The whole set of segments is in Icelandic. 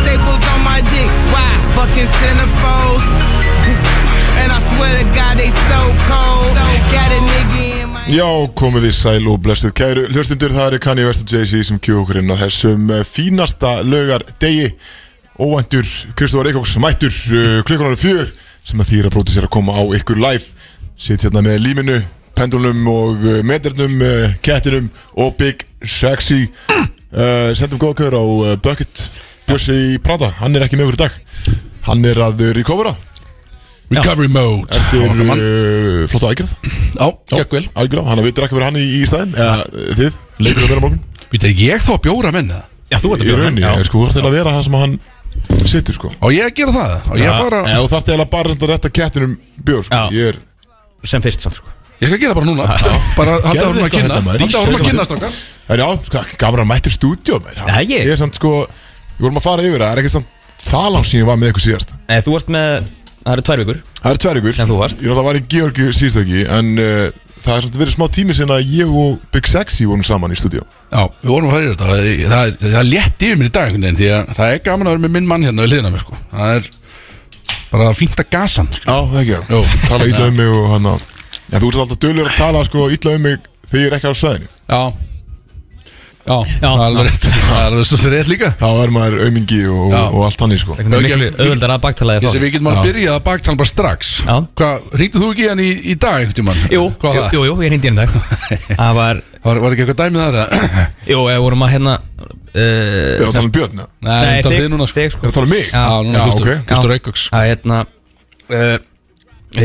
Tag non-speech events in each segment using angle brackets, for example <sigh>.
staples on my dick. Why? Fucking centerfolds. <laughs> And I swear to God, they so cold. Got a nigga in my. Já, komið þið sæl og blessuð kæru Hlustundur, það er Kanye West og Jay-Z sem kjú okkur inn á þessum eh, fínasta lögar degi Óvæntur, Kristófar Eikóks mættur uh, klukkunar fjör sem að þýra bróti sér að koma á ykkur live Sitt hérna með líminu, pendulum og uh, meternum, uh, kettinum og Big Sexy uh, Sendum góða kör á uh, Bucket Bjössi Prada, hann er ekki með okkur í dag. Hann er að recovera. Recovery mode. Eftir uh, flotta aðgerð. Já, gekk vel. Algjörlega, hann veitir ekki fyrir hann í, í stæðin Eða uh, þið, leikur að vera morgun. Býta, ég þá að bjóra menn eða? Já, þú ert Í rauninni, ég sko, þú þarf til að vera það sem hann situr sko. Og ég að gera það? Og ég að fara þú þarf til að bara að rétta kettinum bjór sko. Já. Ég er, sem fyrst samt sko. Ég skal gera bara núna. Bara halda árum að kynna. hérna. Halda árum að kynna strákar. En já, að mættir. Já, ég. Ég er samt sko, við vorum að fara yfir það Það er ekki samt það langt síðan ég var með ykkur síðast? Nei, þú ert með, það eru tvær vikur. Það er tver ykkur Sem þú varst. Ég náttúrulega var í Georgi síðstöki En uh, það er samt verið smá tími sinna að ég og Big Sexy vorum saman í stúdíó. Já, við vorum að fara yfir þetta. Það Það er- það er létt yfir mér í dag einhvern veginn Því að það er gaman að vera með minn mann hérna við hliðina á mér sko. Það er bara fínt að gasa. Hann sko. Já, það ekki Jú. Tala illa um mig og hann að Já, þú ert alltaf dölur að tala sko illa um mig þegar ég er ekki á sveðinu Já Já, Já. það er alveg rétt <laughs> Það er alveg svo sér rétt líka Þá er maður aumingi og, og allt hann í sko auðvöldar að baktalaði Þessi þá við getum að byrja að baktala bara strax ringdu þú ekki hann í, í dag? Jú, jú, það? jú, ég hindi hérna í dag <laughs> Það var, Var, var ekki eitthvað dæmið þar? eða? <clears throat> jú, við vorum að hérna Er uh, það að tala um Björn? Nei, Nei þig- þig núna sko þig, Er sko það að tala um mig? Já. Já, núna Já, Kristur, ok. Kristur Reykjavíks Það hérna uh,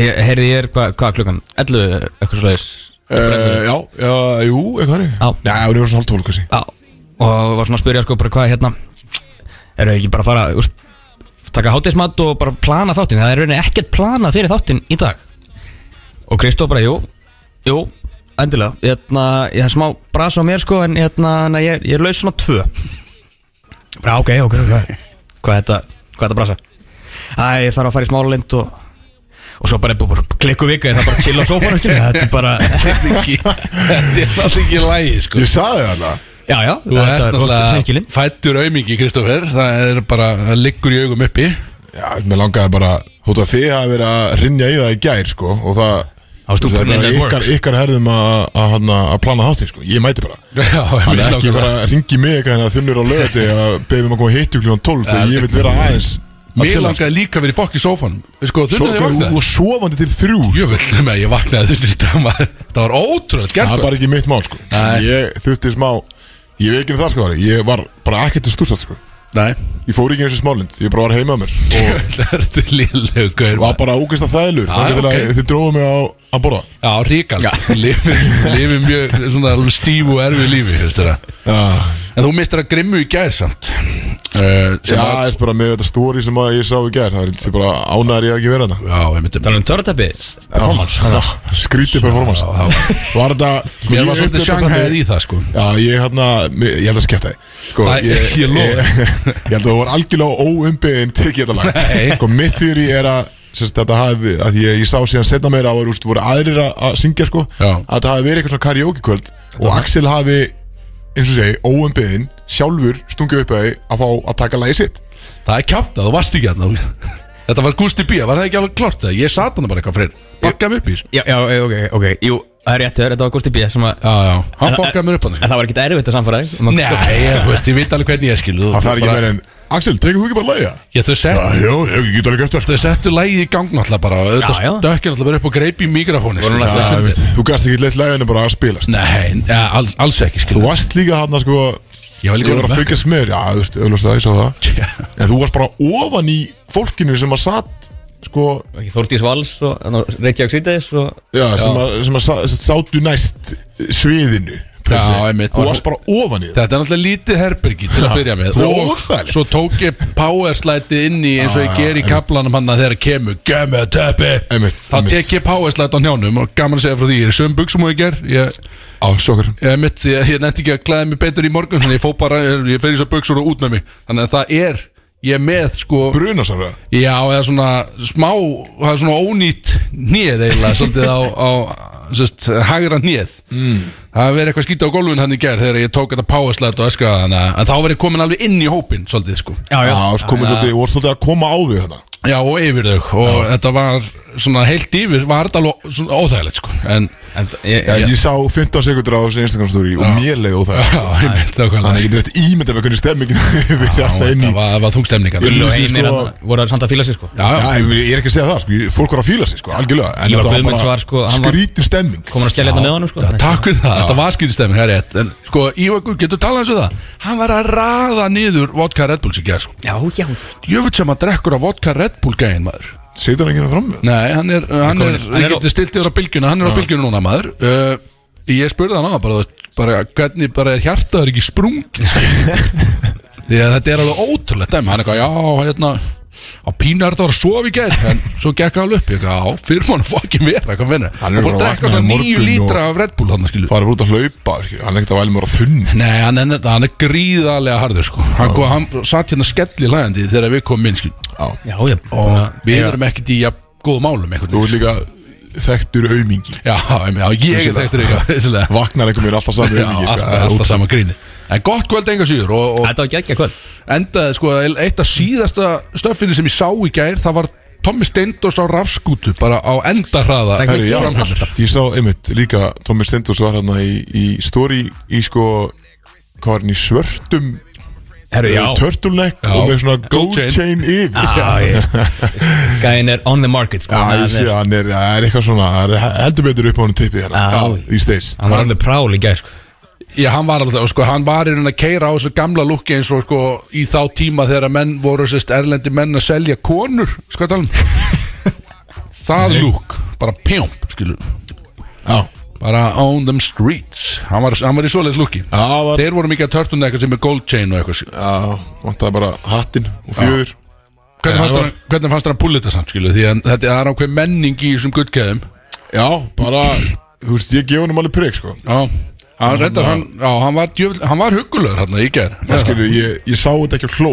ég- Heyrði ég er, hvað hva klukkan? 11, eitthvað leiðis Uh, já, já, jú, eitthvað hann Já. Nei, hún er svona hálf tólk kannski. Já, og var svona að spyrja sko bara hvað hérna Eru ekki bara að fara, úst, taka hátíðismat og bara plana þáttinn? Það er rauninni ekkert planað fyrir þáttinn í dag. Og Kristó bara, jú, jú, endilega. Hérna, Ég hef smá bras á mér sko en hérna, na, ég, ég er laus svona tvö. Bara, ok, ok, ok. Hvað er þetta, hvað er þetta brasa? Æ, ég þarf að fara í smála lind og Og svo bara, bara klikku vika, það er bara chill á skilur. Þetta er <laughs> bara, Þetta er er alltaf ekki lægi sko. Ég sagði það. Alveg já, já Þú ert náttúrulega fættur aumingi Kristoffer Það er bara, það liggur í augum uppi. Já, mér langaði bara Hótt að þið hafi verið að rinja í það í gær sko Og það Það er bara ykkar, ykkar herðum að, að plana þáttinn sko. Ég mæti bara. <laughs> Já, Hann er ekki bara að ringi mig eitthvað en að þunnur á lögati að beðum að koma hittu kljóðan 12 Ja, þegar ég vil vera aðeins að Mér chilla, langaði líka að vera í fokk í sófanum. Sko, sko. þunnaði Svo, vaknaði og sofandi til þrjú sko. Ég vil með að ég vaknaði þunnur í dag maður. Það var ótrúlega Það er bara ekki mitt mál sko. Nei. Ég þurfti smá Ég veit ekki um það sko Ég var bara ekkert að stúsast sko. Nei, Ég fór ekki eins og smálind Ég bara var heima að mér. <laughs> Og það ertu lillegu gaur var bara ógæst að þælur Já, Þannig til ok. að þið dróðum mig á að borða. Já, ríkald. Lifir mjög svona alveg stífu og erfið lífi veistu það. Já. En þú mistir að grimmu í gær samt Já, sem að- það er bara með þetta stóri sem að ég sá í gær. Það er bara ánæður ég að ekki vera þetta Já, ég myndi Tala um törteppi Skrítið performance Já, já. Var þetta sko, Mér ég var svolítið sjanghæðið í það sko. Já, ég hérna, ég held að Sko, Það- ég, <laughs> ég lofa. ég held að það var algjörlega óumbyðin tekið þetta lag. Nei. Sko, mitt þýri er að sérst, þetta hafi, að ég, ég sá síðan setna meira að úst, voru aðrir að, syngja sko. Já. að þetta hafi verið eitthvað svona karaoke kvöld og Axel hafi, eins og segi, óumbyðin sjálfur stungið upp að því að fá að taka lagi sitt. Það er kjátt að þú varst ekki hérna. <laughs> Þetta var Gusti B, var það ekki alveg klart það? Ég sat hana bara eitthvað freyr Bakkaði mig upp í þessu. Já, já, ok, ok, jú, það er rétt, þetta var Gusti B sem að Já, já, hann bakkaði mér upp hann En það var ekkert erfitt að samfara þig. Um að- Nei, þú veist, ég veit alveg hvernig ég skil. Þú- að það er ekki meira en Axel, tekur þú ekki bara lagið? Já, þau Já, sett já, ég get alveg gert það sko. Þau settu lægið í gang náttúrulega bara. Já. stökkir náttúrulega bara upp og greip í mikrofóni Voru sko. Þú gæst ekki leitt laginu bara að spilast. Nei, alls, ekki Þú varst líka hann sko Ég var líka var að fylgjast með þér, já, þú veist, auðvitað ég sá það. Já. En þú varst bara ofan í fólkinu sem að satt Sko, Ekki Þórdís Vals og Reykjavík Svíðis og já, sem að, sem að sa- sem sátu næst sviðinu Já, se. einmitt. Þú varst bara ofan í það Þetta er náttúrulega lítið herbergi til að byrja með. Er Og óþægilegt. svo tók ég powerslætið inn í eins og ég ger í kaplanum hann að þeirra kemur Gæmi að teppi. Einmitt, Þá tek ég powerslæt á njánum og gaman að segja frá því Ég er í söm buksum og ég ger Ég, Á, sjokkar ég, ég, ég nefndi ekki að klæða mig betur í morgun Þannig ég fó bara, ég, ég fer í þessar buksur og út með mig. Þannig að það er, ég er með sko Brunasarða Já, eða svona smá, það er svona ónýtt nýð eiginlega Svolítið á, á sest, hægra hnið mm. það verið eitthvað skýta á gólfun hann í gerð þegar ég tók þetta powerslætt og öskraði þannig að- en þá ég komin alveg inn í hópin svolítið sko. Já, já, Já, sko, komið þetta, voru svolítið að koma á þau þetta Já, og yfir þau. Og þetta var svona heilt yfir var þetta alveg svona óþægilegt sko. En En, ég, Já, ég, ég sá 15 sekundur á þessu Instagram story og mér leið óþæg já, ég mynd það Þannig að ég get rétt ímynda með hvernig stemmingin við erum alltaf inn í það var, það Ég- Lýsi, Heimir sko- voru samt að fíla sig sko. Já, já, Já, ég ég er ekki að segja það, sko, ég- fólk var að fíla sig, sko, algjörlega Ívar sko, hann stemming. Komur að skella hérna með honum sko. Takk fyrir það, þetta var skýrstemming, það er rétt. En sko, Ívakur, getur talað eins og það? Hann var að raða niður vodka Red Bull sem gerð sko. Já, já. Jöfull sem að drekkur af vodka Red Bull gæðin maður. Setur hann ekki hérna fram? Nei, hann er, hann er, Hann er á- geti stilt yfir á bylgjuna Hann er á bylgjuna núna maður. Uh, Ég spurði hann á það bara, bara Hvernig bara er hjartaður ekki sprungið <laughs> Því að þetta er alveg ótrúlegt dæmi. Hann er eitthvað, já, hérna Á pínu er þetta að vera að sofa í gær En svo gekk hann upp, ég eitthvað, já, fyrir mann fokkin vera Hvað finna, Hann er er bara að drekka það í nýju lítra af Red Bull Hann Farið út að hlaupa, hann er ekkert að væli mér á þunn. Nei, hann er, hann er gríðarlega harður sko. hann, kom, hann satt hérna skelli hlægandi þegar við komum inn skil. Já, Já, já. Og við erum ekkert í ja, góðu málum einhvern þú ert líka þekktur aumingi Já, já, ég er þekktur vissulega. Vaknar einhvern veginn alltaf sami Já, aumingi sko, alltaf, það er alltaf ótrúlegt. sama gríni En gott kvöld enga síður og, og Þetta var geggja kvöld. Endaði sko eitt af síðasta stöffinni sem ég sá í gær það var Tommi Steindors á rafskútu bara á endarhraða. Það er Herri, já, gerist alltaf. Ég sá einmitt líka Tommy Stendors var hérna í, í story í sko hvað var hann í svörtum Herru, já. turtleneck Já. og með svona Gold gold chain. yfir. Já, ég <laughs> Gæin er on the market sko. Já, Hann ég sé er- hann er, það er eitthvað svona það er heldur betur upp á hann tippið hérna Já. í steins Hann var on the prowl í gæð sko Já, hann var alveg, sko, hann var í raun að keira á þessu gamla lukki eins og sko í þá tíma þegar menn voru sérst erlendi menn að selja konur, sko að tala um. <laughs> Það lúk, bara pjomp, skilur Já, bara on them streets. Hann var, hann var í svoleiðis lukki. Já, var- þeir voru mikið að törtun eitthvað sem er gold chain og eitthvað skilur. já, vantaði bara hattinn og fjöður hvernig, fannst hann hvernig fannst hann að púlla þetta samt skilur því að þetta er ákveð menning í þessum guttkeðum Já, bara, þú veist, ég gef hann alveg prigg sko. Já, hann reyndar hann, já, hann var, djöfull- hann var huggulegur hann í ger Það skilju, ég, ég sá þetta ekki á hló.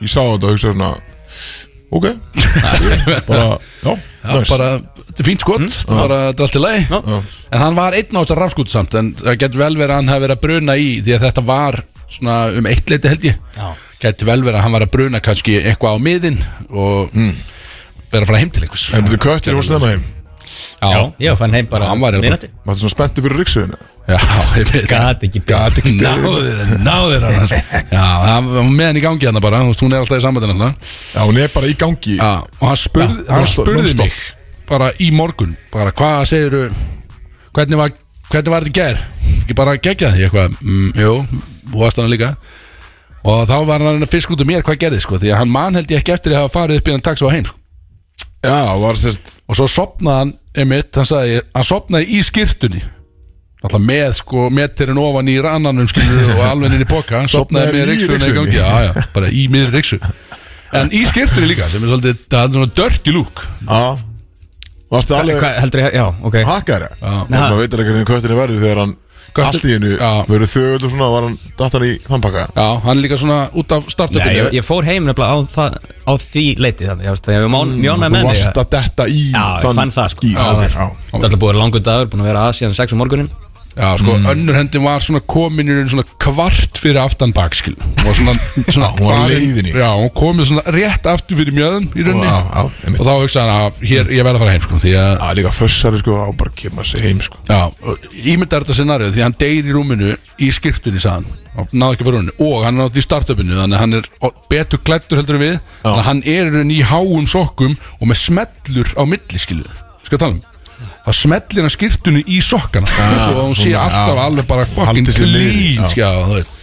Ég sá þetta og hugsa svona Ok. Ég <laughs> bara, já, Já, næs bara, þetta er fínt skot þetta er bara, þetta er allt í lagi. Já. en hann var einn á þessar rafskút samt en það getur vel verið að hann hafi verið að bruna í því að þetta var svona um eitt leiti held ég. Já. getur vel verið að hann var að bruna kannski eitthvað á miðin og vera að fara heim til einhvers. En byrju köttin hún snemma heim. Já, ég fann heim bara Hann var eiginlega miðnætti. Máttu svona spenntu fyrir veit Gat ekki beðið. Náður, náður hann Já, hann var með hann í gangi hann bara Hún er alltaf í sambandin alltaf Já, hún er bara í gangi. Já, og hann spurði, Já, hann non-stop, spurði non-stop. mig bara í morgun bara hvað segirðu hvernig var, hvernig var þetta í ger ekki bara gegja því eitthvað mm, jú, þú varst hann líka. Og þá var hann að fisk út um mér hvað gerði sko, því að hann man held ég ekki eftir að hafa farið upp í hann taks og heim sko. Já, var sérst og svo sopnaði hann emitt, hann sagði, hann sopnaði í skýrtunni alltaf með sko metirinn ofan í rannanum skilur og <laughs> alveg inn í boka Sofnaði sopnaði með riksunni í gangi. já, já, bara í miður riksu en í skýrtunni líka sem er svolítið, það er svona dirty look. Já. Varstu alveg Hvað heldur ég, já, ok. hakkari? Já. Maður veitir ekki hvernig köttin er verið þegar hann Allt í hennu. Verður þögul og svona Var hann datt hann í þannpakka Já, hann er líka svona út af Nei, startupinu ég, ég fór heim nefnilega á, það, á því leiti þannig, ég hef mjón, mjónað Þú með mig varst að detta í Já, ég fann það sko. Þetta er alltaf búið að vera langur dagur, búin að vera að síðan 6 um morgunin Já, sko, önnur hendin var svona komin í raun svona kvart fyrir aftan bakskil og svona, svona Já, hún var á <laughs> farin- leiðinni. Já, hún komið svona rétt aftur fyrir mjöðum í rauninni. Já, já, einmitt. og þá hugsaði hann að hér, ég verð að fara heim sko, því að Já, líka fössari sko Á bara kemur sig heim sko. Já, og ímyndar þetta scenarið því að hann deyr í rúminu í skiptunni sagðan og náði ekki fyrir rúminu. Og hann er náttúrulega í startupinu þannig að hann er betur klættur heldur en við. Þannig að hann er í rauninni í háum sokkum og með smellur á milli skilu skal tala um það smellir hann skiptunni í sokkana svo að hún sé svona, alltaf já. alveg bara fucking Haldi sér niðri, clean já. skjá, þú veit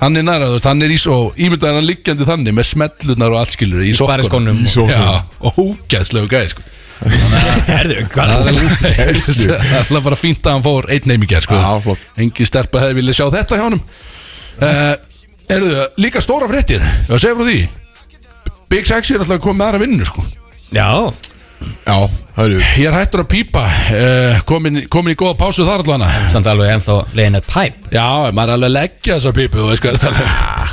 hann er næra, þú veist, hann er í svo ímyndaði hann liggjandi þannig með smellurnar og allt skilur í spariskónum. Í sokkunum. Já, og hógæðslegu gæði sko <laughs> Herðu, hvað Það er <laughs> það er bara fínt að hann fór einn gerð sko. Já, flott. Engi stelpa hefði viljað sjá þetta hjá honum uh, Erðu líka stóra fréttir Já, segja frá því Big Sexy er alltaf komið með aðra vinnu sko. Já, Já, hörru. Ég er hættur að pípa uh, komin, komin í góða pásu þar allana Samt alveg ennþá leiðin að pæp Já, maður er alveg að leggja þessar pípu Þú veist hvað er.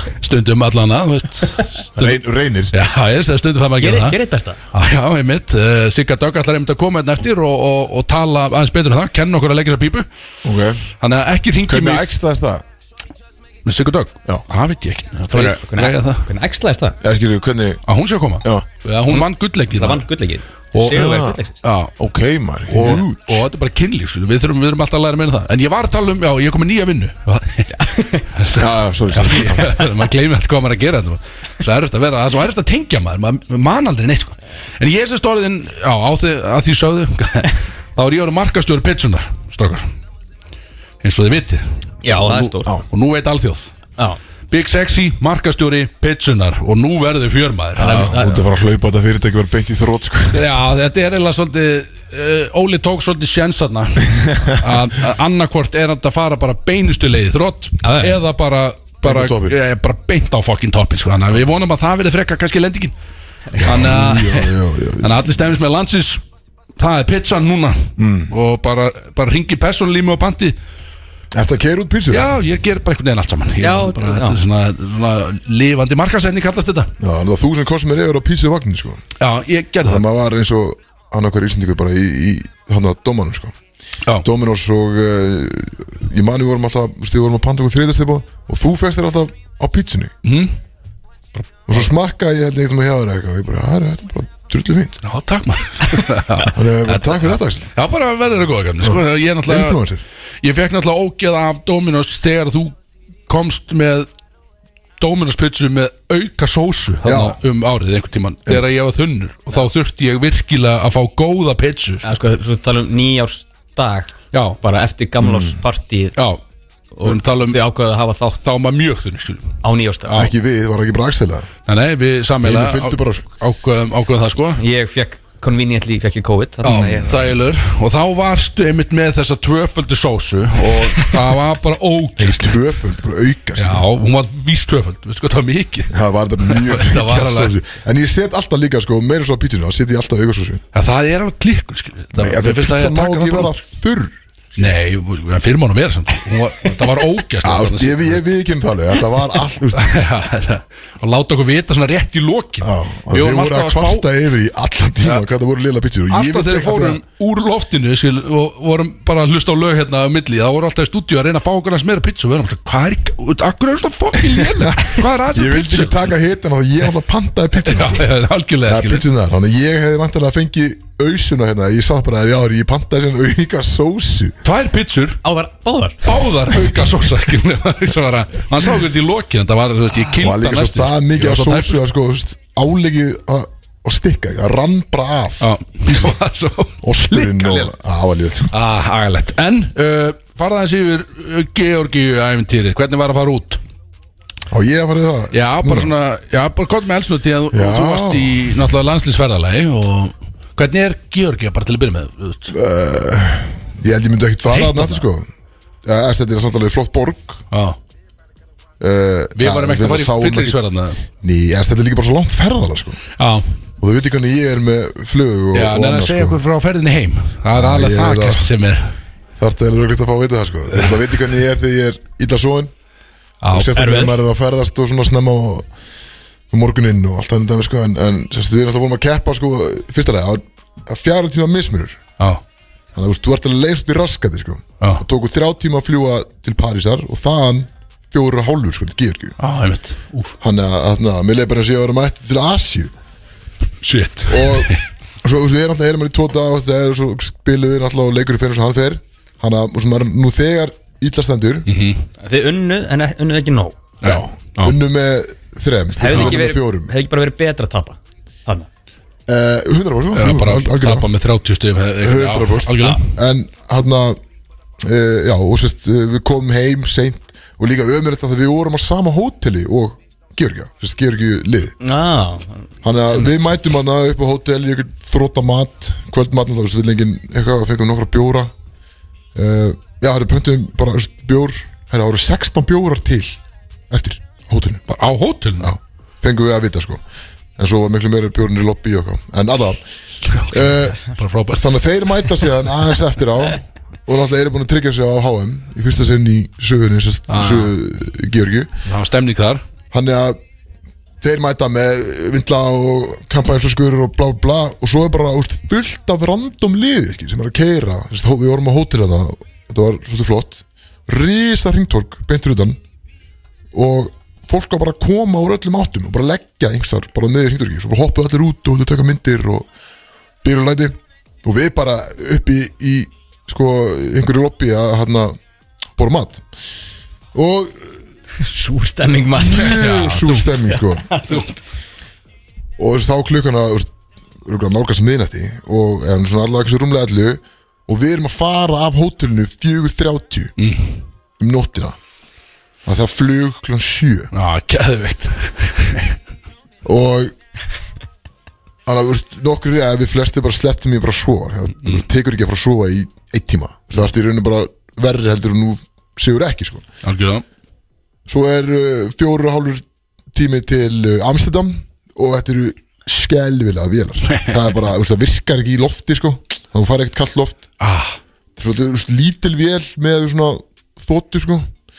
Það Stundum allana þú veist. Stundum, Reyn, Reynir. Já, ég segi stundum það maður að gera það Gerið besta. Ah, Já, einmitt, uh, Sigga Dögg ætlar einmitt að koma hérna eftir og, og, og tala aðeins betur um það, kenna okkur að leggja þessar pípu. Ok. Þannig að ekki ringi Hvernig ægslaðist það? með Sigga Dögg? Já. Það veit ég ekki. Það er Hvernig æxlaðist það? Já, skilur, hvernig Að hún sé að koma? Já. Eða hún vann gullleggið Sigurverð Já. gullleiksins Já, Ok, maður og, og þetta er bara kynlíf við, þurfum, við þurfum alltaf að læra meira um það. En ég var að tala um, já, ég er komið nýja vinnu. Já, <laughs> já, sorry, maður gleymi alltaf hvað maður að gera þetta. Svo er þetta að vera, er svo erfitt að tengja maður. Maður man aldrei neitt sko. En ég sem stóriðin, já, á því, að því sögðu <laughs> þá er ég orðið markastjóri pitsunar strókar eins og þið vitið. Já, það er stór og nú veit alþjóð. Já Big Sexy, markastjóri, pitsunar og nú verður fjörmaður. Þú ert að fara að hlaupa þetta fyrirtæki verið beint í þrótt sko. Já, þetta er eiginlega svolítið uh, Óli tók svolítið sjensarna <laughs> að annarkvort er þetta að fara bara beinustu leiði þrótt eða bara bara, ja, bara beint á fokkin toppin sko. við vonum að það verði frekka kannski lendingin. <laughs> Þannig að allir stefnist með landsins. Það er pizzan núna. Mm. og bara, bara ringi personlími og bandi Eftir að keira út písur já, ég ger bara einhvern veginn allt saman ég, Já, bara, já. þetta er svona, svona lifandi markasetning kallast þetta Já, þannig að þú sem kost mér yfir á písu vagnin sko. já, ég gerði Það það maður var eins og annarkvæður íslendingur bara í, í hann að dómanum sko. já, Dominos og uh, ég mani við vorum alltaf, þú veist, við vorum að panta okkur þriðastipa og þú fegst þér alltaf á pítsunni Mhm. og svo smakkaði ég held eitthvað með hjá þér eitthvað og ég bara, "Herra, þetta er bara drullu fínt. Já, takk maður. <laughs> Þannig að takk fyrir þetta Axel. Já, bara verður það góða gamni sko, ég, náttúrulega- Influencer. ég fekk náttúrulega ógeð af Dominos þegar þú komst með Dominos pizzu með auka sósu þarna um árið einhvern tíman þegar ég var þunnur. Og þá þurfti ég virkilega að fá góða pizzu Já, sko, þú tala um nýjársdag Já, Bara eftir gamlárspartíð já Að tala um Þið ákveðu að hafa þátt þá var maður mjög skilum á nýjársdag Ekki við, var ekki bara Axel? Nei, nei, við sammeila fylgdu bara. ákveðum, ákveðum það sko. Ég fekk conveniently, fekk ég COVID að Já, ég- þælur Og þá varstu einmitt með þessa tvöföldu sósu og það var bara ógeð Tvöföld, bara auka Já, hún var víst tvöföld, veistu hvað það var mikið? Það var þetta mjög <laughs> mikið alveg- sósu. En ég set alltaf líka sko, meira svo á pítsinu þá set ég alltaf auka sósu það er alveg klikkun, skilur Það, Nei, það fyrir mánu verið samt. Það var ógæst ég, við ekki um talið, þetta var allt <laughs> Og láta okkur vita svona rétt í lokin. Við vorum að kvarta yfir í allan tíma hvað það voru lila ég Alltaf þegar fórum úr loftinu og vorum bara að hlusta á lög hérna á milli þá voru alltaf í stúdíu að reyna að fá okkur að smera og við erum alltaf, hvað er ekki, akkur er svona fokkin léleg hvað er aðeins Ég vildi ekki taka hitan og ég alltaf pantaði pítsuna <laughs> Það að ausuna hérna, ég satt bara já, ég pantaði sem auka sósu. Tvær pizzur, Áðar, báðar. Báðar auka sósa að- hann sá okkur í lokin þetta var, og það líka svo það mikið af sósu að sko, álegið að að stikka, það rann bara af. <laughs> Það og það líka sko. Ah, agalegt. En, uh, farða þessi yfir uh, Georgíu æfintýrið Hvernig var að fara út? og ég að fara í það? Já, bara svona Já, bara gott með elsnöti að þú, Já. þú varst í náttúrulega landslýsferðalagi og hvernig er Georgía bara til að byrja með? veist? ég held ég myndi ekkert fara þarna aftur sko. Eftir þetta er samt alveg flott borg. Já, uh, við varum ekki að fara í fyllirísferðana Ný, þetta er líka bara svo langt ferðala sko? Já, Og þú veit ekki hvernig ég er með flug og, já, og neina að annað segja sko. okkur frá ferðinni heim. Það er alveg það gæst það. sem er Þarf það er rögleitt að fá að vita það sko. Þú veit ekki hvernig ég er þegar ég er illa svoin Já, Og sérstaklega þegar maður er að ferðast og svona snemma um morguninn og allt það sko. En, en sérstaklega við náttúrulega vorum að keppa sko Fyrsta að fjara tíma mismunur. Já, Þannig að þú veist, þú ert alveg lengst upp í raskati sko. Já. Það tóku þrjá tíma að fljúa til Parísar Og þaðan fjóru og hálfur sko til Georgiu já, einmitt. Úf, Þannig að, að, að mér leið bara að sé að vera mætt til Asju shit. <laughs> Og svo þú veist, við erum alltaf erum í tvo dag og það er svo spilum við alltaf og leikur í fyrir sem hann fer. Hann að, og sem er nú þegar íllastendur mm -hmm. Þið unnuð, en e- unnuð ekki nóg. Já, Já. unnu með þrem Hefði ekki, verið- fjórum. hefði ekki bara verið betra að tapa? Þannig 100% Já, jú, bara algjörlega. tapa með 30 stum 100% Algjörlega. En hann að uh, já, og sérst, uh, við komum heim seint og líka ömur þetta að við vorum á sama hóteli og Georgia, sérst, Georgiu lið. Já, Þannig að við mætum hana upp á hótel í einhvern þrótta mat kvöldmat, þá veist við lengin eitthvað og fengum nokkra bjóra. Uh, Já, það eru pöntum bara bjór. Það eru 16 bjórar til eftir á hótelinu á hótelinu? Já, fengum við að vita sko En svo var miklu meira bjórnir í lobby og eitthvað. En aða uh, frábært. Þannig að þeir mæta síðan aðeins eftir á Og náttúrulega eru búin að tryggja sig á HM Í fyrsta sinn í sögunni Ah. Sögu Georgi Það var stemning þar. Þannig að þeir mæta með vindla og kampænsflöskur og blá blá og svo er bara úst, fullt af random liði ekki, sem er að keira við vorum á hótel þetta var svolítið flott. Risa ringtork beintur utan. Og fólk var bara að koma úr öllum áttum og bara leggja einhversar bara neður ringtorki svo bara hoppuð allir út og þau taka myndir og byrja læti. Og við bara uppi í sko einhverju lobby að hérna bóra mat. Og Súr stemming maður. Mjög súr stemming sko. <laughs> og þess, þá klukkana nálgast miðnætti og allavega kannski rúmlega allu og við erum að fara af hótelinu 4.30 um nóttina að það flug kl. 7 Já, geðveikt. Og þannig að nokkur er að við flesti bara slettum í bara að sofa það tekur ekki að fara að sofa í eitt tíma. Það er í rauninu bara verri heldur og nú segur ekki sko. Algjörða Svo er uh, fjóru og hálfur tími til uh, Amsterdam. Og þetta eru skelvilega vélar. <laughs> Það er bara, það virkar ekki í lofti sko. Þú fær ekkert kallt loft. Ah, þetta er svona, lítil vél með svona þóttu sko.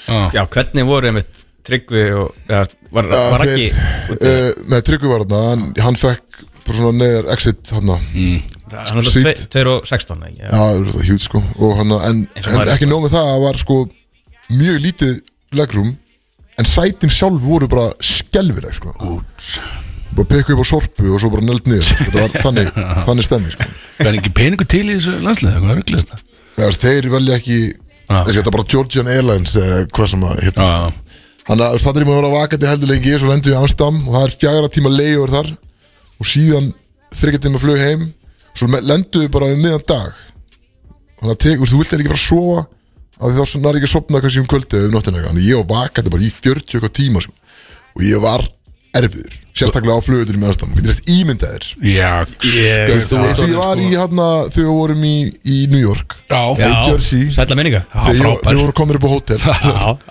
Já, hvernig voru einmitt Tryggvi og ja, var, var ekki uh, með Tryggvi var þarna hann, hann fekk bara svona neðar exit hann Hann er Sýnt. 2 og 16 ekki? já, það er hjút sko og hann, en, en er ekki nóg með það það var sko mjög lítið legroom en sætin sjálf voru bara skelvileg sko Úts bara pekku upp á sorpu og svo bara neld niður sko. var <laughs> þannig, þannig stemmi sko. Það er ekki peningur til í þessu landslið Hvað er rugglið þetta? Þeir velja ekki Þessi, þetta er bara Georgian Airlines eða hvað sem að sko. þannig að það er maður að vera vakandi heldur lengi svo lendur við í Amstam og það er fjagra tíma leiður þar og síðan þryggja tíma flug heim. Svo lendur við bara við miðan dag. Þannig að tek, þú vilt ekki fara að sofa því þá nær ekki að sopna kannski um kvöldu um nóttina. Þannig að ég var vakandi bara í 40 eitthvað tíma sko. og ég var erfiður sérstaklega á flugutur í meðastam þú getur eftir ímyndaðir já. Ég- Veist þú eins og ég var í hérna þegar við vorum í, í New York. Já, Já. Jersey. Sætla minninga. Já, þegar ég- þegar við vorum komin upp á hótel. <laughs>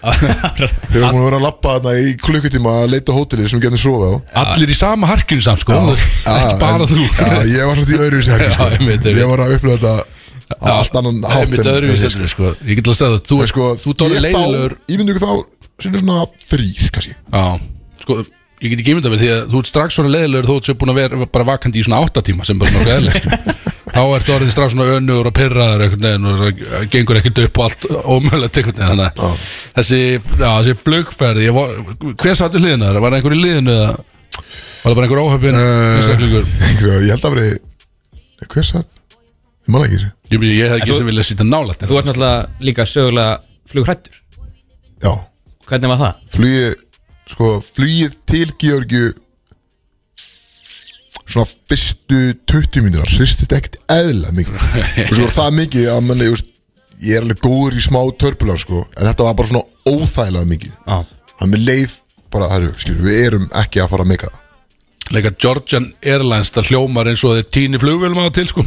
Þegar við vorum að vera að lappa þarna í klukkutíma að leita hóteli sem við getum sofa á. Allir í sama harkinu samt sko. Já, Ekki bara en- þú. Já, ég var svona í öðru sér Já, sko. einmitt, einmitt. Ég var að upplifa þetta á allt annan hátt en- öðruvísi en- heldur, sko. Ég get að segja það Þú, En sko, þú dóri ég leiðilegur þá, ég myndi ekki þá sinni svona þrýr, kannski. Já, sko Ég get ekki ímyndað mér því að þú ert strax svona leiðilegur þó þú ert búin að vera bara vakandi í svona áttatíma sem bara nokkuð eðlilegt. <laughs> Þá ertu orðið strax svona önnur og pyrraður og það gengur ekkert upp og allt veginn. Þannig að þessi, þessi flugferð ég var, hver satt í liðinu þar? Var það einhver í liðinu eða var það bara einhver óhefin uh, Ég held að veri Hver satt? Ég man ekki Ég, ég hef ekki sem vilja sýta nálægt Þú ert náttúrulega líka sögulega flugrættur Já, Hvernig var það? flugið Sko, flugið til Georgiu Svona fyrstu 20 mínútur Hristist ekkert eðla mikið. Og svo var það mikið að manni, just, Ég er alveg góður í smá törpular sko, En þetta var bara svona óþægilega mikið. Já. Hann með leið bara, herru, skilur, við erum ekki að fara að meika það. Leika Georgian Airlines það hljómar eins og þeir tíni flugvélum á til sko.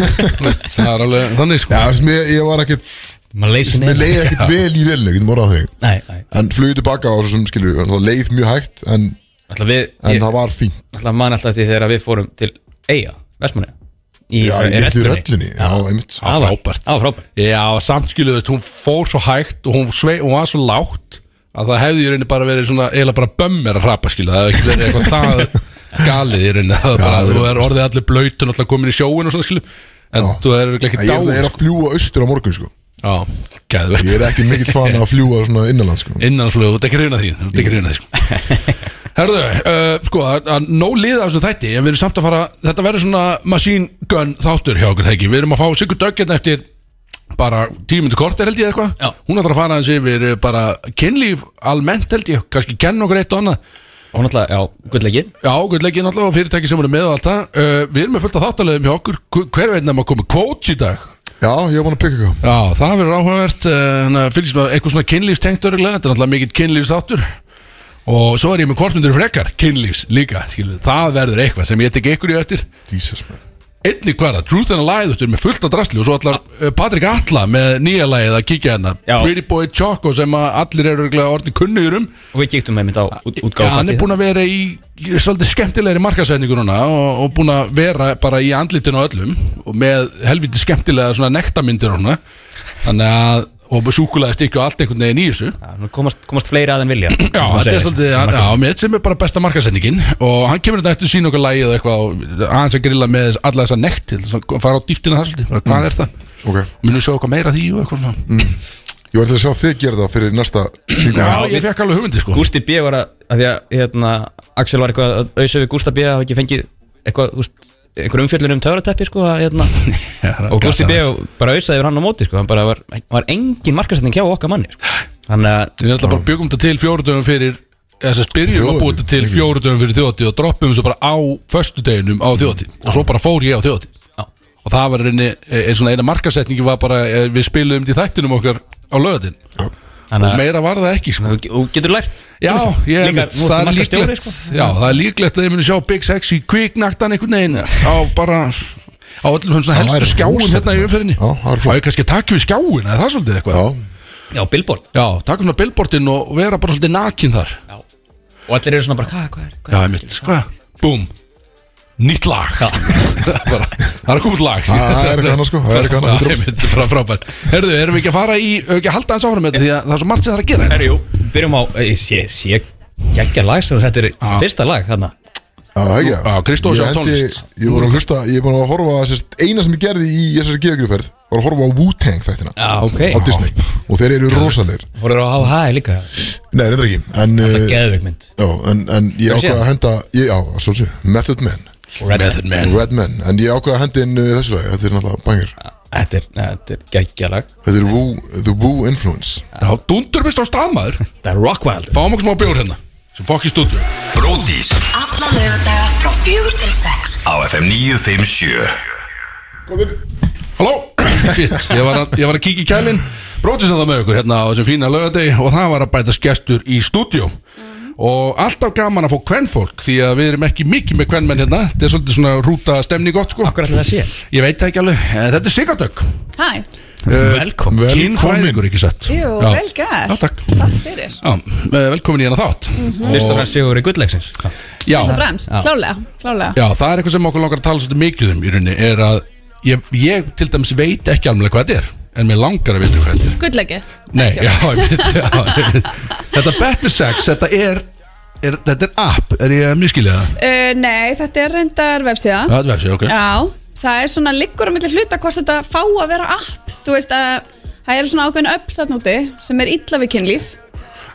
<laughs> Það er alveg þannig sko. Já, ég var ekkert Maður leiði ekkert vel í velinu, getum orðað þannig Nei, nei. En flugið tilbaka svo sem skilur Það leið mjög hægt En, Ætla við en Ég það var fínt. ætla man alltaf eftir þegar við fórum til Eyja Vestmanni Í, Já, einmitt. Já, frábært. Já, frábært. Já, samt skilu veist, hún fór svo hægt og hún, svei, hún var svo lágt að það hefði í rauninni bara verið svona eiginlega bara bömmir að hrapa skilu það hefði ekki verið eitthvað það galið í rauninni. Það það er orðið allir blöytun alltaf komin í sjóin og svona skilu en Já. þú er ekki En Ég er, er að sko. fljúa austur á morgun sko Já, geðvegt Ég er ekki mikill fan að fljúa svona innanlands sko. Innanflug, þú ert ekki reyna því þú ert ekki reyna því sko. <laughs> Herðu, uh, sko, að, að nóg liða þessu þætti en við erum samt að fara, þetta verður svona machine gun þáttur hjá okkur þeggi við erum að fá Sigur Döggjarn eftir bara tímundu korter held ég eitthvað. Hún ætlar að fara hans yfir uh, bara kynlíf almennt held ég, kannski kenna okkur eitt og annað. Og náttúrulega, já, gullleikið Já, guðleikin alltaf og fyrirtæki sem eru með og allt það. Uh, Við erum með fullt af þáttalöðum hjá okkur. Hver- veit nefn að koma coach í dag Já, ég var búin að pikka eitthvað. Já, það verður áhugavert uh, Fylgst með eitthvað svona kynlífstengt örgulega Þetta er náttúrulega mikill kynlífsþáttur. Og svo er ég með kortmyndur frekar Kynlífs líka, skilu Það verður eitthvað sem ég tek ykkur í eftir. Jesus man er það, Truth and a Lie þú veist, með fullt á drasli og svo allar uh, Patrik Atla með nýja lagið að kíkja hérna. Já. Pretty Boy Choco sem að allir eru örugglega orðin kunnugur um. Og við kíktum með mynd á út, Já, útgáfa hann er búin að vera í í svolítið skemmtilegri markasetningu núna og, og búin að vera bara í andlitinu á öllum og með helviti skemmtilega svona nektarmyndir og svona. Þannig að og súkulega stykki og allt einhvern veginn í þessu. Komast, komast fleiri að en vilja. Já, þetta er svolítið, hann- já, mér sem er bara besta markasetningin og hann kemur þetta eftir að sína okkur lagið og eitthvað aðeins að grilla með alla þessa nekt til þess að fara á dýftina það svolítið, bara, hvað er það? Ok, Munum sjá eitthvað meira af því og eitthvað svona? Ég var til að sjá þig gera það fyrir næsta single Já, ég fekk alveg hugmyndi sko. Gústi B var að, að því að hérna, Axel var eitthvað að auðsa við Gústa B að hafa ekki fengið eitthvað, úst, einhver umfjöllun um töfrateppi sko, að, hérna, <laughs> og gassa B bara auðsaði yfir hann á móti sko, hann bara var, var engin markasetning hjá okkar manni sko. þannig að Við ætlum bara byggum þetta til fjóru dögum fyrir þess að byrjum að búa þetta til ekki? fjóru dögum fyrir þjóðatíð og droppum þessu bara á föstudeginum á þjóðatíð og svo bara fór ég á Já. og það var einni, ein svona eina markasetningi var bara, eh, við spiluðum þetta í þættinum okkar á löðin og meira var það ekki sko. þú getur lært Já, ég Líka, það er líklegt sko. Já, það er líklegt að ég muni sjá Big Sexy kviknaktan einhvern veginn á bara á öllum væri helstu skjáum hérna í flott. Og ég kannski að taka við skjáin, eða það svolítið eitthvað Já, Já, billboard Já, taka svona billboardin og vera bara svolítið nakin þar Já. og allir eru svona bara, hvað, hvað er hvað Já, ég mitt, hvað? Búm Nýtt lag það, er bara, það er að koma <laughs> út lag. Það er eitthvað annað, sko. Það er eitthvað annað, Já, 100%. ég mitt, frá, frábær Herðu, erum við ekki að fara í, ekki að halda þess áfram með þetta? Því að það er svo margt sem það er að gera. Herri, jú, byrjum á, eh, ég sé, sé geggja lag sem þetta er fyrsta lag þarna. Ekki. Sjá hendi- tónlist. Ég voru að hlusta, ég er búin að horfa Eina sem ég gerði í þessari geografferð Var að horfa á Wu-Tang þættina. Á Disney. Og þeir eru rosalegir. Voruður á HH líka? Nei, reyndar ekki En, Það er uh, geðveik mynd. já, en, en ég Hefur séð ákvað að henda ég, Já, svolítið Method Man Method Man. Red Man. En ég ákvað að henda inn uh, þessu lagi. Þetta er náttúrulega bangir. Þetta er, þetta er geggja lag. Þetta er Wu, The Wu Influence. Já, dundur vist á staðmaður Það er Rockwild Fáum okkur smá bjór hérna Sem fokk í stúdíu Bródís Alla lögadaga frá fjögur til sex. Á FM 957 Halló? <coughs> Shit, ég var að, ég var að kíkja í kælin Brótið sem það með ykkur hérna á þessum fína lögadegi Og það var að bætast gestur í stúdíu Og alltaf gaman að fá kvennfólk Því að við erum ekki mikið með kvennmenn hérna. Þetta er svolítið svona rúta stemni gott sko. Akkur ætla það sé? Ég veit það ekki alveg. Eh, Þetta er Sigardök Hæ, Velkom Kynfræðingur ekki sett jú, Já. vel gert. Já, takk. Takk fyrir. Já, eh, velkomin í hérna þátt. Fyrst og fremst sigur í gullleiksins Já, Fyrst og fremst, klálega, klálega Já, það er eitthvað sem okkur langar að tala svolítið mikið um í rauninni er að ég, ég til dæmis veit ekki alveg hvað þetta er en mér langar að vita hvað þetta er. Gullegi Nei, já, ég veit, já, ég veit. Þetta Better Sex, þetta er, er þetta er app, er ég að miskilja það? uh, Nei, þetta er reyndar vefsíða. Þetta er vefsíða, ok. Já, það er svona liggur á milli hluta hvort þetta fá að vera app. Þú veist að það eru svona ákveðin öll þarna úti sem er illa við kynlíf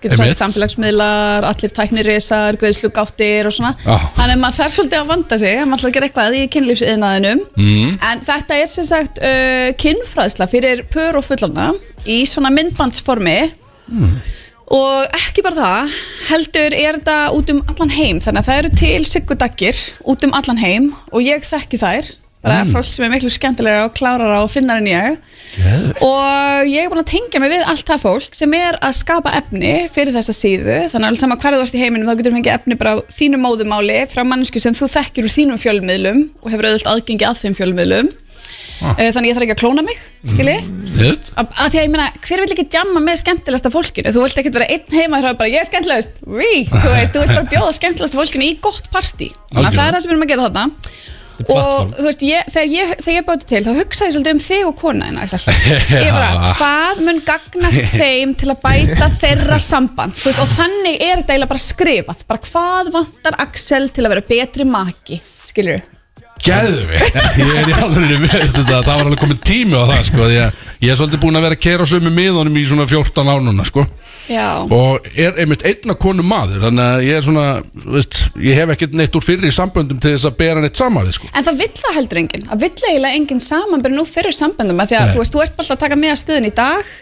Getur sagt samfélagsmiðlar, allir tæknirisar, greiðslugáttir og svona. Já. Þannig að maður þarf svolítið að vanda sig að maður ætla að gera eitthvað í kynlífsiðnaðinum. Mm. En þetta er sem sagt uh, kynfræðsla fyrir pör og fullorna í svona myndbandsformi. Og ekki bara það, heldur er þetta út um allan heim. Þannig að það eru til siggudaggir út um allan heim Og ég þekki þær bara fólk sem er miklu skemmtilega og klárara og finnar en ég. Og ég er búin að tengja mig við allt það fólk sem er að skapa efni fyrir þessa síðu. Þannig að alveg sama hverju þú ert í heiminum þá getur þú fengið efni bara á þínu móðumáli frá mannsku sem þú þekkir úr þínum fjölmiðlum og hefur auðvitað aðgengi að þeim fjölmiðlum. Ah. þannig ég þarf ekki að klóna mig skilji? Að, að því að ég meina, hver vil ekki djamma með skemmtilegsta fólkinu? Þú vilt ekkert vera einn heima og bara ég er skemmtilegust Ví, þú veist, þú vilt bara bjóða skemmtilegasta fólkinu í gott partí. Þannig að það er það sem við erum að gera þarna og þú veist, ég, þegar ég, þegar ég báti til þá hugsaði ég svolítið um þig og kona þína, Axel. <laughs> ég bara, hvað mun gagnast <laughs> þeim til að bæta þeirra samband? Þú veist, og þannig er þetta eiginlega bara skrifað. Bara hvað vantar Axel til að vera betri maki skilur Gæðveikt, <laughs> ég er í alveg veist þetta, það var alveg komið tími á það sko, að ég er svolítið búin að vera að kera sömu miðunum í svona 14 ánuna sko. Já, og er einmitt einna konu maður þannig að ég er svona, veist, ég hef ekkert neitt úr fyrri samböndum til þess að bera neitt saman við sko. En það vill það heldur enginn. Það vill eiginlega enginn samanbyrð nú fyrir samböndum af Því að Nei. þú veist, þú ert bara alltaf að taka með að stöðun í dag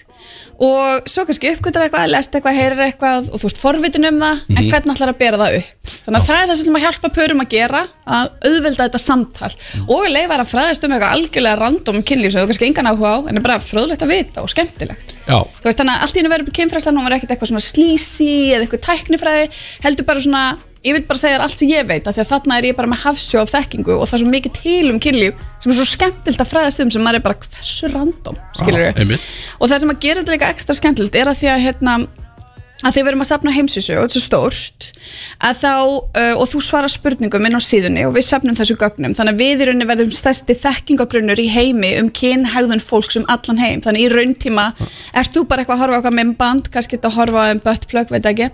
Og svo kannski uppgötur eitthvað, lest eitthvað, heyrir eitthvað Og þú veist forvitin um það Mhm. En hvernig ætlar að bera það upp? Þannig að það er það sem að hjálpa pörum að gera Að auðvelda þetta samtal. Mhm. Og að leifa að fræðast um eitthvað algjörlega random kynlíf Sem þú kannski engan áhuga á En er bara fröðlegt að vita og skemmtilegt. Já, Þú veist þannig að allt í hennu verður kynfræðslan Hún var ekkert eitthvað svona slísi Eða eitthvað tæknifræði Heldur bara svona ég vil bara segja þér allt sem ég veit af því að þarna er ég bara með hafsjó af þekkingu og það er svo mikið til um kynlíf sem er svo skemmtilt að fræðast um sem maður er bara hversu random, skilur Já, einmitt. og það sem að gera þetta líka ekstra skemmtilt er að því að hérna að þegar við erum að safna heimsísu og þetta er stórt þá, uh, og þú svarar spurningum inn á síðunni og við safnum þessu gögnum. Þannig að við í rauninni verðum stærsti þekkingagrunnur í heimi um kynhægðun fólks um allan heim. Þannig í rauntíma ert þú bara eitthvað að horfa eitthvað með band kannski þetta að horfa um buttplug, veit ekki.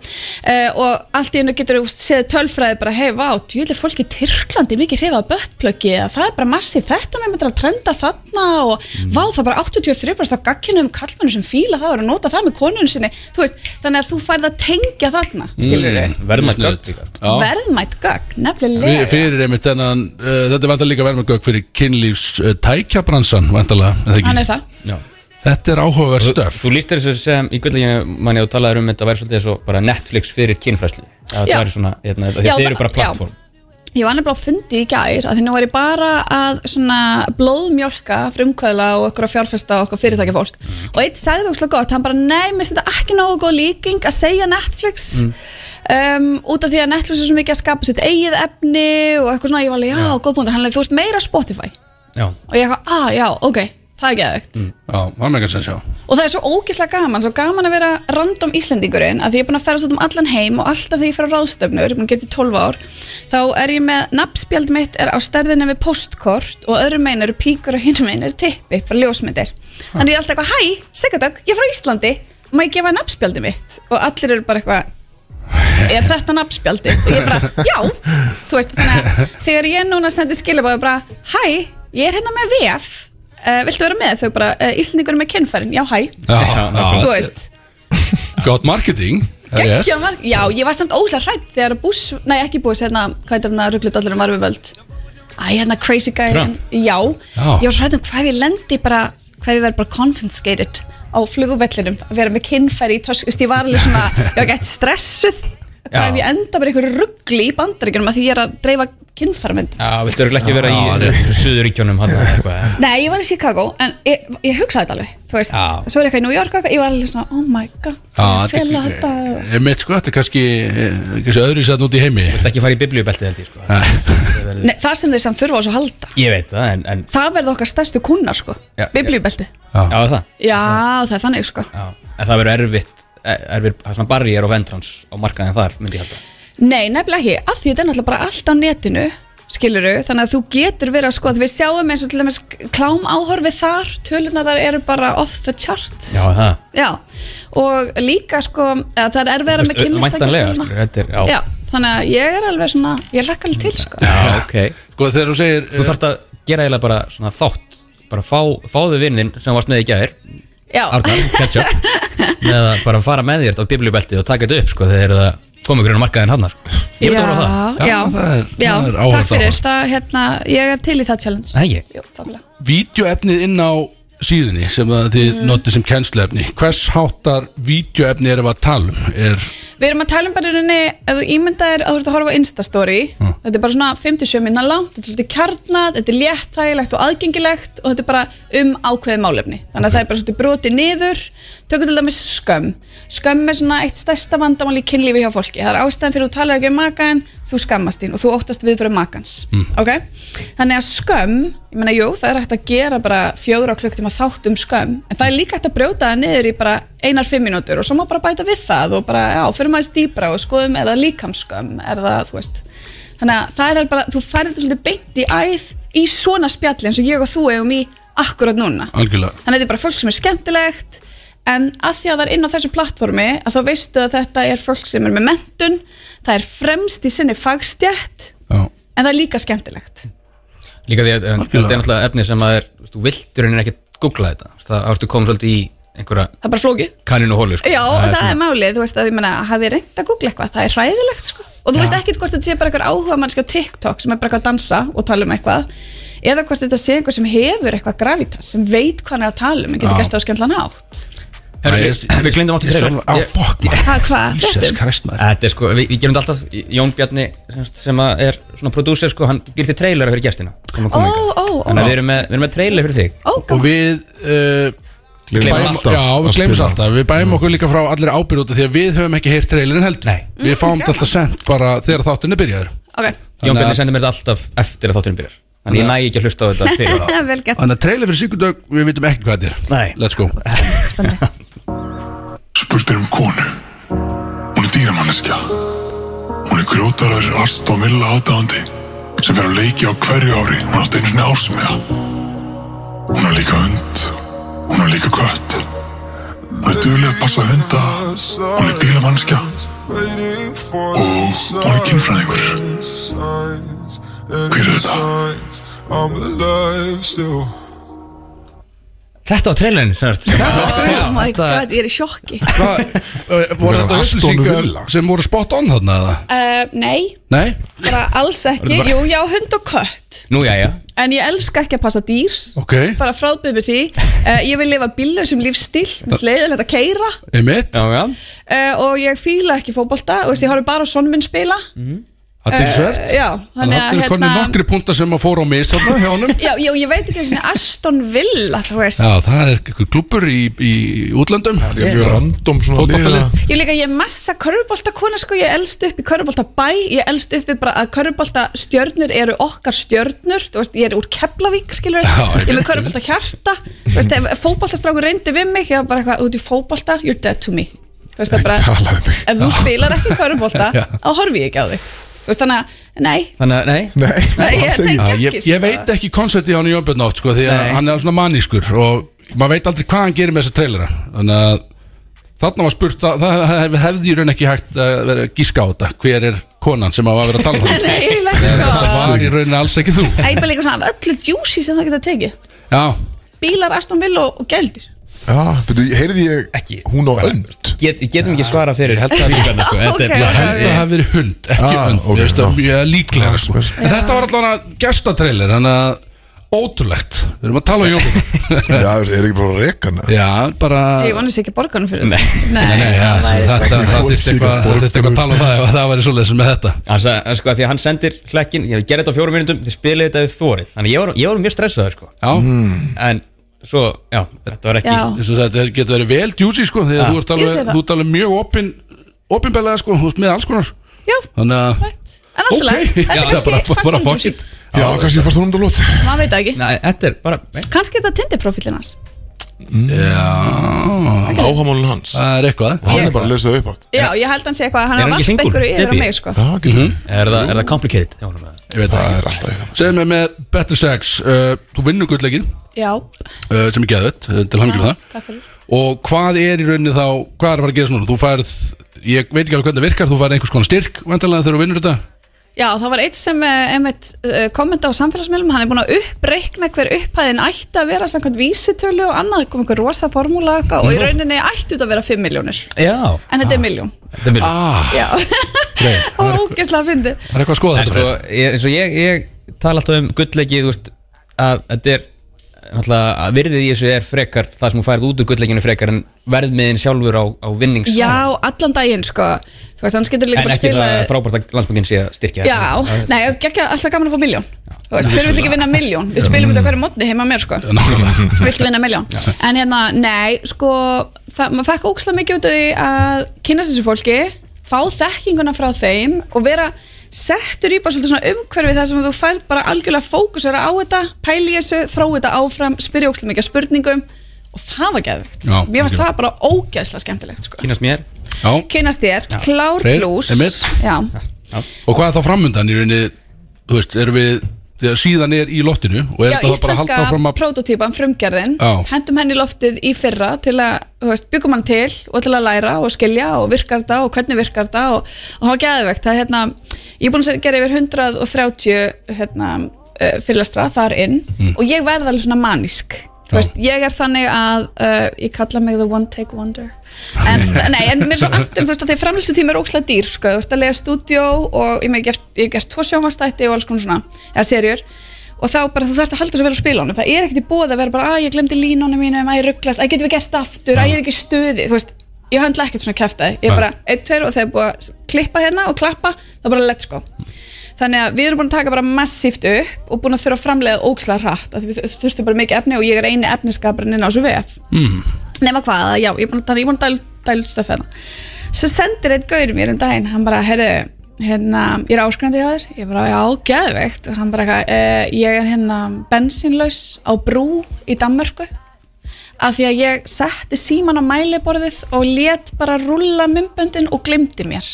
Uh, og allt í hennu getur þú séð tölfræði bara, hei, vá, djúlega fólki í Tyrklandi mikið hrifað buttplugi það er bara massið, þetta með að trenda þarna og vá, það bara 83% af gagginu kallmennu sem fíla það og eru að nota það með konunum sinni, þú færð að tengja þarna, við Verðmætt. Já. verðmætt Við- nefnilega Fyrir einmitt þennan uh, Þetta er vantar líka verðmætt gögg fyrir kynlífs uh, tækjabransan vantarlega, er það ekki? er það Já. Þetta er áhugaverð stöf Þú lístir þessu sem í gullleginu manni og talaður um þetta væri svolítið svo bara Netflix fyrir kynfræslu að Já. það er svona, hérna, þeir það- eru bara já. plattform Ég var nefnilega á fundi í gær að því nú var ég bara að svona blóðmjólka frumkvæðla og okkur að fjárfesta og okkur fyrirtækja fólk. Og eitt sagði það úrslega gott, hann bara nei, mér finnst þetta ekki nógu góð líking að segja Netflix. Um, út af því að Netflix er svo mikið að skapa sitt eigið efni og eitthvað svona, ég var alveg, já, góð punktur. Hann leiði, þú veist meira Spotify. Já, og ég eitthvað, ah, já, ok, það er geðvegt Já, það er mega sens, já og það er svo ógislega gaman, svo gaman að vera random Íslendingurinn, að því ég er búin að ferðast út um allan heim og alltaf þegar ég fer á ráðstöfnur, ég er búin að geta í 12 ár þá er ég með, nafnspjald mitt er á stærðinni við postkort og öðrum megin eru píkur og hinum megin eru tippi, bara ljósmyndir. Þannig ég er alltaf eitthvað, hæ, Sigurdögg, ég er frá Íslandi má ég gefa nafnspjaldi mitt? Og allir eru bara eitthvað er þetta nafnspjaldi og ég bara, já. Þú veist, þannig að þegar ég núna sendi skilabóðu bara, hæ, ég er hérna með VF uh, viltu vera með? Þau bara, uh, Íslandingur er með kynfærin, já, hæ. Já, já, þú veist, gott marketing geggja marg já, ég var samt óslega hrætt þegar bús, nei ekki bús hérna, hvað er hérna rugglut allir um var við völd æ, hérna crazy guy. Trump. já, Já. ég var svo hrætt um hvað ég lendi bara, hvað ef ég verð bara confiscated á flugvellinum, að vera með kynfæri í tösk, þú veist, ég var alveg svona ég var gett stressuð. Ef ég enda bara einhverju ruggli í bandaríkjunum að því ég er að dreifa kynfærmynd Já, viltu örugglega ekki vera í eitthvað Nei, ég var í Chicago en ég, ég hugsaði þetta alveg þú veist, Já. svo er ég eitthvað í New York og ég var alveg svona, oh my god Já, ég fela þetta er- er mitt sko, þetta er kannski, eh, kannski öðru sætt út í heimi. Viltu ekki fara í biblíubeltið held ég sko? Nei, það sem þeir samt þurfa á svo að halda. Ég veit það, en, en það verður okkar stærstu kunnar sko Já, biblíubelti já, það? Já, það er þannig sko. Já, en það verður erfitt það er svona barrier og ventrans á markaðin þar, myndi ég halda. Nei, nefnilega ekki, af því þetta er náttúrulega bara allt á netinu skiluru, þannig að þú getur verið að sko við sjáum eins og til dæmis klám áhorfið þar, tölunar þar eru bara off the charts. Já, það? Já, og líka sko að það er erfiðara með Væntanlega, kynlistækja er, já. Já, þannig að ég er alveg svona ég lakka alveg til sko. Já, ok. Sko, þegar þú segir Þú þarft að gera eiginlega bara svona þátt. Bara fá, fáðu vinnin sem varst með í gæðir Já, Arnar, ketchup <laughs> með að bara fara með þér á biblíubeltið og taka þetta upp sko, þegar það komið grunn á markaðin hann sko. Ég vil það á það já, það er- já, það er áhugavert takk fyrir áhugavert. það, hérna, ég er til í það challenge Nei, ég Jú, takk Vídeoefnið inn á síðunni sem að þið Mhm. notið sem kennsluefni Hvers háttar vídeoefni erum við að tala um? Er, Við erum að tala um bara í rauninni, ef þú ímyndaðir að þú ert að horfa á Instastory, þetta er bara svona 57 minna langt, þetta er svolítið kjarnað, þetta er léttþægilegt og aðgengilegt og þetta er bara um ákveðið málefni. Þannig að það er bara svolítið brotið niður, tökum til dæmis skömm. Skömm er svona eitt stærsta vandamál í kynlífi hjá fólki. Það er ástæðan fyrir að þú talar ekki um makaðin, þú skammast þín og þú óttast viðbröð makans. Ok? Þannig að skömm, ég meina, jú, það er hægt að gera bara fjögur á einar fimm mínútur og svo má bara bæta við það og bara, já, fyrir maður dýbra og skoðum er það líkamskömm, er það, þú veist. Þannig að það er bara, þú færður þetta svolítið beint í æð í svona spjalli eins og ég og þú eigum í akkurat núna. algjörlega Þannig að þetta er bara fólk sem er skemmtilegt en að því að það er inn á þessu plattformi að þá veistu að þetta er fólk sem er með mentun, það er fremst í sinni fagstjætt Já, en það er líka skemmtilegt. Líka því að þetta er náttúrulega efni sem að er, þú viltur henni ekkert googla þetta Það ártu komið svolítið í einhverja Það er bara flókið. kanninu hólu sko. Já, það, svona- er málið, þú veist að ég meina, hafið reynd að googla eitthvað, það er hræðilegt sko. Og þú veist ekkert hvort þetta sé bara eitthvað áhuga mannski á TikTok sem er bara eitthvað að dansa og tala um eitthvað eða hvort þetta sé einhver sem hefur eitthvað gravitas, sem veit hvað hann er að tala um en getur gert það á skemmtlan átt. Við glindum átti Ég trailer sjálf- Á, Ég- fokk maður Hvað, hvað, Jesus fréttum? Christ maður Þetta er sko, við, við gerum þetta alltaf Jón Bjarni sem, sem að er svona prodúser sko, hann býr til trailera fyrir gestina. Þannig að við erum með, við erum með trailer fyrir þig Ó, Og við uh, Við Gleymum bæjum- alltaf Já, við gleymum alltaf Við bæjum okkur líka frá allir ábyrð út af Því að við höfum ekki heyrt trailerin heldur Nei. Við fáum þetta alltaf sent bara þegar þáttunni byrjaður Ok, Jón Bjarni sendir mér þetta alltaf eftir að þátturinn byrjar Þannig ég næ ekki að hlusta á þetta <laughs> fyrir vel gert Þannig að trailer fyrir Sigurdögg, við vitum ekki hvað þetta er Nei. Let's go Spurt er um konu. Hún er dýramanneskja. Hún er grjótarar Aston Villa aðdáðandi sem fer að leiki á hverju ári. Hún átti einu svona ársmiða. Hún har líka hund. Hún har líka kött. Hún er duglega að passa hunda. Hún er bílamanneskja. Og hún er kynfræðingur. Hver er þetta? Þetta var trailerin semst Oh my god, ég er í sjokki. Hvað, uh, voru Var þetta Aston upplýsingar Villa? sem voru spot on þarna eða? uh, Nei, Nei? bara alls ekki. Jú, já, hund og kött. Nú, já, já. En ég elska ekki að passa dýr. Ok, Bara fráðbyð mér því. <laughs> Uh, Ég vil lifa bílausum lífstíl Leiðilegt að keira einmitt. Já, já. Uh, Og ég fíla ekki fótbolta. Og ég horfi bara á sonn minn spila Aðtilsvert Eh, Já, Þannig að það er konið nokkri punta sem að fóra á mis þarna hjá honum. Já, já, ég veit ekki svona Aston Villa, þú veist. Já, það er eitthvað klubur í, í útlöndum. Ég er mjög random svona liða. Ég líka, ég er massa körfubolta kona sko, ég elst upp í körfubolta bæ ég elst upp við bara að körfubolta stjörnur eru okkar stjörnur, þú veist, ég er úr Keflavík, skilur, Já, ég ég er með hjarta, þú veist, ef fótboltastrákur reyndi við mig, ég var bara eitthvað, út í fótbolta you're dead to me, þú veist, það bara ef þú spilar ekki körfubolta, <laughs> Já. þá horfi ég ekki á þig veist, þannig að, nei. Þannig að, nei. Nei, Nei, ég alls ekki. Já, ekki, ég, sko. ég veit ekki koncepti á hann í Jónbjörn oft sko, því að Nei. hann er svona mannískur og maður veit aldrei hvað hann gerir með þessa trailera. Þannig að þarna var spurt að, það hef, hefði í raun ekki hægt að vera að gíska á þetta. Hver er konan sem að vera að tala um <laughs> þetta Nei, ég legg það sko. var í rauninni alls ekki þú. Æ, bara líka svona af öllu juicy sem það geta tekið. Já, Bílar, Aston Villa og, og gældir Já, betur, heyrði ég Ekki. hún á önd? Get, Getum ekki svara fyrir. Held að- spurningarnar, sko. Þetta er ok. held að hafi verið hund, ekki Ah, önd. ok, finnst það já. mjög líklega sko. En þetta var allavega gestatrailer þannig að ótrúlegt. Við erum að tala um <laughs> Jónbjörn Já, er ekki bara að reka hana Já, bara Ég vonast ekki borgarnum fyrir Nei. Nei, Nei, já, það væri þetta, svo- það þurfti eitthvað það þyrfti eitthvað að tala um það ef það væri svoleiðis með þetta. Hann sagði, sko, því að hann sendir hlekkin Ég gerði þetta á fjórum minnundum, þið spilið þetta við þórið Þannig ég var, ég var mjög stressaður, sko. Já, En svo, já, þetta var ekki Já. og þetta getur verið vel juicy sko því að Ja. þú ert Ég alveg, sé það. þú ert alveg mjög opin opinbelega sko, þú ert með alls konar Já, þannig að. En alltaf Ok, okay. <laughs> já, Þetta er bara- kannski bara fast fuck it. Já, kannski fannst hún um það lót Maður veit það ekki Nei, þetta er bara nei. Kannski er þetta Tinder-profílinn hans Já, Áhamálun hans það er eitthvað Og hann er bara að lesa það upp átt Já, ég held hann sé eitthvað Hann Er er hann að ekki varpa single? ykkur yfir á Debbie? mig sko Já, ekki mm Er það, er það complicated? Já, hún er með- Ég veit Það það er alltaf eitthvað. Segðu mig með Better Sex uh, Þú vinnur gullleikin Já, uh, sem er geðvett uh, til hangjum það. takk fyrir. Og hvað er í rauninni þá Hvað er að fara að gera svona? Þú færð Ég veit ekki alveg hvernig það virkar Þú færð einhvers konar styrk Vantarlega þegar þú vinnur þetta Já, það var eitt sem einmitt, uh, kommenta á samfélagsmiðlum. Hann er búin að uppreikna hver upphæðin ætti að vera samkvæmt vísitölu og annað. Kom einhver rosa formúla og í rauninni ætti þetta að vera 5 miljónir Já, En þetta er miljón þetta er mjög Ah, Já, greið <laughs> það var ógeðslega að fyndi Það er eitthvað að skoða þetta sko, ég, eins og ég, ég tala alltaf um gullleiki, þú veist, að þetta er að virðið í þessu er frekar það sem þú færið út úr gullleikinu frekar en verðmiðin sjálfur á, á vinnings Já, allan daginn sko. Veist, En ekki það frábært að landsbúkin sé að styrkja Já, nei, ekki alltaf gaman að fá miljón hver vil ekki vinna miljón? Við spilum þetta hverju mótni heima mér sko. <laughs> Viltu vinna miljón? En hérna, nei, sko það, maður fekk ókslega mikið út af því að kynast þessu fólki, fá þekkinguna frá þeim og vera settur í bara svolítið svona umhverfi þar sem þú færð bara algjörlega fókusera á þetta pæli þessu, þrói þetta áfram spyrja ókslega mikið spurningum og það var geðvikt Já, Mér fannst ok. það bara ógeðslega skemmtilegt sko. Kynast mér Já. Kynast þér, klár Freyr. Já, Og hvað er þá framundan í rauninni Þú veist, erum við síðan er í loftinu Og er Já, þetta bara að halda íslenska fram að prototýpan, frumgerðin Já. hendum henni loftið í fyrra til að, þú veist, byggum hann til og til að læra og skilja og virkar þetta og hvernig virkar þetta og, og það var geðvegt það er hérna, ég er búin að gera yfir 130 hérna, uh, fyrirlestra þar inn Mm. og ég verð alveg svona manísk Þú veist, ég er þannig að uh, ég kalla mig the one take wonder. En, <laughs> nei, en mér er svo andum þú veist að þeir framlýslu tíma er ókslega dýr sko, þú veist að lega stúdjó og ég hef gert, ég hef gert tvo sjónvastætti og alls konar svona, eða serjur og þá bara þú þarfst að halda svo vel á spilunum. Það er ekkert í bóð að vera bara, að ég glemdi línunum mínum að ég rugglast, að getum við gert aftur að ég er ekki stuði, þú veist ég höndla ekkert svona kæftæði, ég er bara 1, 2 og þegar búið að klippa hérna og klappa þá bara let's go þannig að við erum búin að taka bara massíft upp og búin að þurfa að framlega ókslega hratt. Að við þurftum bara mikið efni og ég er eini efniskaparinn inn á þessu VF nema hvað, já, ég er búin að, að dæla, út stöf hérna. Svo sendir eitt gaur mér um daginn hann bara, heyrðu, hérna ég er áskrandi hjá þér, ég bara, já, geðveikt. Og hann bara, eitthvað, e, ég er hérna bensínlaus á brú í Danmörku. Af því að ég setti síman á mæliborðið og let bara rúlla mymböndin og glimti mér.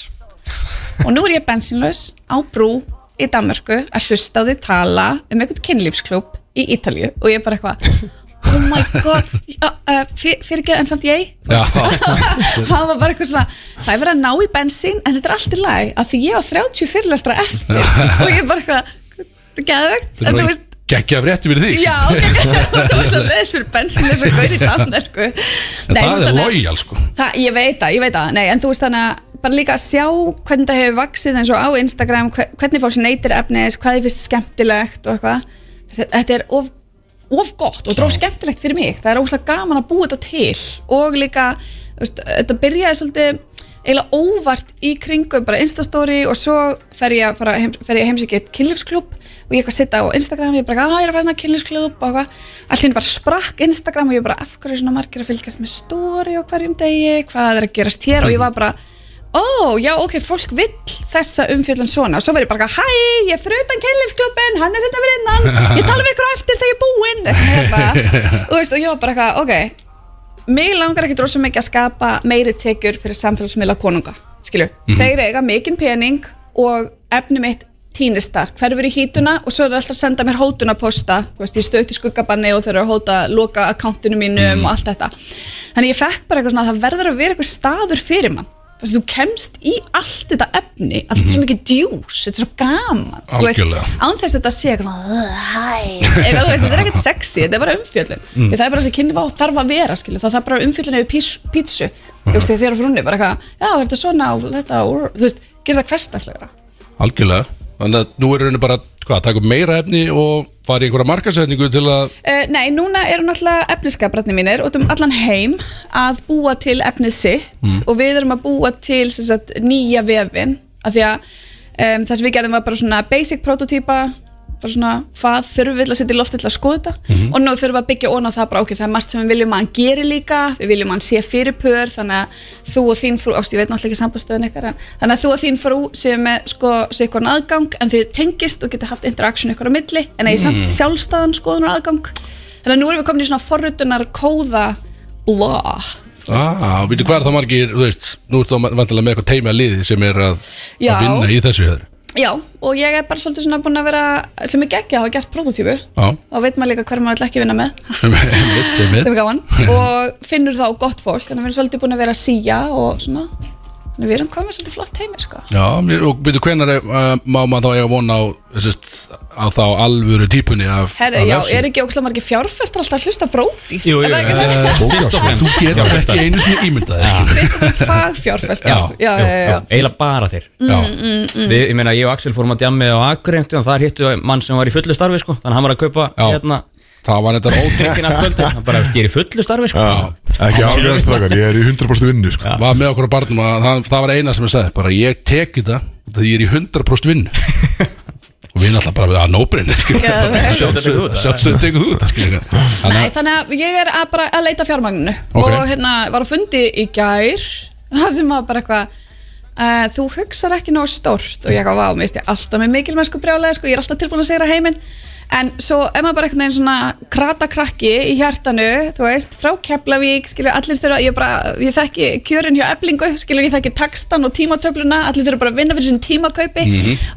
Og nú er ég bensínlaus á brú í Danmörku að hlusta á því tala um einhvern kynlífsklub í Ítalju og ég bara eitthvað oh my god já, uh, fyr, fyrir ekki en samt ég? Hann <laughs> var bara eitthvað svona það er verið að ná í bensín en þetta er allt í lag af því ég á 30 fyrirlestra eftir. <laughs> Og ég er bara eitthvað þetta er geðvegt er veist. geggja frétti fyrir því Já, <laughs> þú veist að leðis fyrir bensin þess að gauði þannig sko. En það er lojal sko. Það, Ég veit það, ég veit það. Nei, en þú veist þannig að bara líka að sjá hvernig það hefur vaksið eins og á Instagram hve- hvernig fólk neytir efnis, hvað þið finnst skemmtilegt og eitthvað. Þetta er of, of gott og dróf skemmtilegt fyrir mig. Það er óslega gaman að búa þetta til. Og líka, veist, þetta byrjaði svolítið eiginlega óvart í kringum bara instastory og svo fer ég að fara fer ég að heimsækja eitt kynlífsklub og ég eitthvað sitta á Instagram ég bara, að ég er að fara hérna kynlífsklub og eitthvað. Hérna bara sprakk Instagram og ég bara af hverju er svona margir að fylgjast með story og hverjum degi, hvað er að gerast hér? Og ég var bara, ó, já, ok, fólk vill þessa umfjöldun svona. Svo verð ég bara, hæ, ég er fyrir utan kynlífsklubin hann er hérna fyrir innan, ég tala við ykkur á eftir þegar ég er búinn. Eitthvað, <laughs> og, veist, og ég var bara eitthvað, ok mig langar ekki drosa mikið að skapa meiri tekjur fyrir samfélagsmiðla konunga skilju, þeir eiga mikinn pening og efni mitt tínistar, hverfur í hítuna og svo er það alltaf að senda mér hótunaposta þú veist, ég stöðt í skuggabanni og þeir eru að hóta loka akkantinu mínum og allt þetta. Þannig ég fekk bara eitthvað svona að það verður að vera eitthvað staður fyrir mann þess að þú kemst í allt þetta efni allt mm svo mikið djús, þetta er svo gaman. Þú veist, Algjörlega. án þess að þetta sé eitthvað svona, "Ugh, hæ, Eða, þú þetta er ekkert sexy þetta er bara umfjöllun. Mm. það er bara þessi kynni þarf að vera skilju, það þarf bara umfjöllun yfir pís, pítsu. Þú þegar á frunni, bara eitthvað já, er þetta svona og þetta, og, þú veist, gera það hversdagslegra. Algjörlega. Þannig að nú er raunin bara Hvað, taka upp meira efni og fara í einhverja markasetningu til að Uh, nei, núna eru náttúrulega efniskaprætni mínir út um allan heim að búa til efnið sitt og við erum að búa til sagt, nýja vefin af því að um, það sem við gerðum var bara svona basic prototýpa bara svona hvað þurfum við að setja í lofti til að skoða þetta? Og nú þurfum við að byggja ón á það bara ok, það er margt sem við viljum að hann geri líka við viljum að hann sé fyrir pör þannig að þú og þín frú, ást ég veit náttúrulega ekki sambastöðun en þannig að þú og þín frú séu með sko, séu ykkur aðgang en þið tengist og geta haft interaction ykkur á milli en eða samt sjálfstæðan skoðunar aðgang. Þannig að nú erum við komin í svona forrutunar kóða blah ah, Veitu hvað er það margir, þú veist Nú ertu vantilega með eitthvað teimi að liði sem er að, að vinna í þessu hér Já, og ég er bara svolítið svona búin að vera sem er geggja að hafa gert prototípu. Þá veit maður líka hver maður vill ekki vinna með. <laughs> Sem er gaman. <laughs> Og finnur þá gott fólk þannig að við erum svolítið búin að vera að síja og svona. að við erum komið svolítið flott heimir sko. Já, mér- og hvenar er, uh, má maður þá eiga von á á þá alvöru típunni af, Herri, já, vefsíðu? er ekki ókslega margir fjárfestar alltaf að hlusta brótís Jú, jú? Fyrst og fremst Þú getur ekki einu sinni ímyndað þér, skilur. fyrst og fremst fagfjárfestar já, já, já, já. Eiginlega bara þeir Já, Við, ég meina, ég og Axel fórum að djammi á Akureyri og þar hittu mann sem var í fullu starfi sko. þannig að hann var að kaupa hérna það var þetta ótrúlega ótrykkin að sköldi hann bara, ég er í fullu starfi sko. Ekki ágjörðan strakar, ég er í 100% vinnu sko. var með okkur á barnum að það, það var eina sem ég sagði bara ég tek þetta þegar ég er í 100% vinn <laughs> og við náttúrulega bara að nóbrinni sjálfsögðu tekum út Nei, að þannig að ég er að bara að leita fjármagninu. Ok. og hérna var að fundi í gær <laughs> það sem var bara eitthvað uh, þú hugsar ekki nógu stórt. Og ég eitthvað, vá, mér veist ég alltaf með mikilmennsku brjálega sko, ég er alltaf tilbúin að segja heiminn en svo er maður bara einhvern veginn svona krata krakki í hjartanu, þú veist frá Keflavík, skilur, allir þurfa ég, bara, ég þekki kjörin hjá eblingu skilur, ég þekki takstan og tímatöfluna allir þurfa bara að vinna fyrir sín tímakaupi.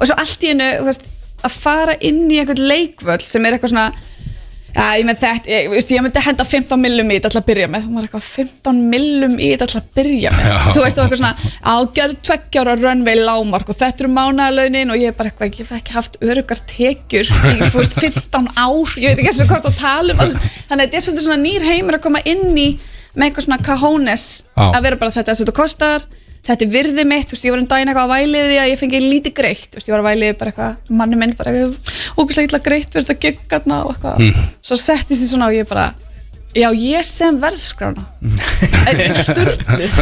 Og svo allt í hennu, þú veist að fara inn í einhvern leikvöld sem er eitthvað svona ég með þetta, ég, veist, ég myndi henda 15 millum í þetta til að byrja með, hún var eitthvað 15 millum í þetta til að byrja með, Já. þú veist, og eitthvað svona ágjörð tveggjára runway lámark og þetta eru mánaðalaunin og ég er bara eitthvað, ég hef ekki haft örugar tekjur í, þú veist, 15 ár, ég veit ekki eins og hvað það tala um, þú þannig að þetta er svolítið svona nýr heimur að koma inn í með eitthvað svona cajones, Já. að vera bara þetta að þetta kostar, þetta er virði mitt, veist, ég var um daginn eitthvað að væliði að ég fengi lítið greitt, veist, ég var að væliði bara eitthvað, manni minn bara eitthvað, ógustlega illa greitt fyrir þetta giggarna og eitthvað, svo settist ég svona og ég bara, já, ég sem verðskrána, <laughs> þetta er styrtluð,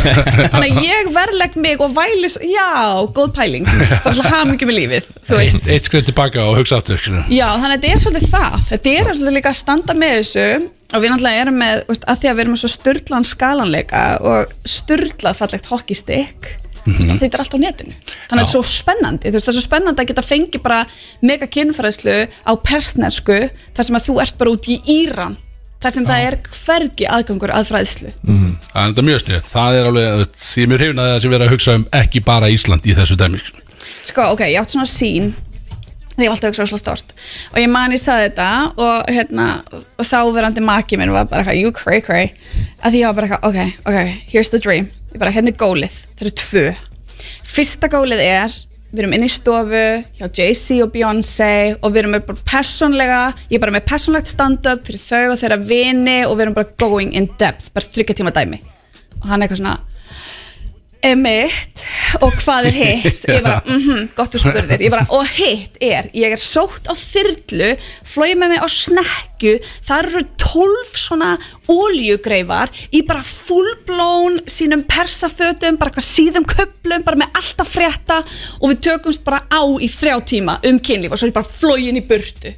þannig að ég verðlegg mig og væli, svo- já, góð pæling, bara til að hafa mikið með lífið, veist, eitt skrið tilbaka og hugsa skilur. Já, þannig að þetta er svolítið það. Þetta er svolítið líka að standa með þessu. Og við náttúrulega erum með, veist, að því að við erum með svo styrlan skalanleika og styrlað fallegt hockeystick mm -hmm. þetta er allt á netinu. Þannig að þetta er svo spennandi, veist, það er svo spennandi að geta fengið bara mega kynfræðslu á persnesku þar sem að þú ert bara út í Íran þar sem það er hvergi aðgangur að fræðslu. Það er þetta mjög sniðt Það er alveg, því er mjög hrifin að það sem vera að hugsa um ekki bara Ísland í þessu dæmi sko. sko, ok, ég átt svona sín því ég alltaf að hugsa svo stort og ég man ég saði þetta og hérna og þá verandi maki minn var bara eitthvað you cray cray. Að því ég var bara eitthvað, ok, ok, here's the dream. Ég bara, hérna er gólið, það eru tvö. Fyrsta gólið er við erum inn í stofu hjá Jay-Z og Beyoncé og við erum með bara persónlega ég er bara með persónlegt stand-up fyrir þau og þeirra vini og við erum bara going in depth bara þryggja tíma dæmi. Og hann er eitthvað svona emitt og hvað er hitt? <laughs> Ég bara, mhm, gott þú spurðir. Ég bara, <laughs> og hitt er, ég er sótt á þyrlu, flóið með mig á snekju það eru tólf svona óljugreifar í bara fullblón sínum persafötum bara síðum köplum bara með alltaf frétta og við tökumst bara á í þrjá tíma um kynlíf og svo er ég bara flóin í burtu.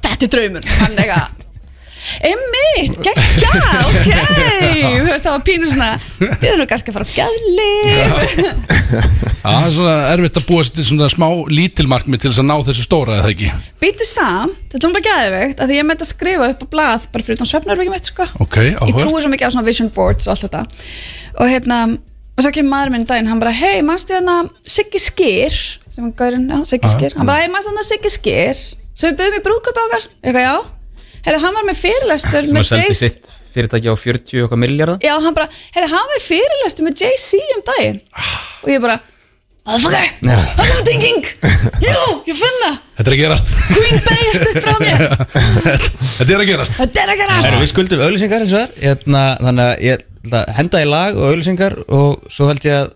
Þetta er draumur hann eitthvað Emmitt, geggja, ok. Þú veist, það var pínu svona Við erum kannski að fara á gæðlif Já, það er svona erfitt að búa sér til svona smá lítilmarkmið til þess að ná þessu stóra eða ekki? Býtu sam, þetta er bara gæðvegt að því ég með að skrifa upp á blað bara fyrir þann svefnarvíkjum eitt sko. Ok, Ég trúi svo mikið á svona vision boards og allt þetta. Og hérna, og svo kemur maður minn í daginn, hann bara, hei, mannstu hérna Siggi Skýr, sem hann gaurinn, já, Siggi. Skýr hann bara, hei, mannstu hérna Siggi Skýr sem við byggðum í brúðköp okkar, eitthvað, já Herra, hann var með fyrirlestur sem með að seldi Jay-Z. sitt fyrirtæki á 40 og eitthvað miljardar Já, hann bara, herri, hann var fyrirlestu með Jay-Z um daginn. Og ég bara, motherfucker, það er thinking jú, ég finn það. Þetta er að gerast. Queen Bey er stutt frá mér. <laughs> Þetta er að gerast. Þetta er að gerast. Erum við skuldum auðlýsingar eins og þar hérna, Þannig að ég henda í lag og auðlýsingar og svo held ég að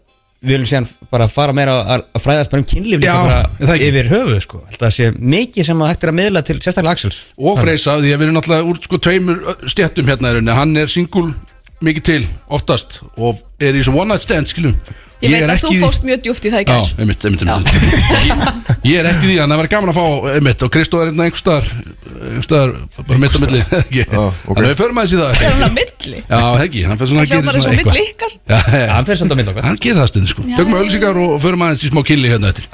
við viljum síðan bara fara meira að, að fræðast bara um kynlíf líka bara yfir höfuð sko. Það sé mikið sem að hægt er að miðla til sérstaklega Axels. Og freysa, því að við erum náttúrulega úr sko tveimur ö, stéttum hérna rauninni. Hann er singul mikið til, oftast Og er í svona one night stand, skiljum Ég veit að þú fórst mjög djúft í það í Já, gær einmitt, einmitt, einmitt. Ég, ég er ekki því, en það verður gaman að fá einmitt, og Kristó er einhver staðar einhver staðar, bara mitt á milli. Þannig að við förum aðeins í það. Er hann að milli? Já, ekki, hann fyrir svona að gera bara svo svona milli eitthvað ykkar? Já, já, Hann fyrir að miðla okkar. Hann gerir það stundin sko. Já, Tökum já, auðlýsingar og förum aðeins í smá killi hérna eftir.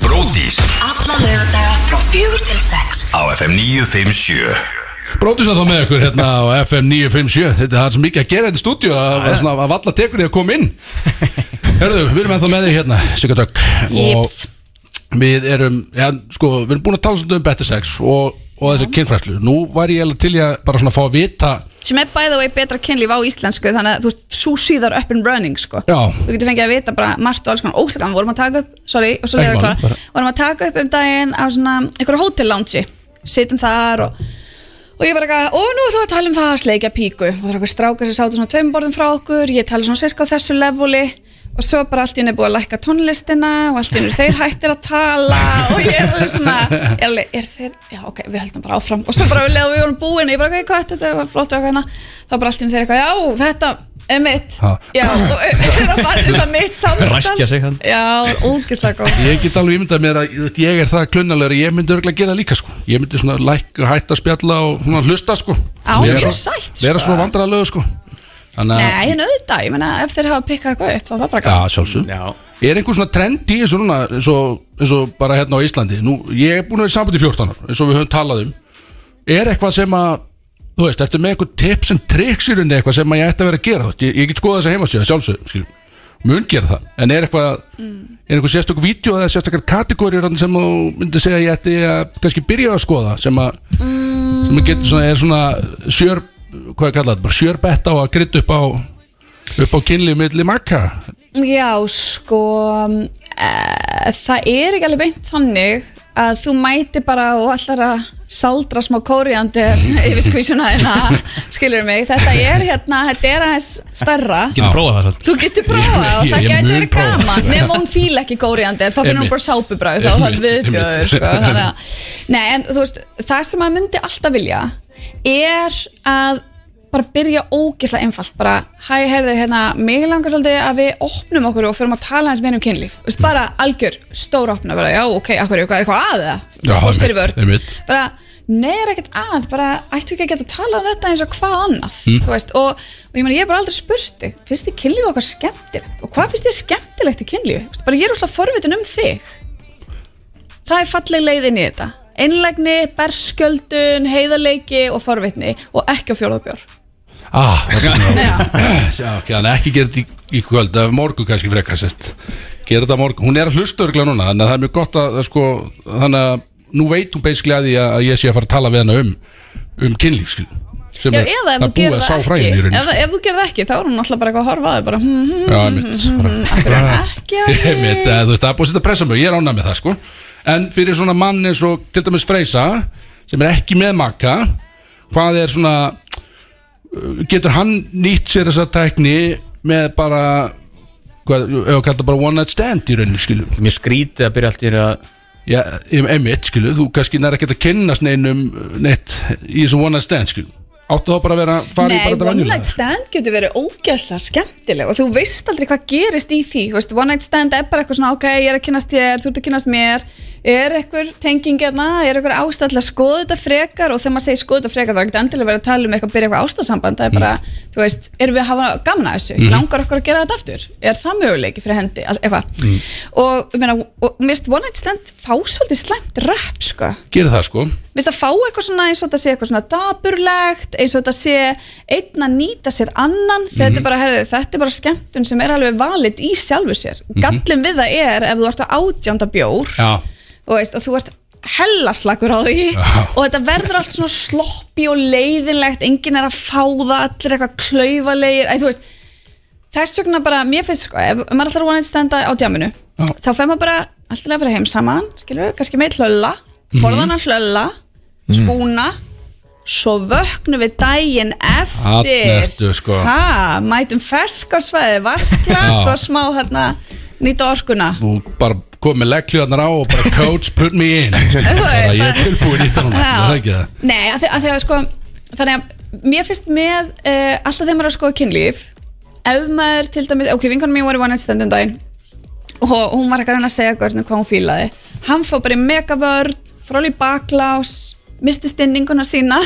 Bródís Alla lögadaga frá fjögur til sex. Á FM 957 Bróðis að þá með ykkur hérna á FM 957 Þetta er það sem mikið að gera hérna í stúdíu að, að, að valla tekur því að koma inn. <laughs> Hörðu, við erum ennþá með þig hérna Sigga Dögg. Og við erum, já, sko, við erum búin að tala svolítið um better sex og, og þessi kynfræslu Nú væri ég alveg til ég að bara svona fá að vita sem er by the way betra kynlíf á íslensku þannig að þú veist, svo síðar up and running sko. Já, þú getur fengið að vita bara margt og alls konar. Óstakam, vorum að taka upp, sorry, og svo Ekki leiður máli, hvað bara- vorum að taka upp um daginn á svona einhverju hótel lounge. Sittum þar og og ég bara eitthvað, og nú ætlum við að tala um það að sleikja píku. Og það er eitthvað strákar sem sátu svona tveim borðum frá okkur. Ég tala svona cirka á þessu leveli og svo bara allt í henni búið að lækka tónlistina og allt í henni þeir hættir að tala og ég er alveg svona er, alveg, er þeir, já ok, við höldum bara áfram. Og svo bara við leðum við vorum búin og ég bara, ok, hvað þetta var flott og eitthvað hérna. Þá bara allt í henni þeir eitthvað, já, þetta er mitt. Ha. já, og <laughs> er að fara svona mitt samtal. Ræskja sig hann. já, ógislega góð ég get alveg ímyndað mér að ég- ég er það klunnalega Ég myndi örgulega gera það líka sko. Ég myndi svona lækka, hætta spjalla og svona hlusta sko. Á, Vera mjög svo- sætt, Vera sko. svo vandræðalegu sko Nei, en auðvitað, ég meina, ef þeir hafa pikkað eitthvað upp þá var bara Já, gaman sjálfsög Já. Er einhver svona trend í þessu núna eins og, eins og bara hérna á Íslandi? Nú, ég er búin að vera í samband í 14 ára eins og við höfum talað um. Er eitthvað sem að þú veist, ertu með eitthvað tips and tricks í rauninni eitthvað sem að ég ætti að vera að gera? Ég, ég get skoða þess að heimasíða sjálfsög skiljum mun gera það, en er eitthvað er eitthvað sérstök vídeo eða sérstakar kategóriur þarna sem þú myndi segja ég ætti að kannski byrja að skoða sem að, sem að getur svona, er svona sjör, hvað er kallað, bara sjörbett á að krytta upp á upp á kynlið milli makka Já, sko e, það er ekki alveg beint þannig að þú mæti bara og ætlar að sáldra smá kóriandir <laughs> yfir skvísuna hérna, skilur mig? Þetta er hérna, þetta er aðeins stærra. Getur prófað það svolítið. Þú getur prófað og það mun verið gaman. Nefn hún fíla ekki kóriandir Þá finnur hún bara sápubræð Þá einmitt. sko, Nei en þú veist Það sem maður myndi alltaf vilja Er að bara byrja ógislega einfalt. Bara, hæ, heyrðu, hérna, mig langar svolítið að við opnum okkur og fyrir að tala eins meira um kynlíf, Þú veist, bara algjör stór opna, bara, já, ok, akkur, er eitthvað að það Já, einmitt, vörn. einmitt. bara, Nei, er ekkert að, bara ættu ekki að geta talað um þetta eins og hvað annað? Mm. þú veist, og, og ég meina, ég hef bara aldrei spurt þig finnst þið kynlífi okkar skemmtilegt? Og hvað finnst þið skemmtilegt í veist, bara ég er úrslega forvitin um þig. Það er falleg leið inn í þetta einlægni, berskjöldun heiðarleiki og forvitni og ekki á fjóðabjór ah, <laughs> Já, ok, hann ekki gera þetta í, í kvöld eða morgun kannski gera þetta á morgun, hún er að hlusta örgla núna þannig að það er mjög gott að sko, þannig að nú veit hún basically að því að ég sé að fara að tala við hana um um kynlíf skil, sem Já, er, eða það er búið að sá það fræðin í ekki. rauninni ef, sko. ef þú gerir það ekki, þá er hún alltaf bara eitthvað að horfa að þig bara, hm, hm, Já, einmitt bara- ekki að Ég veit, eh, þú veist, það er búið að setja pressa mig, ég er ánægð með það, sko. En fyrir svona mann eins og til dæmis Freysa sem er ekki með maka hvað er svona uh, getur hann nýtt sér þessa tækni með bara hvað, ef að kalla bara one night stand í rauninni, skilu Mér skrítið að byrja allt í einu að Já, em- einmitt, skilu, þú kannski nær ekki að kynnast neinum neitt í þessum one night stand, skilu Áttu þá bara að vera Nei, bara þetta one venjulega night stand getur verið ógæslega skemmtileg og þú veist aldrei hvað gerist í því þú veist, one night stand er bara eitthvað svona ok, ég er að kynast þér, þú ert að kynast mér er eitthvað tenging hérna, er eitthvað ástæð til að skoða þetta frekar? Og þegar maður segir skoða þetta frekar þá er ekki endilega verið að tala um eitthvað byrja eitthvað ástasamband það er bara, þú veist, erum við að hafa gaman að þessu? Mhm. langar okkur að gera þetta aftur? Er það möguleiki fyrir hendi, eitthvað. Mm. og, meina, og mér finnst one night stand fá svolítið slæmt rap, sko. Gerir það, sko. Mér finnst að fá eitthvað svona eins og þetta sé eitthvað svona daburlegt, eins og þetta sé einn að nýta sér annan. Þetta er bara, herðu, þetta er bara skemmtun sem er alveg valid í sjálfu sér. Gallin við það er ef þú ert á átjánda bjór Já, og, veist, og þú ert hellaslagur á því. Og þetta verður allt svona sloppi og leiðinlegt, enginn er að fá það allir eitthvað klaufalegir, æ, þú veist þess vegna bara, mér finnst sko ef maður ætlar að vonað stenda á djáminu Já. þá fer maður bara alltaf að fara heim saman skilur, kannski með hlölla Mhm. borðan að hlölla, spúna svo vöknum við daginn eftir. Ertu, sko. ha, mætum fesk á svæði vaskla, svo smá hérna, nýta orkuna. Þú bara komið með legglíðarnar á og bara coach put me in. <laughs> Bara ég er tilbúin í Já. er það ekki það? Nei, að því að, að sko Þannig að mér finnst með uh, Alltaf þegar maður er að skoða kynlíf Ef maður til dæmis, ok, vinkonum mín var í one night stand um daginn Og hún var ekki að reyna að segja hvernig hvað hún fílaði. Hann fór bara í megavörð Fróli baklás Misti stinninguna sína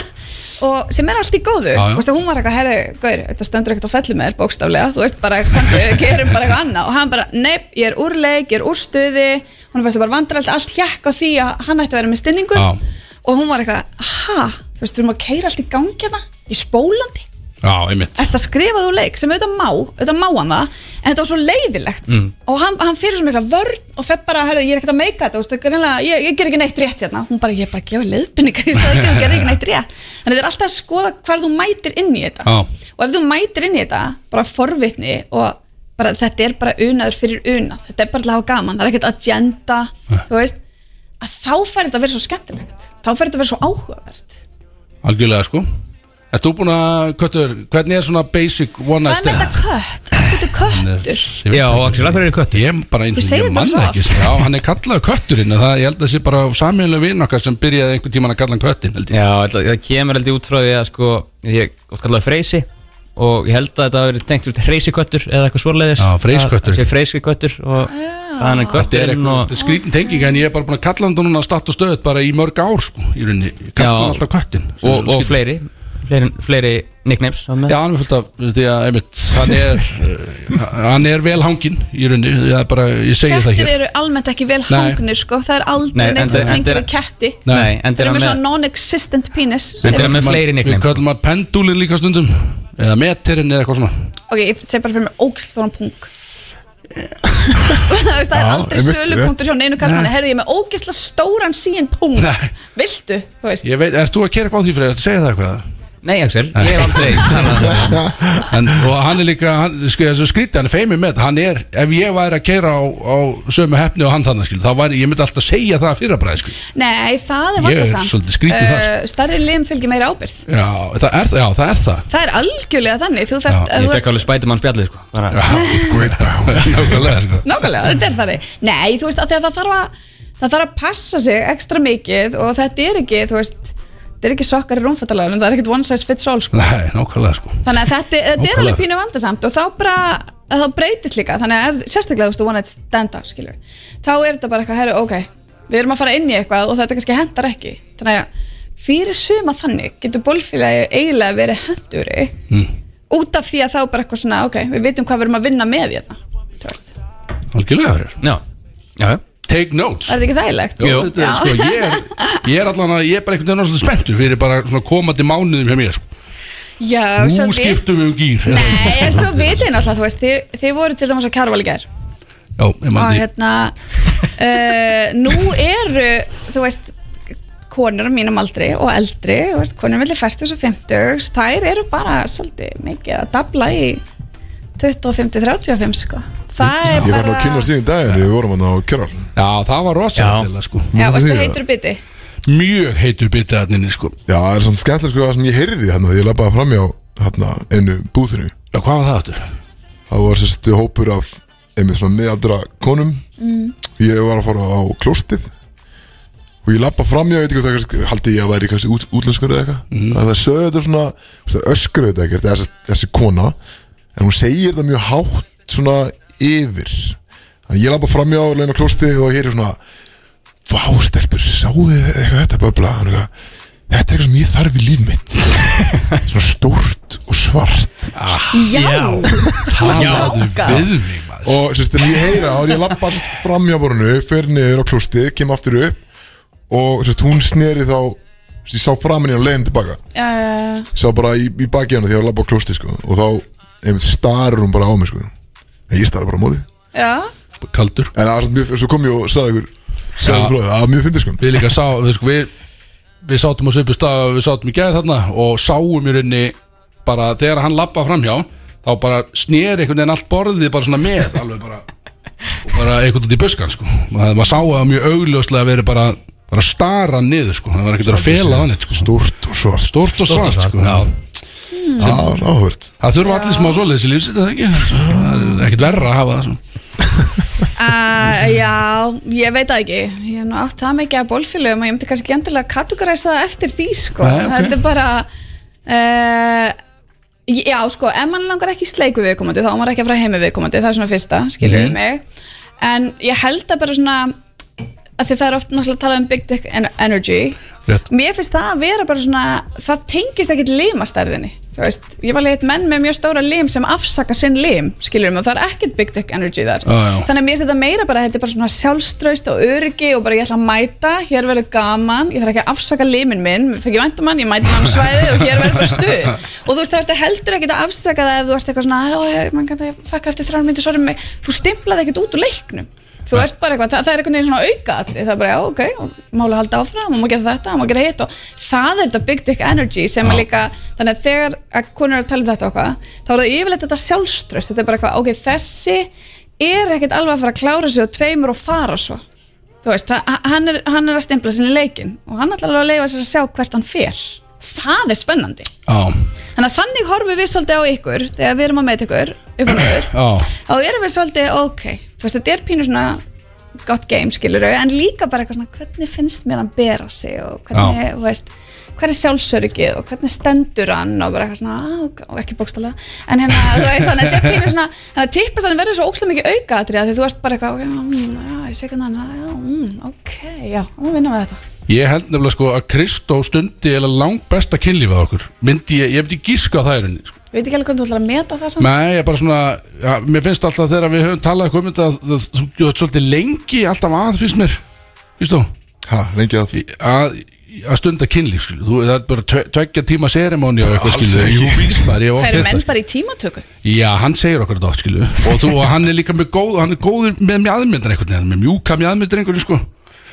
Og sem er allt í góðu. Já, já. Veist, Hún var eitthvað, herri, gaur, þetta stendur ekkert á felli með þér bókstaflega. Þú veist, bara, <laughs> gerum bara eitthvað annað. Og hann bara, neip, ég er úr leik, ég er úr stuði. Hún fannst það bara vandralt Allt hjekk á því að hann ætti að vera með stinningu Já. og hún var eitthvað, ha, þú veist, við erum að keira allt í gangi hérna, í spólandi Já, einmitt. Ertu að skrifa þú leik sem auðvitað má, auðvitað má hann það en þetta var svo leiðilegt Mm. og hann, hann fyrir svo mikla vörn og fer bara, herrðu, ég er ekkert að meika þetta, veist, greinlega, ég, ég ger ekki neitt rétt hérna, hún bara, ég er bara að gefa leiðbynningar í sæti og ger ekki neitt rétt. Þannig þetta er alltaf að skoða hvar þú mætir inn í þetta. Já. og ef þú mætir inn í þetta bara forvitni og bara, þetta er bara unaður fyrir unað þetta er bara að hafa gaman, það er ekkert agenda þú veist, að þá fær þetta að vera svo skemmtilegt. Þá fær þetta að vera svo áhugavert. Algjörlega sko Ert þú búin að, Köttur, hvernig er svona basic one night Hvað er stand? þetta kött? Hvað er þetta köttur? Ég veit Já, það Axel, ekki. af hverju er köttur? Ég bara Þú segir ég þetta manna svo ekki oft. Já, hann er kallaður kötturinn og það, Ég held að það sé bara samíðanlega vinn okkar sem byrjaði einhvern tímann að kalla hann köttin held ég. Já, það það kemur heldur út frá því að sko Ég oft kallaði freysi Og ég held að þetta hafi verið tengt út hreysiköttur Eða eitthvað svoleiðis Já, freysiköttur. Það sé freysiköttur Og það er Þetta er kötturinn eitthvað, og þetta er skrítin tenging en ég er bara búin að kalla hann núna statt og stöðut bara í mörg ár sko, í rauninni, ég kalla Já. hann alltaf köttin Og, og fleiri Fleiri, fleiri nicknames. Já, hann er fullt af, því að einmitt, hann er <laughs> hann er vel hanginn í rauninni, ég, er bara, ég segi það Kettir hér. eru almennt ekki vel hangnir sko. Það er aldrei Nei, neitt sem tengur við ketti. Þeir eru með svona non-existent penis En þeir eru með fleiri Við nicknames. kallum að pendúlin líka stundum. Eða meterinn eða eitthvað svona. Ok, ég segi bara fyrir mig <laughs> Þú veist, Það er aldrei sölupunktur hjá neinu kallmanni Herðu ég er með ógisla stóran sín punk. Nei. Viltu, þú veist? Ég veit, ert þú að kera eitthvað á því fyrir að segja það eitthvað? Nei, Axel, ég hef aldrei <laughs> En, og hann er líka, hann, sko, þessu skríti, hann er feimið með þetta, hann er, ef ég væri að keira á, á sömu hefni og hann þannig, skil, þá væri, ég myndi alltaf segja það fyrra bræði, skil. Nei, það er er vandasamt sko. Stærri lim fylgir meira ábyrð Já, það er, já, það er það. Það er algjörlega þannig. Þú þarft Já, að Ég fekk alveg spætumann spjallið sko. <laughs> Power. <laughs> Nákvæmlega, sko. Nákvæmlega, þetta er þannig. Nei, þú veist, að það þarf að það þarf að passa sig ekstra mikið og þetta er ekki, þú veist þetta er ekki sokkar í rúmfattalagunum, það er ekkert one size fits all sko. Nei, nákvæmlega, sko. þannig að þetta, þetta er Nákvæmlega. alveg pínu vandasamt og þá bara það breytist líka, þannig að ef, sérstaklega þú veist, one night stand-up, skilur þá er þetta bara eitthvað, herru, ok við erum að fara inn í eitthvað og þetta kannski hendar ekki þannig að fyrir suma þannig getur bólfélagi eiginlega verið henduri Mm. út af því að þá bara eitthvað svona ok, við veitum hvað við erum að vinna með hérna Þú veist. Algjörlega verður Já, já, Take notes. Er þetta ekki þægilegt? Jú, þetta er, sko, ég, er, ég er allan að ég er bara einhvern veginn svona spenntur fyrir bara svona komandi mánuðum hjá mér sko. Já, svo Nú við skiptum við um gýr Nei, en svo vitið náttúrulega, þú veist, þið, þið voru til dæmis á kjárval í gær. Já, ég og maður því. hérna uh, nú eru þú veist konur á mínum aldri og eldri þú veist, konur millir 40 og 50 þær eru bara svolítið mikið að dabla í 25-35 sko Ég var nú bara að kynna stíðin daginn Við vorum hann á Kjörral Já, það var rosalega sko. já, já. heitur biti Mjög heitur bitið hann sko. Já, það er svona skemmtilega sko það sem ég heyrði hérna Þegar ég labbaði fram hjá hérna einu búðinu Já, hvað var það aftur? Það var sérst hópur af einmitt svona miðaldra konum Mm. Ég var að fara á klóstið Og ég labba fram hjá, ég veit ekki hvað það er Haldi ég að væri kannski út, útlenskur eða eitthvað að Það sögðu þetta svona öskur þetta ekkert, þessi, þessi kona En hún segir þetta mjög hátt Svona yfir. Þannig ég labba fram hjá, leina klóstið Og hér er svona Vá, stelpur, sáu þið eitthvað þetta eitthvað, Þetta er eitthvað sem ég þarf í líf mitt. <laughs> Svona stórt og svart. Já, Það Já. var við mig maður. Og sérst, en ég heyra og ég lappa sérst, fram hjá borinu, fer niður á klústi kem aftur upp og sérst, hún sneri þá sérst, ég sá framan í hann leiðin tilbaka. Já, já, sá bara í, í baki hann þegar ég lappa á klústi sko, og þá einmitt starur hún bara á mig sko. Ég starra bara já. Kaldur. En það var samt mjög, svo kom ég og sagði ykkur sagði Já. frá það, það var mjög fyndið sko. Við líka sá, við, sko, við, við sátum á svipu stað Við sátum í gæði þarna Og sáum í rauninni Bara þegar hann lappa framhjá Þá bara sneri einhvern veginn allt borðið Bara svona með <laughs> alveg bara Og bara einhvern veginn í buskan sko. Var sá að mjög augljóslega verið bara Bara stara niður sko. Það var ekkert að fela þannig sko. Stórt og svart. Stórt og svart. sko. Já, það var áhört Það þurfa allir smá svoleiðis í lífsitt, það ekki? Það er ekkert verra að hafa það svona. Uh, <laughs> já, ég veit það ekki Ég hef nú átt það mikið að bólfélögum og ég myndi kannski ekki endilega kategoræsa það eftir því sko. Nei, ok. Þetta er bara uh, Já, sko, ef mann langar ekki í sleiku viðkomandi þá á maður ekki að fara heimi viðkomandi, það er svona fyrsta skilur Mhm. mig En ég held að bara svona að því það er oft náttúrulega að tala um big dick en- energy Rétt. Mér finnst það að vera bara svona það tengist þú veist, ég var leitt menn með mjög stóra lim sem afsaka sinn lim, skilur mig og það er ekkit big dick energy þar. Já. þannig að mér finnst þetta meira bara, þetta er bara svona sjálfströst og öryggi og bara ég ætla að mæta hér verður gaman, ég þarf ekki að afsaka limin minn, það ekki væntum hann, ég mæti hann svæði og hér verður bara stuð. <laughs> Og þú veist það ertu heldur ekkit að afsaka það ef þú ert eitthvað svona, "Ó, ég, mann kann það fakka eftir mig, þú ert bara eitthvað, það, það er einhvern veginn svona auka það er bara, já, ok, og máli halda áfram og maður gera þetta, maður gera hitt og það er þetta big dick energy sem er líka þannig að þegar að konur eru að tala um þetta hvað, þá er það yfirleitt þetta sjálfströst. Þetta er bara eitthvað, ok, þessi er ekkert alveg að fara að klára sig og tveimur og fara svo. Þú veist, það, hann, er, hann er að stimpla sinni leikin og hann ætlar að leifa sér að sjá hvert hann fer. Það er spennandi. Já, þannig að þannig horfum við svolítið á ykkur þegar við erum að meita ykkur upp og niður já, þá erum við svolítið, ok þú veist, þetta er pínu svona gott game, skilur en líka bara eitthvað svona, hvernig finnst mér hann bera sig og hvernig, þú veist hver er sjálfsöryggið og hvernig stendur hann og bara eitthvað svona, á, ok, og ekki bókstala en hérna, þú veist, þannig að þetta er pínu svona þannig að tippast þannig verður svo ókslega mikið auka því þú ert bara eitthvað, ok, mm, já, ég sé hvernig hann já, mm, ok, já, nú vinnum við þetta Ég held nefnilega sko að Kristó stundi eða langt besta kynlífið á okkur. Myndi ég, ég myndi gíska það í rauninni sko. veit ekki alveg hvernig þú ætlar að meta það saman Nei, ég er bara svona, já, mér finnst alltaf þegar við höfum talað um þetta að þú ert svolítið lengi alltaf að finnst mér. Fyrst þú? ha, lengi að? Að, að stunda kynlíf, skilu Þú, það er bara tve, tveggja tíma serimóni og eitthvað, ekki. Jú, víst maður, ég hef það oft eru menn það, bara í tímatöku. Já, hann segir okkur þetta oft, skilu Og þú, og hann er líka með góð, hann er góður með mjöðmyndan einhvern veginn, með mjúka mjöðmyndan einhvern sko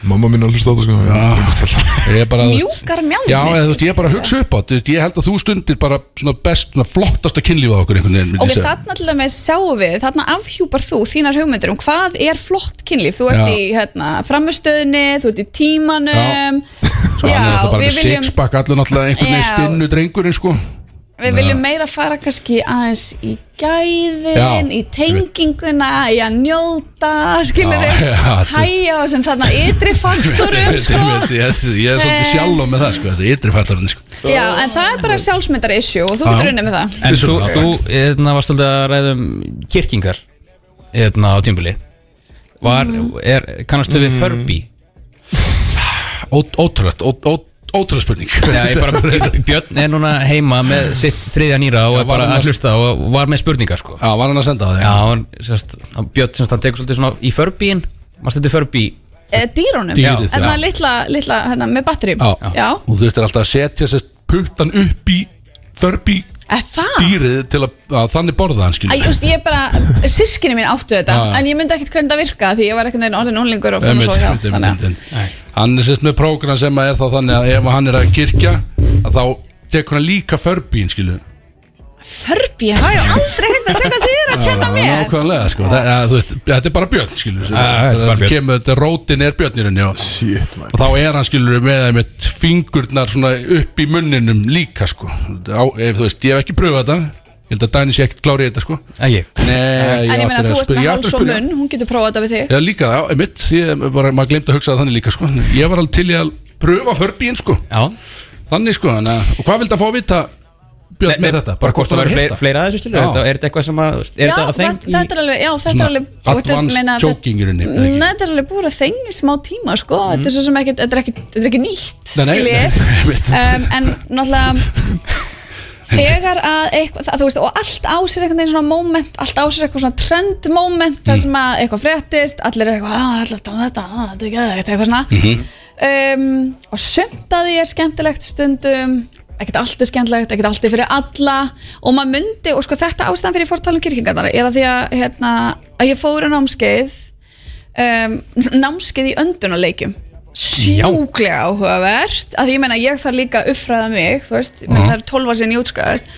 mamma mín að hlusta á þetta sko Já. Ég er bara, <laughs> Mjúkar mjálmir? Já, eða, þú veist, ég er bara að hugsa upp á þetta Ég held að þú stundir bara svona best, svona flottasta kynlífið á okkur einhvern veginn Ok, þarna til dæmis sjáum við, þarna afhjúpar þú þínar hugmyndir um hvað er flott kynlíf Þú ert Já. í hérna, framustöðinni, þú ert í tímanum Svo hann er alltaf bara með sixpack Allur náttúrulega einhvern veginn Já. stinnu drengurinn sko við viljum meira fara kannski aðeins í gæðin, Já. í tenginguna, í að njóta, þetta er- hæja og sem þarna ytri <laughs> faktorum, Ég- sko. ég- ég ég er svolítið Eh. sjálf með það sko Þetta ytri fætturinn sko. Já, en það er bara sjálfsmyndar issue og þú getur unnið með það. En þú, þú hérna, varst alltaf að ræða um kirkingar hérna, á tímbili Var, er, kannastu við Furby? Ó- Ótrúlegt ó- ó- ótrúlega spurning <laughs> Já, ég bara, <laughs> Björn er núna heima með sitt þriðja nýra og Já, er bara var hann að að- hlusta og var með spurningar sko Já, var hann að senda það? Já, hann, sérst, hann Björn semst hann tekur svolítið svona í förbíin Mást þetta förbí e, Dýrónum Dýrið, Hérna já. litla, litla, hérna með batterím Já. Já, Og þú þurftir alltaf að setja sérst puttan upp í Furby Er það? dýrið til að, að þannig borða hann Æ, skilur þú veist, ég bara, sískinni mín áttu þetta Já, já. En ég myndi ekkert hvernig það virka Því ég var ekkert neginn orðin unlingur og fann Einmitt, svo hjá einmitt, þannig að- einmitt, einmitt. Hann er sérst með prógram sem er þá þannig að ef hann er að kirkja að þá tekur hann líka förbíin skilur Furby, það er aldrei hægt að segja er að kenna mér? Nákvæmlega sko. Það, að, veist, Þetta er bara björn skilur þetta er bara Það björn. kemur, þetta rótin er björn í rauninni og, Shit, man. og þá er hann skilur með, með fingurnar svona upp í munninum líka sko. Á, ef, þú veist, Ég hef ekki pröfað þetta Ég held að Dæni sé ekkert klárið þetta sko. Nei, En ég meina, átti þú að ert spyrja- með ég átti að háls og spyrja. Hún getur prófað þetta við þig. Já líka, já, einmitt. Ég, bara, Maður glemt að hugsa það þannig líka sko. Ég var alveg til í að pröfa förbíin sko. Já. Þannig sko, að Og hvað vildi að fá að vita Björn með þetta? Bara hvort það verður fleira, heyrt fleira að þessu stilu Já. Er þetta- er þetta eitthvað sem að Er Já, þetta er alveg, já, þetta er alveg advanced meina að choking í rauninni? Nei, þetta er alveg búið að þengi smá tíma, sko. Þetta er svo sem ekkert, þetta er ekki, þetta er ekki nýtt, <laughs> <laughs> Þegar að eitthvað, það, þú veist, og allt á sér veginn svona moment, allt á sér eitthvað svona trend moment, þar sem að eitthvað fréttist, allir er eitthvað, að það er tala um þetta, að þetta er ekki aðeins, eitthvað svona. um, og sumt að því er skemmtilegt stundum, ekkert allt er skemmtilegt, ekkert allt er fyrir alla, og maður myndi, og sko þetta ástæðan fyrir fórtalum kirkingarnar er að því að, hérna, að ég fór á námskeið, um, námskeið í öndunarleikjum sjúklega áhugavert. Að ég meina ég þarf líka að uppfræða mig þú veist, uh það er 12 ár sinni útskæðast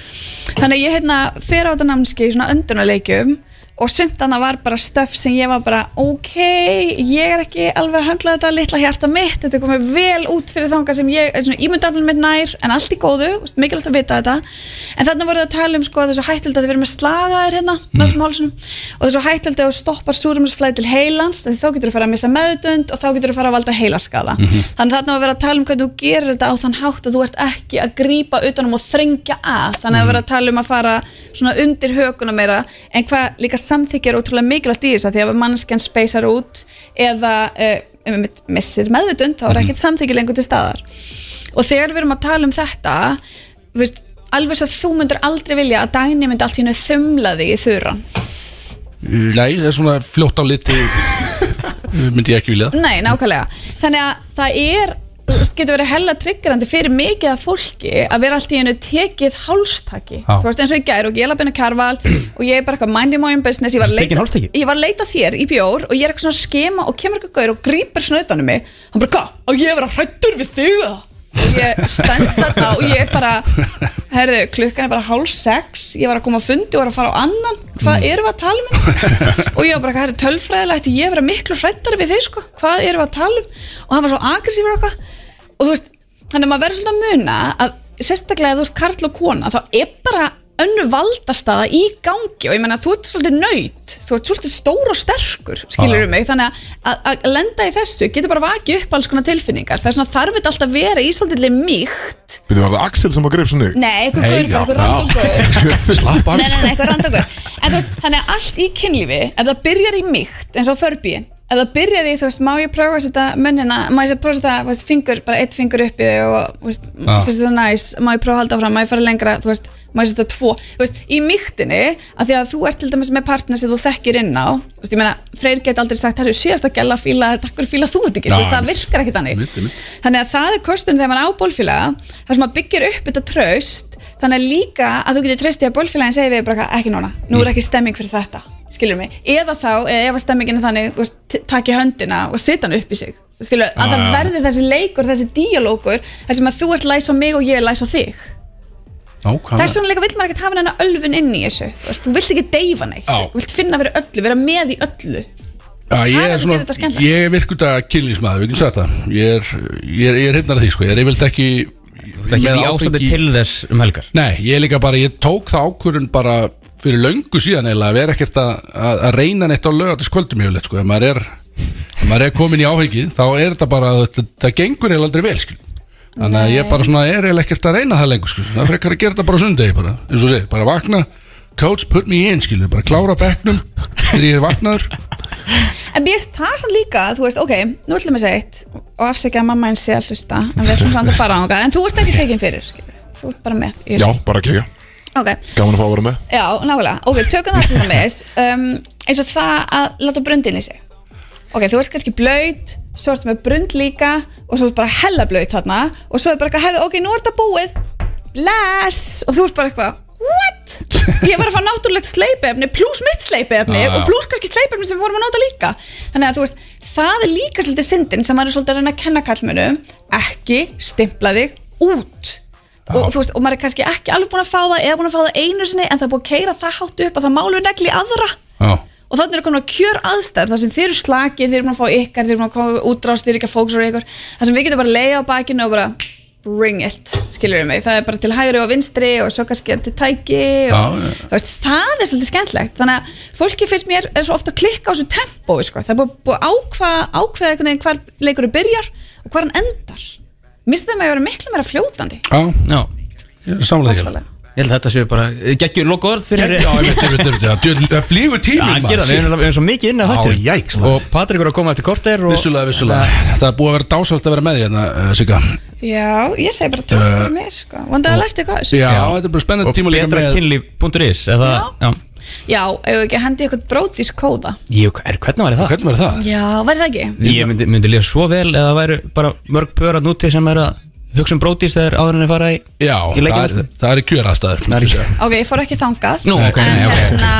þannig að ég hérna fer á þetta námski í svona öndunarleikjum og sumt annað var bara stöf sem ég var bara ok, ég er ekki alveg að höndla þetta litla hjarta mitt, þetta komið vel út fyrir þanga sem ég, er svona ímyndaflun mitt nær en allt í góðu, mikilvægt að vita þetta. En þannig voru það að tala um sko þessu hættulegt að þið verðum með slagaðir hérna með þessum hálsunum og þessu hættulegt að þú stoppar súrumisflæði til heilans þá getur þú fara að missa meðdund og þá getur þú fara að valda heilaskala þannig þannig að vera að tala um hvernig þú gerir þetta á þann hátt að þú ert ekki að grípa utanum og þrengja að. Þannig að vera að tala um að fara svona undir höguna meira. En hvað líka samþykja er ótrúlega mikilvægt í þessu því að mannskjan speysar út eða uh, missir meðvitund þá er ekkert samþykja lengur til staðar. Og þegar við erum að tala um þetta veist, alveg svo að þú myndir aldrei vilja að Dagný myndi allt í hennu þumla þig í þurran. Nei, það er svona fljótt á liti <laughs> myndi ég ekki vilja. Nei, nákvæmlega. Þannig að það er getur verið hella triggerandi fyrir mikið af fólki að vera allt í hennu tekið hálstaki. Þú veist eins og í gær og ég laði benni karval og ég er bara eitthvað minding my own business ég var, að leita, ég var að leita þér í bjór og ég er eitthvað svona að skema og kemur eitthvað gaur og grípur snautanum mig. Hann bara, hvað? Og ég er vera hrættur við þig eða?" og ég stend þarna og ég er bara herðu, klukkan er bara hálf sex ég var að koma að fundi og var að fara á annan. Hvað erum við að tala um <laughs> og ég var bara, herðu, tölfræðilegt ég vera miklu hrættari við þig sko. Hvað erum við að tala um? Og hann var svo aggressífur og eitthvað og þú veist, þannig að maður verður svolítið að muna að sérstaklega ef þú ert karl og kona þá er bara önnu valdastaða í gangi. Og ég menna þú ert svolítið nöyt þú ert svolítið stór og sterkur skilur mig, þannig að, að, að lenda í þessu getur bara vakið upp alls konar tilfinningar. Það er svona þarf þetta alltaf að vera í svolítið mýkt. Byrju, var það Axel sem að greip svona þig? Nei, eitthvað gaur, bara eitthvað <laughs> af. Nei, nei, nei, eitthvað randangur En þú veist, þannig að allt í kynlífi Ef það byrjar í mýkt, eins og förbíin Ef það byrjar í, þú veist, má ég prófa að setja munnina Má ég prófa að setja, þú veist, fingur Bara eitt fingur upp í þig og, þú veist, Já. finnst þetta næs. Má ég prófa að halda áfram, má ég fara lengra? Þú veist, má ég setja tvo? Þú veist, í mýktinni Að því að þú ert til dæmis með partner sem þú þekkir inn á Þú veist, ég meina, Freyr get aldrei sagt Herru, síðast að gæla fíla, takkur fíla þú þetta ekki. Þú veist, það virkar ekki þannig. Einmitt, einmitt. Þannig að það er kostun þegar maður á bólfélaga þar sem maður byggir upp þetta traust þannig að líka að þú getur treyst í að bólfélagin segi við bara ekki núna, nú er ekki stemming fyrir þetta skilur mig, eða þá eða ef að stemmingin er þannig, þú veist, t- taki höndina og setja hann upp í sig, skilur að það já. verði þessi leikur, þessi díalókur þar sem að þú ert læs á mig og ég er læs á þig Ákvæmlega. þess vegna líka vill maður ekkert hafa hennar ölfun inn í þessu þú veist, þú vilt ekki deyfa neitt Já. þú vilt finna fyrir öllu, vera með í öllu Já, ég Það er er svona, þetta skemmtilegt. ég er virkuta kynlífsmaður, við ekki sagt það Ég er, ég er, ég er hrifnar af því, sko, ég er yfirleitt ekki Þú ert ekki ástandi til þess um helgar. Nei, ég líka bara, ég tók það ákvörun bara fyrir löngu síðan eiginlega að vera ekkert að, að, að reyna neitt á lögatiskvöldum yfirleitt, sko, ef maður er ef maður er komin í áfengið, þá er þetta bara þetta, það gengur eiginlega aldrei vel, skil Þannig að ég bara svona er eiginlega ekkert að reyna það lengur, skil Það frekar að gera þetta bara sundegi, bara, eins og sé, bara vakna Coach put me in, skil, bara klára bekknum þegar ég er vaknaður En mér finnst það samt líka, þú veist, ok, nú ætlum við segja eitt og afsækja að mamma einn sé að hlusta en við ætlum samt að fara á hana, en þú ert ekki tekin fyrir skilur. þú ert bara með í Já, bara kekja. Ok, Gaman að fá að vera með. Já, nákvæmlega, ok, tökum það til dæmis um, eins og það að láta brundin í sig. Ok, þú ert kannski blöyt svo ertu með brund líka og svo ertu bara hella blöyt þarna og svo er bara eitthvað, ok, nú er þetta búið. Bless, og þú ert bara eitthvað what? Ég var að fá náttúrulegt sleipefni pluss mitt sleipefni já. og pluss kannski sleipefni sem við vorum að nota líka. Þannig að þú veist, það er líka svolítið syndin sem maður er svolítið að reyna að kenna kallmönu ekki stimpla þig út. Og, þú veist, og maður er kannski ekki alveg búin að fá það eða búin að fá það einu sinni en það er búin að keira það hátt upp að það málu negli aðra. Já, og þannig er komin að kjör aðstæður þar sem þeir eru slakið, þeir eru búin að fá ykkar þeir eru búin að koma útrást, þeir eru ekki að fóksra ykkur þar sem við getum bara að leiða á bakinu og bara bring it, skilur við mig. Það er bara til hægri og vinstri og svo kannski til tæki og Já, já. þú veist, það er svolítið skemmtlegt þannig að fólki finnst mér er svo ofta að klikka á þessu tempói sko. það er búið, búið að ákveða, ákveða einhvern veginn hvar leikurinn byrjar og hvar hann endar. Minnst það með að vera miklu meira fljótandi. Já, Já, samlega. Ég held að þetta séu bara Geggjur loka orð fyrir Já, já, það flýgur Já, gera það, við erum- við erum svo mikið inn Já, jæks, maður. Og Patrik er að koma eftir korter og Vissulega, vissulega Það er búið að vera dásvælt að vera með því hérna, uh, Sigga já, ég segi bara takk fyrir mig sko. vanda að læst eitthvað Já, þetta er bara spennandi Og tíma líka með kynlíf.is eða, já. já, ef við ekki hendi eitthvað brótis kóða Jú, er, hvernig var það? Hvernig var það? já, ekki? Ég myndi, myndi líða svo vel er hugsa um brótis þegar áður en að fara í Já, Í það er, sko. það er í kjöraðstæður ok, ég fór ekki þangað. Nú, ok, en, nei, ok. hérna,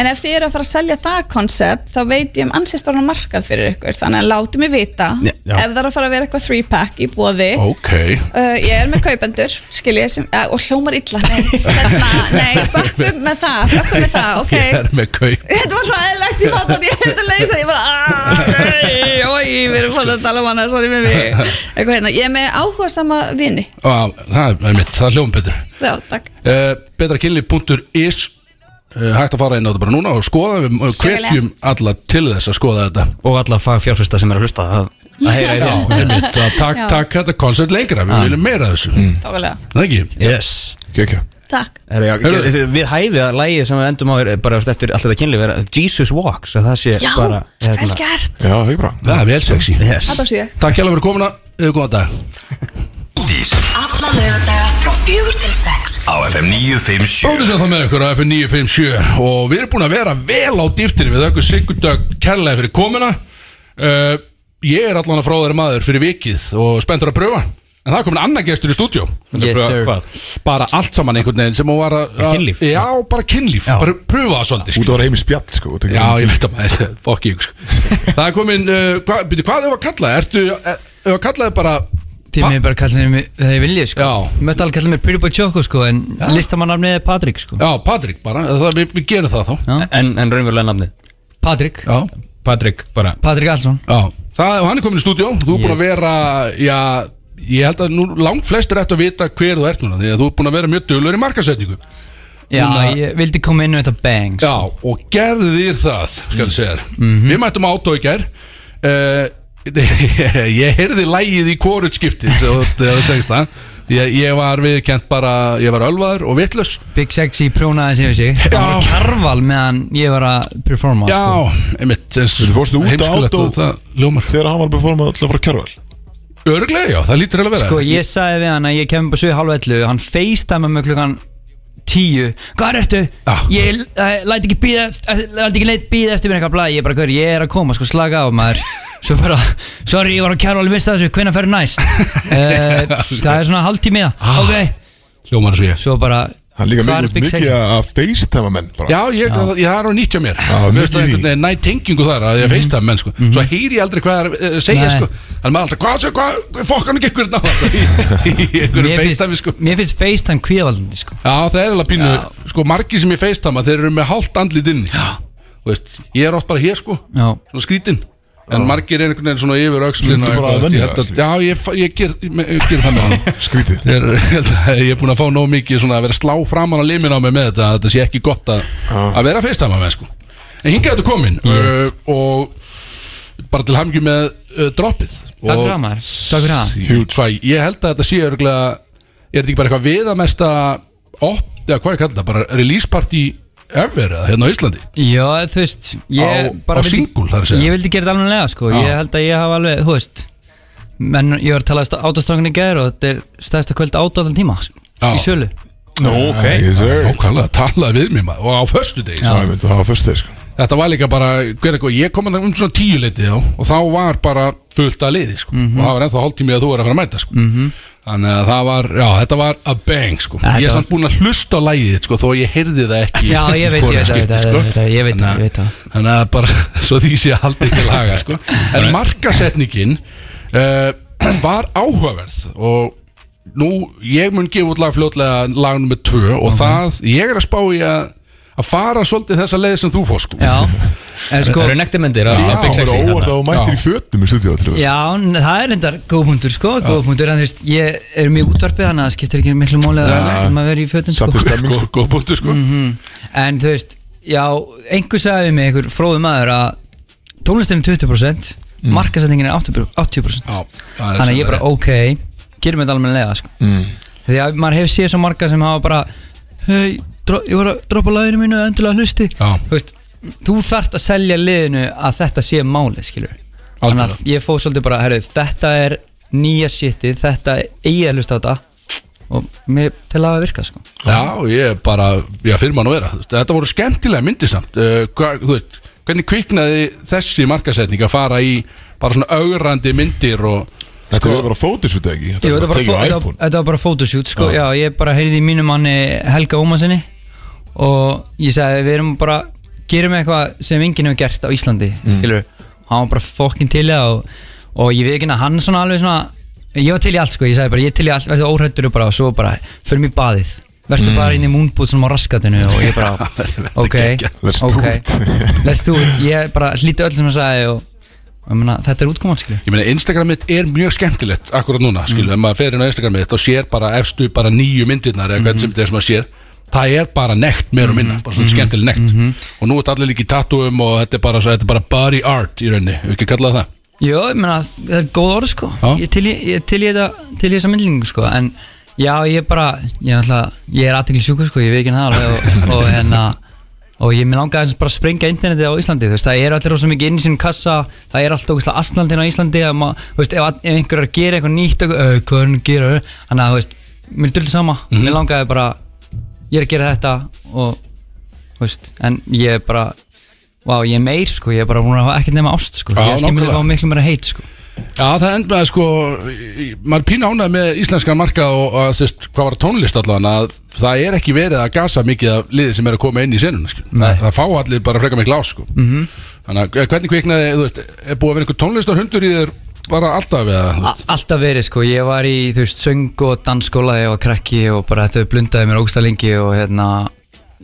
en ef þið eru að fara að selja það koncept þá veit ég um ansýstorna markað fyrir ykkur. Þannig að láti mig vita Já, já. ef það er að fara að vera eitthvað 3 pack í bóði Ok. Uh, ég er með kaupendur, skil ég sem, uh, og hljómar illa nei, hérna, nei, bökkum með það bökkum með það, ok. Ég er með kaup þetta var eðlegt, ég fann að ég hefði að leysa ég bara, aaa, oi, við erum fann að tala um hana, sorry með mig. <laughs> Eitthvað hérna, ég er með áhuga sama vini. Á, Það er mitt, það er hljóðum betur. Já, takk, uh, Betrakynli.is uh, Hægt að fara inn á þetta bara núna og skoða. Við uh, hvetjum alla til þess að skoða þetta. Og alla fagfjárfesta sem er að hlusta að, að heyra í Já, því einmitt, að takk, takk þetta koncept lengra. Við viljum meira af þessu. Þálega, Það ekki? Yes. Kekja takk. Heru, já, Heyrðu. Við hæfið að lægið sem við endum á er bara eftir allt þetta kynlíf er Jesus Walks að það sé já, bara vel hérna, gert, Já, það er bara. Það er vel sexy. Yes. það var svo Takk hjá fyrir komuna, yfir góðan dag Alla lögadaga frá fjögur til sex. Á FM 957 Bróðis að það með ykkur á FM 957 og við erum búin að vera vel á dýftinni við okkur Sigurdag kærlega fyrir komuna. Uh, Ég er allan að frá þeirra maður fyrir vikið og spenntur að pröfa En það er komin annar gestur í stúdíó Yes, sir. Hvað? Bara allt saman einhvern veginn sem hún var að að- Kynlíf? Já, bara kynlíf, bara pröfa það svolítið Út að skilur. vera heim í spjall, sko út að- Já, ég veit að maður, <laughs> fokk ég sko. Það er komin, uh, hva, byrju, hvað var að kalla? Ertu, þau var að kalla þau bara Tímið er bara að kalla sem það ég vilja sko Já. Ég mötti alveg kalla mig Pretty Boy Choco sko En listamannafnið er Patrik sko Já, Patrik bara, það, við, við gerum það þá Já. en, en raunverulega nafnið Patrik Já, Patrik bara Patrik Allsson já Það, og hann er komin í stúdíó, þú er búin að Yes. vera, já, ég held að nú langt flestir ættu að vita hver þú ert núna Því að þú er búin að vera mjög dölur í markasetningu Já, Núna- ég vildi koma inn með þetta bang sko. Já, og gerði þér það, skal ég segja þér Mhm. Við mættum átó í gær uh, <laughs> Ég heyrði lægið í hvorut skiptið þegar þú segist það ég, ég var viðkent bara, ég var ölvaður og vittlus Big Sexy prjónaði sig við sig Já. Það var kjarval meðan ég var að performa sko. Já, einmitt Þú fórstu út á heimskulegt átó- og það ljómar Þegar hann var að performa alltaf frá kjærval Örglega, já, það lítur heila að vera Sko, ég sagði við hann að ég kemur bara 7 halv 11 Hann facetime með klukkan 10 Hvað ertu? Já. Ég uh, læti ekki býða Læti ekki neitt býða eftir mér eitthvað blæði Ég er bara, hver, ég er að koma, sko, slaka á maður Svo bara, sorry, ég var á kjærval Mista þessu, hvenær ferðu næst? uh, <laughs> það er svona hálftími það Ok, Ljómar svo ég svo bara Hann líka er mikið, mikið að facetime menn bara. Já, ég, ég, það er á nýtt hjá mér. Já, Mér mikið finnst það í. einhvern því. veginn næ tengingu þar að ég feist það menn sko Svo heyri ég aldrei hvað það er að segja Nei. sko. Þannig maður alltaf, hvað, hvað, hvað fokkan ekki ykkur náða Í í einhverju Mér feistami finnst, sko. mér finnst FaceTime kvíðavaldandi sko. Já, það er alveg pínu, Já. sko, margir sem ég feistama Þeir eru með hálft andlit inn Já. Þú veist, ég er oft bara hér sko. Já, Svona skrítin En margir er einhvern veginn svona yfir að þér. Já, ég, ég ger, ég, ég ger það með hann <laughs> Skrítið. Ég að ég er búin að fá nóg mikið svona að vera að slá framan á limin á mig með þetta að þetta sé ekki gott að, að vera feistama með sko. En hingað þetta komin Yes. uh, og bara til hamngi með uh, droppið. Takk fyrir það maður. Takk fyrir það. Huge. Hvað, ég held að þetta sé örgulega er þetta ekki bara eitthvað viðamesta op, eða hvað ég kalla þetta, bara release party ever eða hérna á Íslandi Já, þú veist ég Á- bara á vildi- single, þarf að segja. Ég vildi gera þetta alveg sko Já. Ég held að ég hafa alveg, þú veist menn ég var að tala átastrákunni gæður og þetta er stæðsta kvöld át allan tíma sko, Já. í sölu Nú, ok Yes sir Nákvæmlega, talaði við mér maður Og á föstu degi Já, ég myndi að hafa fyrst þeir sko Þetta var líka bara, hver eitthvað, ég kom að um svona tíu leiti á Og þá var bara fullt að liði sko. Mhm. Og það var ennþá hálftími að þú er að fara að mæta sko. Þannig að það var, já, þetta var a bang sko. Þetta Ég er var- samt búin að hlusta á lægið sko, Þó ég heyrði það ekki Já, ég veit, ég veit, ég veit, sko. ég veit, ég veit, Þannig að- ég veit það. Þannig að bara, <laughs> svo því sé haldið til laga sko. En markasetningin uh, <clears throat> Var áhugaverð Og nú, ég mun gefa út lag fljótlega Lag nummer tvö Og það, ég er að spá í að Að fara svolítið þessa leið sem þú fór sko. Já, en sko Það eru nektarmyndir á Já, Big það Sexy er óvart að þú mættir í fötum í til Já, það er endar góð punktur sko, góð punktur en þú veist, ég er mjög útvarpið þannig að það skiptir ekki miklu móli að um að vera í fötum sko. Satt í stemming Góð, góð punktur sko. En þú veist, já, einhver sagði við mig, einhver fróðu maður að tónlistin er 20% mm. markasetningin er 80%, 80%. Já, er Þannig að ég sem bara, rétt. ok, gerum þetta almennilega sko. Maður ég var að droppa laginu mínu endilega hlusti. Veist, þú þarft að selja liðinu að þetta sé málið, skilur Þannig að ég fóð svolítið bara, herru, þetta er nýja shitið, þetta er eigi að hlusta á þetta. Og mér til að virka sko. Já, ég bara, já, fyrir mann að vera. Þetta voru skemmtilega myndir samt. Uh, veit, hvernig kviknaði þessi markasetning að fara í bara svona augrandi myndir og Þetta ekki? Bara var bara, tekja á þetta, iPhone. þetta var bara photoshoot sko. já. ég bara heyrði í mínu manni Helga Ómasinni og ég sagði við erum bara gerum eitthvað sem enginn hefur gert á Íslandi mm. skilur, hann var bara fokkin til það og, og ég veit ekki að hann svona alveg svona ég var til í allt sko, ég sagði bara ég er til í allt verður óhrættur og svo bara förum í baðið. Verður bara inn í múnbúð svona á raskatinu og ég bara <laughs> ok, ok. let's do it. Ég bara hlíti öll sem hann sagði og, meina, þetta er útkoman skilur Ég meina, Instagram mitt er mjög skemmtilegt akkurat núna, skilu, ef maður fer inn á Instagram mitt og sér bara efstu bara nýju myndirnar eða hvernig sem þetta er sem maður sér það er bara nekt meir og minna, bara svona skemmtileg nekt. og nú er þetta allir líka í tattúum og þetta er bara, svo, þetta er bara body art í rauninni, við ekki kallað það? Já, ég meina, það er góð orð sko. Já. Ég til í, ég til í þetta til í þessa myndlingu sko. En já, ég er bara Ég er alltaf, ég er aðtekli sjúkur sko. Ég veit ekki það alveg og, <laughs> og hérna Og ég mér langaði aðeins bara að sprengja internetið á Íslandi Þú veist, það er allir rosa mikið inn í sínum kassa. Það er alltaf ógeðslega asnaldin á Íslandi. Að ma, Þú veist, ef, ef einhver er að gera eitthvað nýtt og, uh, Hvað er hann að gera? Þannig að, þú veist, mér er dullt sama. Mér langaði bara, ég er að gera þetta Og, veist, en ég er bara Vá, ég er meir sko, ég er bara búin að hafa ekkert nema ást sko Já, Ég skil mér nákvæmlega. á miklu meira heit sko Já, það með sko maður er pínu ánægð með íslenskan markað og að sérst, hvað var tónlist allavega að það er ekki verið að gasa mikið af liði sem er að koma inn í senuna sko. það, það fá allir bara frekar mikið lás sko. -hmm. Þannig að eh, hvernig kviknaði þú veist, er búið að vera einhver tónlistar hundur í þér bara alltaf eða? Alltaf verið sko, ég var í þú veist söng og dansskóla þegar ég var krakki og bara þetta blundaði mér ógsta lengi og hérna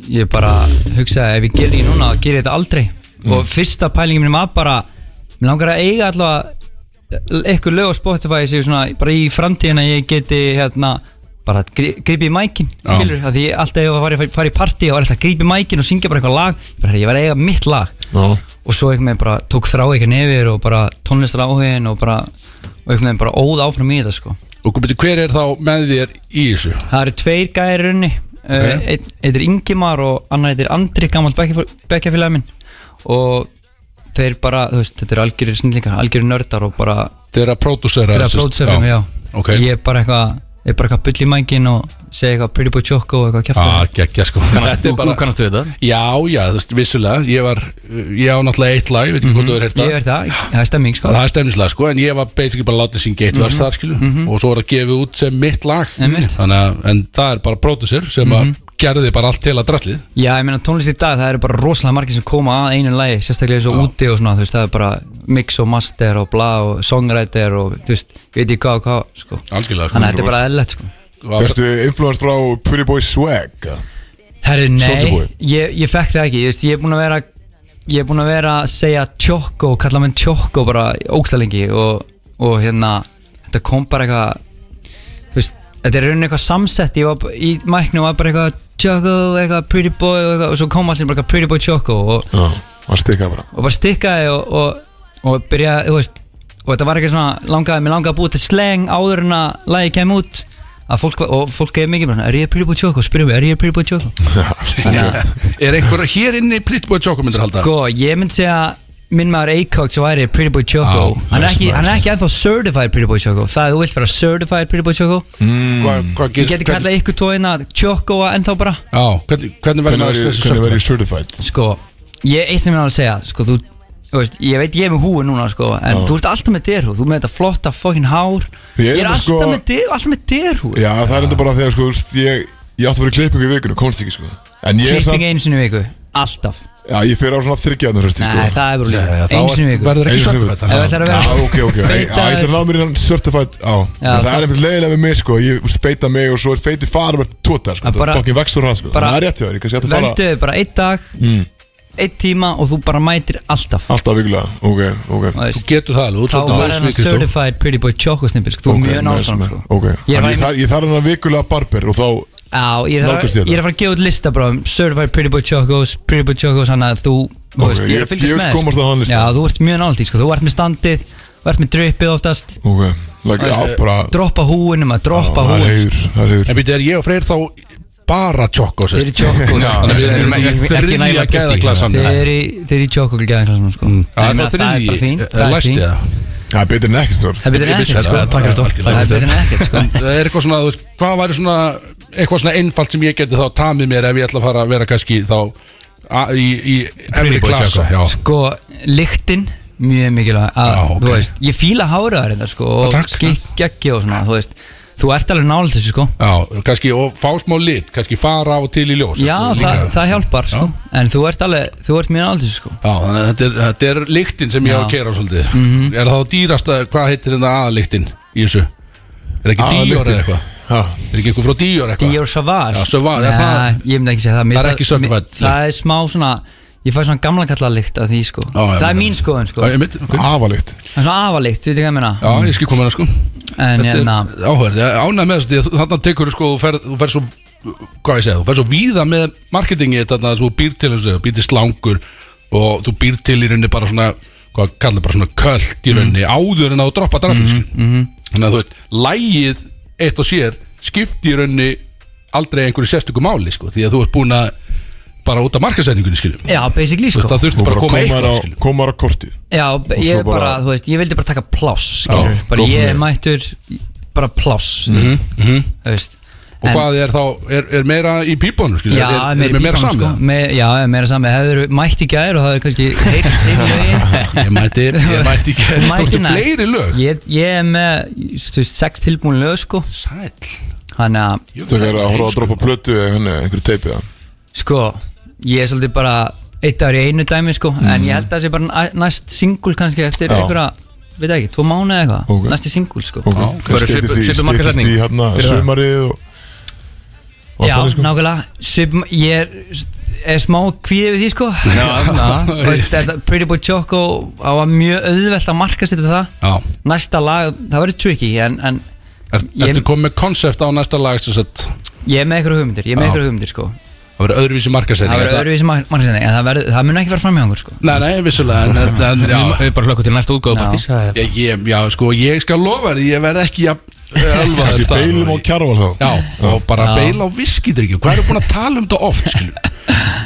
ég bara hugsaði ef ég gerði ekki núna, ger ég þetta aldrei. Og fyrsta pælingin minn var bara mér langar að eiga allavega eitthvað lög á Spotify sem svona bara í framtíðina ég geti hérna bara grípa í mækin, skilur að því ég alltaf ef að fara, í partí og var alltaf grípa í mækin og syngja bara eitthvað lag. Ég, bara, ég var að eiga mitt lag. Já, og svo einhvern veginn bara tók þrá ekki nefir og bara tónlistar áhugin og bara og einhvern veginn bara óð áfram í þetta sko og hver er þá með þér í þessu? það eru tveir gæri runni Ok. uh, einn heitir Ingimar og annar heitir Andri gammalt bekkjafélagi minn og þeir bara, þú veist, þetta eru algjörir snillingar, algjörir nördar og bara Þeir eru að pródúsera þeir eru að pródusera mig, já Ok. ég er bara eitthvað, er bara eitthvað bull í mækin og segja eitthvað Pretty Boy Choco og eitthvað kæft Ah, geggja sko. Er þú bara- kannast þú þetta? Já, já, þú veist, vissulega. Ég var, ég á náttúrulega eitt lag, ég veit ekki hvort þú er ég hérta er það, það er stemming sko. Það er stemnislega sko, en ég var basically bara látið syngja eitt vers þar skilu og svo var það gefið út sem mitt lag. Þannig að, en það er bara pródusir sem að gerði bara allt til að drastlið Já, ég meina tónlist í dag, það eru bara rosalega margir sem koma að einu lagi, sérstaklega svo úti og svona, þú veist, það er bara mix og master og bla og songwriter og, þú veist, ég veit ekki hvað og hvað, sko. Algjörlega sko. Þannig að þetta er bara eðlilegt, sko. Og- fyrstu influence frá Pretty Boy Swag? Herru, Soulja nei, ég, ég fekk það ekki, þú veist, ég er búin að vera, ég er búin að vera að segja Choco, kalla menn Choco bara ógstalengi og, og hérna, þetta kom bara eitthvað, þú veist, þetta er rauninni eitthvað samsett, ég var í mæknu og var bara eitthvað Choco, eitthvað Pretty Boy og, eitthvað, og svo kom allir bara eitthvað Pretty Boy Choco og Já, hann stikkaði bara. og bara stikkaði og, og, og byrjaði, þú veist og þetta var ekki svona, langaði, mér langaði að búa til sleng áður en að lagi kem út. Að fólk, og fólk er mikið bara, er ég Pretty Boy Choco, spyrum við, er ég Pretty Boy Choco? Er einhver hér inni Pretty Boy Choco myndir halda? Sko, ég myndi segja minn maður Acox væri Pretty Boy Choco. Já, hann, er nice ekki, hann er ekki ennþá certified Pretty Boy Choco. Það er þú vilt vera certified Pretty Boy Choco? Hvað hva ég geti kallað ykkur tóina Choco ennþá bara. Já, hvernig, hvernig verður Hvernig maður þessi hvernig verður ég certified? sko, ég, eitt sem ég er að segja sko, þú, þú veist, ég veit ég er með húi núna sko, en þú ert alltaf með derhú þú með þetta flotta fucking hár. Ég er ég er með alltaf, sko- með, der, alltaf með derhú Já, það er enda bara þegar sko, þú veist, ég, ég átti að vera í klippingu í vikunu, komst ekki sko. En ég er klipping samt, einu sinni í viku, alltaf já, ég fer á svona þryggjaðnur fresti sko. nei, það er bara Já, já, líka, í viku. verður ekki certified ef það er að Já, vera ok, ok, <laughs> já, Beita- ég ætla að ná mér í hann certified á Já, En það er einhvern leiðilega með mig sko, ég beita mig og svo er feiti fara með tóta sko, Að það bara- er fokkin vextur það sko. bara- Það er rétt hjá þér, ég kannski ætti að fara velduðu bara einn dag Mm. einn tíma og þú bara mætir alltaf. Alltaf vikulega, ok, ok. Þú getur það alveg, þá hálfs hann certified pretty boy choco snippil sko, þú Ok, er mjög náttúrulega sko. Ok, ég þarf hann að vikulega barber og þá Já, ég þarf að- ég er að fara að gefa út lista bara um certified pretty boy chocos pretty boy chocos hann að þú þú veist, ég er vil með komast á þann lista. Já, þú ert mjög náttúrulega sko, þú ert með standið þú ert með drippið oftast. Ok, like, já, bara droppa húinum að droppa Það er húin heiður, það er heiður. En býttu, er ég og Freyr þá bara Choco Þeir eru chocos. Þannig erum í þriðja gæðaklassan Þeir eru í- þeir eru í choco gæðaklassum sko. Er meina, það er bara þriðji, það er læst ég það? Það er betur en ekki strór Það er betur en vissi ekkert sko það, takk fyrir stór. Það er betur en ekkert sko <laughs> Það er eitthvað svona, þú veist, hvað væri svona eitthvað svona einfalt sem ég geti þá tamið mér ef ég ætla að fara að vera kannski þá í, í Choco. já. Sko, lyktin Mjög mikilvæg að. Þú veist, ég fíla háraðar þetta sko Og takk. skikkjaggi og svona Þú veist, þú ert alveg nálega þessu sko. Já, kannski og fá smá lit kannski fara á og til í ljós Já, það, líka- það hjálpar sko. En þú ert alveg, þú ert mjög nálega þessu sko. Já, þannig að þetta er, þetta er lyktin sem ég á að kera svolítið. Er það þá dýrasta, hvað heitir þetta aðlyktin í þessu? Er ekki Dior eða eitthvað? Er ekki eitthvað frá Dior eitthvað? Dior Savage. Já, Sauvage, er það- Ég myndi ekki segja það. Það er ekki mér- Það er smá svona Ég fæ svona gamla kalla lykt af því sko. Já, já, Það er já. mín skoðun sko. Ok. Afalikt Það er svona afalikt, veit ég hvað ég meina? Já, ég skil koma hérna sko. En hérna áhverð, ánæg með þessu því að þarna tekur sko, þú ferð, þú ferð svo hvað ég segja, þú ferð svo víða með marketingi þarna þú býr til þessu, býr til slangur og þú býr til í rauninni bara svona hvað kallar bara svona köld í rauninni áður en að þú droppa drafnum mm -hmm. þannig að þú veit, lægið eitt og sér skipti í rauninni aldrei einhverju sérstöku máli sko, því að þú ert búin að bara út af markasæningunni skiljum Já, basically Þú sko. það þurfti Þú bara að koma eitthvað komar á kortið. Já, ég er bara, þú veist, ég vildi bara taka pláss Bara ég mættur Bara pláss. Þú veist. Og En- hvað er þá, er, er meira í pípunum skiljum, Já, er, er, meira, sko. Me, Já, meira saman Hefur mætt í gær og það er kannski heilt <laughs> ég mætti, ég <laughs> mætti Þú mættir tókstu nær. fleiri lög? Ég, ég er með, þú veist, sex tilbúin lög sko. Sæl Þannig að, Það er að horfa að droppa plötu eða einhverju teipið sko Ég er svolítið bara eitt ár í einu dæmi sko En ég held að það sé bara næ- næst singul kannski Eftir Já. einhverja, veit ekki, tvo mánu eða eitthvað. Ok. Næsti singul sko. Styttist í- hérna það? sumarið og Já, sko. nákvæmlega. Svip, Ég er, er smá kvíðið við því sko. Já, <laughs> já. Þú veist, þetta Pretty Boy Choco á að mjög auðvelt að marka sér það. Já, Næsta lag, það verður tricky En, en er, Ég- ertu komið með konsept á næsta lag ég er með eitthvað hugmyndir Ég er með eitthvað hugmyndir sko það verður öðruvísi markasæting Það verður öðruvísi marka sér En það, verður, það mun ekki vera framhjá okkur sko. Nei, nei, vissulega en, en, en, já, Við bara hlökkum til næsta útgáðpartís ég, ég, já, sko, ég skal lofa þér Ég verð ekki að Þessi <laughs> beilum á kjarval þá. Já, og bara Já. beila á viskidrykju Hvað eru búin að tala um þetta oft, skiljum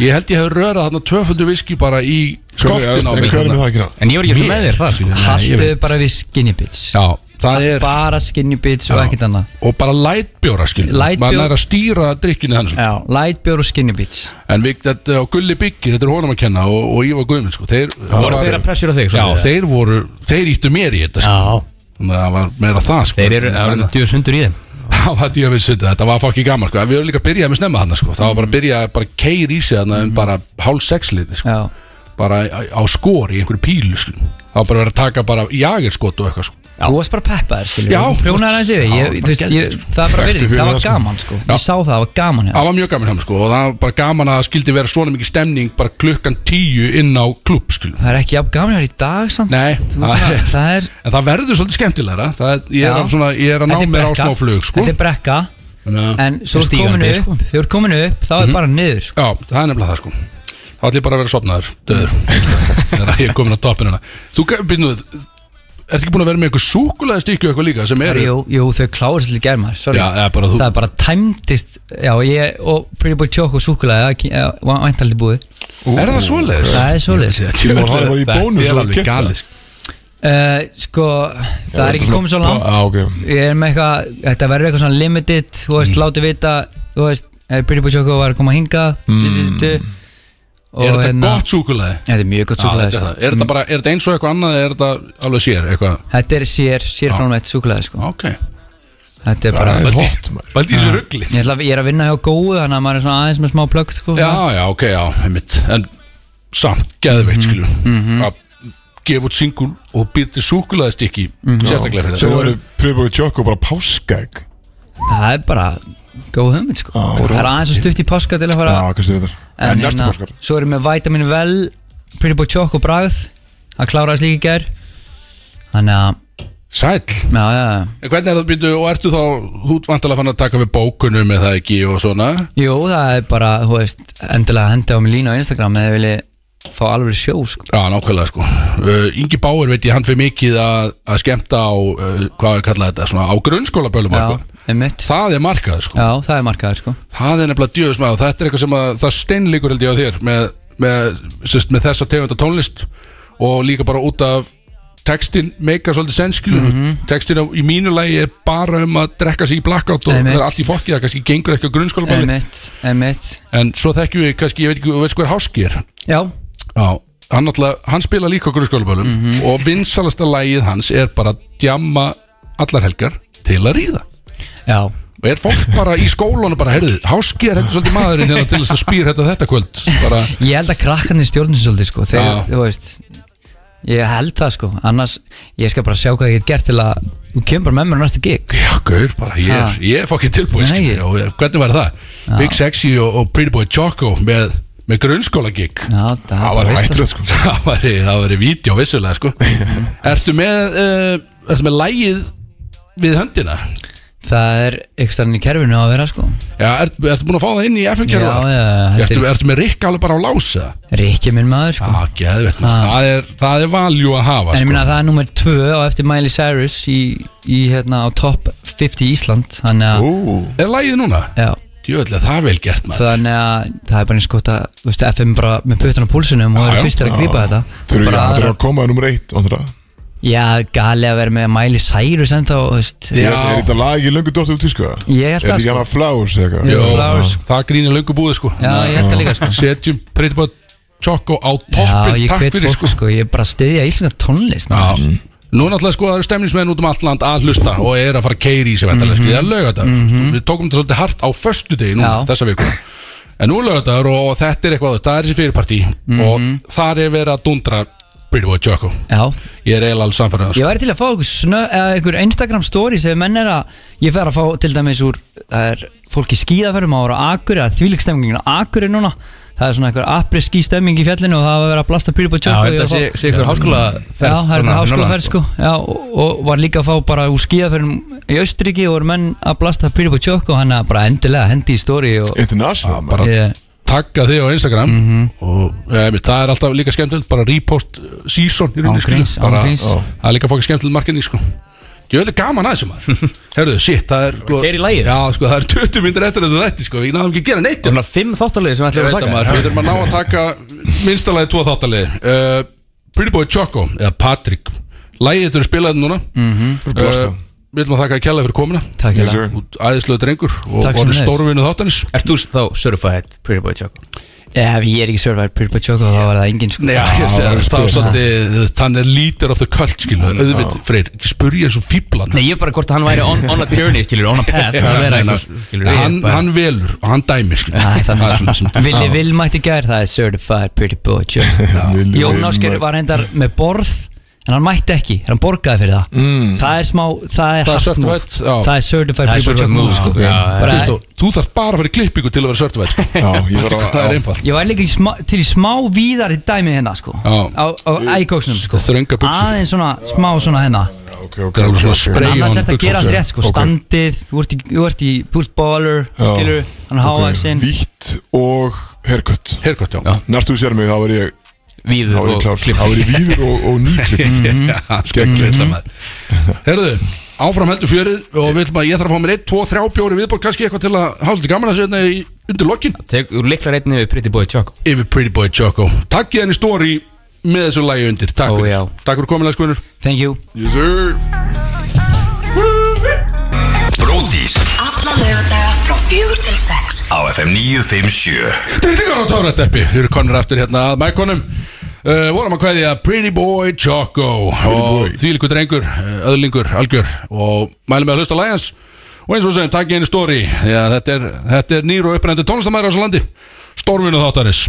Ég held ég hef rörað þarna tvöfundu viski bara í skoltin á En mig er þarna. það ekki ná? En ég var ekki með þér þar Nei, ég Hastu veit. bara við skinny bitch Já, er Bara skinny bitch og ekkert annað Og bara lightbjóra, skiljum Light Maður er að stýra drykkjunni þannig Já, lightbjór og skinny bitch En við, þetta, og Gulli Byggir, þetta er honum að kenna Og, og Ívar Guðmund, sko Þeir, Voru þeir að pressjura þig? Já, þeir voru, þeir íttu mér í þetta sko. Þannig það var meira það sko. Þeir eru, það eru djöðs hundur í þeim <laughs> Það var djöfis þetta, þetta var fokki gaman sko. Við höfum líka byrjað með snemma þarna sko. Það var bara að byrja bara keir í sig þarna um bara hálf sexlið sko. Já Bara á, á skor í einhverju pílu sko. Það var bara að vera að taka bara jagerskot og eitthvað sko. Þú varst bara Já. Prjónaði aðeins yfir Já, ég, ég, geðveikt, Það var bara verið, það var sko. gaman sko. Já. Ég sá það, það var gaman Það var mjög gaman hann sko. Og það var bara gaman að það skildi vera svona mikið stemning Bara klukkan tíu inn á klubb sko. Það er ekki jafn gaman hjá þér í dag samt Nei, Þú það veist, <laughs> er- það er En það verður svolítið skemmtilegra það, er- ég, er Já. svona, ég er að ná er mér á brekka. smá flug sko. Þetta er brekka En svo er Stígandi, komin upp sko. Þegar þú ert komin upp, þá er bara niður sko. Já, það er nefnilega það sko Þá ætlum ég bara að vera sopnaður, döður <laughs> Þegar ég er komin á toppinuna Þú byrnuð ertu ekki búin að vera með einhver súkulega stykju eitthvað líka sem eru Jú, jú, þau kláður svolítið germar, sorry. Já, eða bara þú- Það er bara tæmdist Já, ég og Pretty Boy Choco súkulega Væntaldi búið. Er það svoleiðis? Það er svoleiðis. Tímon, hann var í bónus Það er og alveg galið sko. uh, Sko, það er ekki komið svo langt. Já, ok. Ég er með eitthvað, þetta verður eitthvað svona limited Þú veist, látið vita Þú veist, eh, Pretty Boy Choco var að koma að hinga mm. Er þetta gott súkulega? Þetta er mjög gott súkulega er, sko. þetta- er þetta bara, er þetta eins og eitthvað annað eða er þetta alveg sér eitthvað? Þetta er sér, sér framleitt súkulega sko. Ok Þetta er bara Það er Baldi- hot maður Baldi í þessu ruggli ég, ætla, ég er að vinna hjá góðu Þannig að maður er svona aðeins með smá plögg sko, Já, já, ok, já, heimitt En samt, geðveikt, Mhm. skilur Að gefa út singul og býr til súkulega stykki Mhm. Sérstaklega fyrir þetta var Pröfbúið Choco bara páskaegg Það er bara góð hugmynd sko. Já, Það er aðeins og stutt í páska til að fara Já, kannski þetta En næstu hérna, páskar Svo erum við Vitamin Well Pretty Boy Choco bragð. Það kláraðist líka í gær. Þannig að Sæll. Já, já, já. En hvernig er það býtu og ertu þá vantilega fann að taka við bókunum eða ekki og svona? Jú, það er bara, þú veist, endilega hendi á mig línu á Instagram eða vilji fá alveg sjó, sko. Já, nákvæmlega sko uh, Ingi Báir veit ég, hann fyrir mikið að, að skemmta á, uh, hvað við kalla þetta svona á grunnskóla bölum Já, einmitt. Það er markað sko Já, það er markaður, sko. Það er nefnilega djöfismæð Þetta er eitthvað sem að það steinlíkur held ég á þér með, með, sérst, með þessa tegunda tónlist og líka bara út af textin meika svolítið senskilu mm Mhm. textin á- í mínu lagi er bara um að drekka sig í blackout og Einmitt. vera allt í fokki það kannski gengur ekki á grunnskóla böli en svo þekkjum við kannski, ég veit ekki, er er Já, Já, hann, hann spila líka á grunnskólabölum Mhm. og vinsalasta lagið hans er bara að djamma allar helgar til að ríða já. og er fólk bara í skólanu bara, heyrðu, háski er þetta svolítið maðurinn hérna til þess að spýr þetta þetta kvöld bara, Ég held að krakkarnir stjórnum svolítið, sko. Þegar, Já. þú veist, ég held það, sko. Annars, ég skal bara sjá hvað ég get gert til að, þú kemur bara með mér á næsta gig. já, gaur, bara, ég er, er fokkið tilbúið, og hvernig var það? Big Sexy og, og Pretty Boy Choco með, með grunnskóla gig Já, það, var hættröð sko <laughs> það var, það var í vídeo vissulega, sko <laughs> Ertu með, uh, ertu með lagið við höndina? Það er ykkur starfinn í kerfinu að vera, sko. Já, ertu, ertu búin að fá það inn í FN-kjörðu? Já, já, þetta Ertu, er- ertu með Rikk alveg bara á lása? Rikki minn maður, sko. Já, geðvett það, er, það er valjú að hafa En ég sko. minna að það er nummer tvö á eftir Miley Cyrus í, í hérna á top 50 Ísland Þannig að, Er lagið núna? já, Djöðlega, það er vel gert maður þannig að það er bara eins gott að, þú veist, FM bara með puttan á púlsunum og Já, það já. er fyrstir að grípa þetta þurfa Bara að koma að nummer eitt og það Já, gali að vera með Miley Cyrus þú veist Já. Er þetta lag ekki löngu dóttur út í sko? Ég held Er það, þetta ekki sko. Flowers eða eitthvað? Jó. Jó, Flowers. Það grínir löngu búið sko Já, ég held það líka, sko Setjum Pretty Boy Choco á Já, toppin ég Takk hvet fyrir fólk, sko sko, ég er bara að styðja íslenska tónlist. Já Nú náttúrulega sko það eru stemningsmenn út um allt land að hlusta og er að fara að keiri í sig væntanlega, sko, það er lögadagur Við tókum þetta svolítið hart á föstu degi nú Mhm. Já. þessa viku. En nú er lögadagur og þetta er eitthvað, það er þessi fyrirpartí Mhm. og þar er verið að dundra Pretty Boy Choco Já, Ég er eiginlega alveg samfærið Ég væri til að fá einhver, Instagram story sem menn er að ég fer að fá til dæmis úr það er fólk í skíðaferðum ára Akuri að þvílik stemmingin á Akuri núna það er svona einhver apri skístemming í fjallinu og það var að vera að blasta Pretty Boy Já, Choco þetta sé sé ykkur háskóla Já, það er einhver háskólaferð sko Já, og, og var líka að fá bara úr skíðaferðum í Austuríki og voru menn að blasta Pretty Boy Choco og hann að bara endilega hendi í story og International bara ég, tagga þig á Instagram Mhm. og ja, einmitt, það er alltaf líka skemmtilegt bara repost uh, season í rauninni já, það er líka fokkin skemmtilegt marketing sko. Ég veit gaman að þessu maður. <laughs> Herruðu, shit, það er sko, Keyra í lagið. já, sko, það er 20 myndir eftir þessu þetta sko, við náðum ekki að gera neitt Það er svona fimm þáttalið sem ég ætlum veit að að taka maður, við þurfum að ná að taka minnstalega tvo þáttalið uh, Pretty Boy Choco, eða Patrick. Lægið þetta eru spilaðið núna. Fyrir blasta uh, við viljum að þakka að kjalla fyrir komuna. Takk Yes, ég sir. út æðislegu drengur og Takk voru sömuleiðis. stórvinu þáttanis Ert þú þá certified Pretty Boy Choco? Ef ég er ekki survivor Pretty Boy Choco þá var það engin sko. Já, ég segi það það, er er svolítið, hann er leader of the cult, skilu, auðvitað, Freyr, ekki spurja eins og fíblan. Nei, ég er bara hvort að hann væri on, on a journey, skilur, on a path Það er eitthvað, skilur, hann, bara- hann velur og hann dæmir, skilu. Æ, Það er svona sem Villi Vil mætti gær, það er Certified Pretty Boy Choco Villi Jón Ásker var reyndar með borð En hann mætti ekki, hann borgaði fyrir það Mm. Það er smá, það er Það er hard move. Það er Certified er Choco move, sko. Já, já. Bara- Kristó, þú þarf bara að fara í klippingu til að vera certified, sko. Það er einfalt. Ég var líka í smá, til í smá víðari dæmi hérna sko Já. Á, ægóksnum sko Þrönga buxur. Aðeins svona, smá svona hérna Ok, ok, Það er alveg ok, svona ok. spray En annars er þetta að gera allt rétt sko. Standið, þú ert í, í Já. skilur Hann er hávaxinn Vítt og haircut Herkvæmt, já. Næstu sér mig, þá er ég víður er og klift Þá er ég víður og, og nýklift <laughs> skemmtilegt. saman Herðu, áfram heldur fjörið og við ætlum að ég þarf að fá mér 1, 2, 3 bjóri viðbók kannski eitthvað til að hafa þetta gaman að setja í undir lokkin úr liklar einni við Pretty Boy Choco. Yfir Pretty Boy Choco. Takk ég henni stóri með þessu lagi undir. Takk fyrir, já. takk fyrir komin legskunur Thank you. Yes sir. Bródís. Alla lögadaga frá fjögur til sex. Á FM 957 Dýrtingar og tórateppi Við erum konur aftur hérna að mækonum uh, Vorum að kveðja Pretty Boy Choco Og boy. þvílíkur drengur, uh, öðlingur, algjör Og mælum með að hlusta lægans Og eins og við segjum, takk ég henni stóri Já, þetta er, þetta er nýr og upprændi tónlistamæður á þessu landi. Stórvinu þáttaris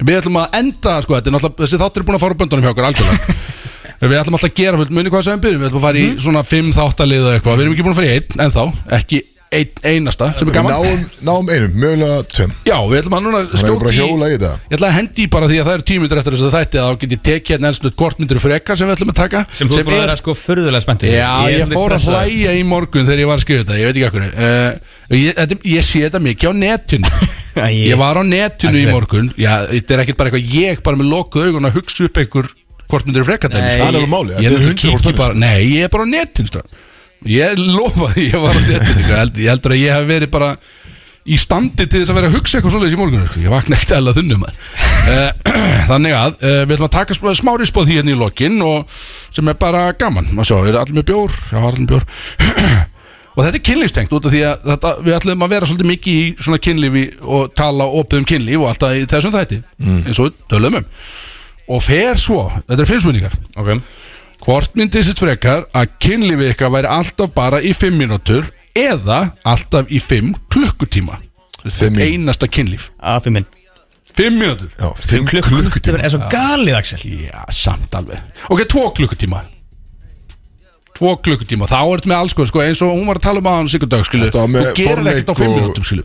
Við ætlum að enda, sko, þetta er náttúrulega Þessi þáttur er búin að fara úr böndunum hjá okkur algjörlega. <laughs> Við ætlum alltaf að gera fullt. Muni hvað sem við byrjum Við ætlum að fara í svona fimm þáttalið og eitthvað. Við erum ekki búin að fara í einn, ennþá. Ekki einn einasta, sem er Við gaman. Náum, náum einum, mögulega tveim. Já, við ætlum að núna Þannig að ég bara skjóti hjóla í þetta. Ég ætla að hendi í bara því að það eru tímyndur eftir þess að þætti að þá get ég tekið hérna ennslut hvort myndir frekar sem við ætlum að taka Sem þú er búin að vera sko furðulega spenntur. Já, ég, fór að hlæja í morgun þegar ég var að skrifa þetta, ég veit ekki ekkur uh, ég, þetta- ég sé þetta mikið á netinu. <laughs> Ég var á netinu í Akkur. morgun. Já, þetta er ekkert bara eitthvað ég bara með lokuð augun að hugsa upp einhver hvort myndir frekar dæmi, Nei. sko. Það er alveg máli, Ég þetta er náttúrulega 100% kíki bara, nei, ég er bara á netinu strá. Ég lofa því ég var netinu sko. ég, held, ég heldur að ég hef verið bara í standi til þess að vera að hugsa eitthvað svoleiðis í morgun. Ég vakna ekkert eða þunnum Þannig að uh, við ætlum að taka smári spóð því hérna í lokin sem er bara gaman. Má sjá, er allir með bjór? Já, allir með bjór. <clears throat> Og þetta er kynlífstengt út af því að þetta, við ætlum að vera svolítið mikið í svona kynlífi og tala opið um kynlíf og alltaf í þessum þætti. Eins og við tölum um. Og fer svo, þetta er fimmsmunningar Ok hvort myndið sitt frekar að kynlífi ykkar væri alltaf bara í 5 mínútur eða alltaf í 5 klukkutíma? Fimm mín- einasta kynlíf. A fimminn 5 mínútur? Já, fimm klukkutíma er svo galið Axel. Já, samt alveg. Ok, 2 klukkutíma. 2 klukkutíma, þá er þetta með alls sko, eins og hún var að tala um að hann sigur dag skilu, Þetta var þú með gerir forleik ekkert á 5 og- mínútum skilu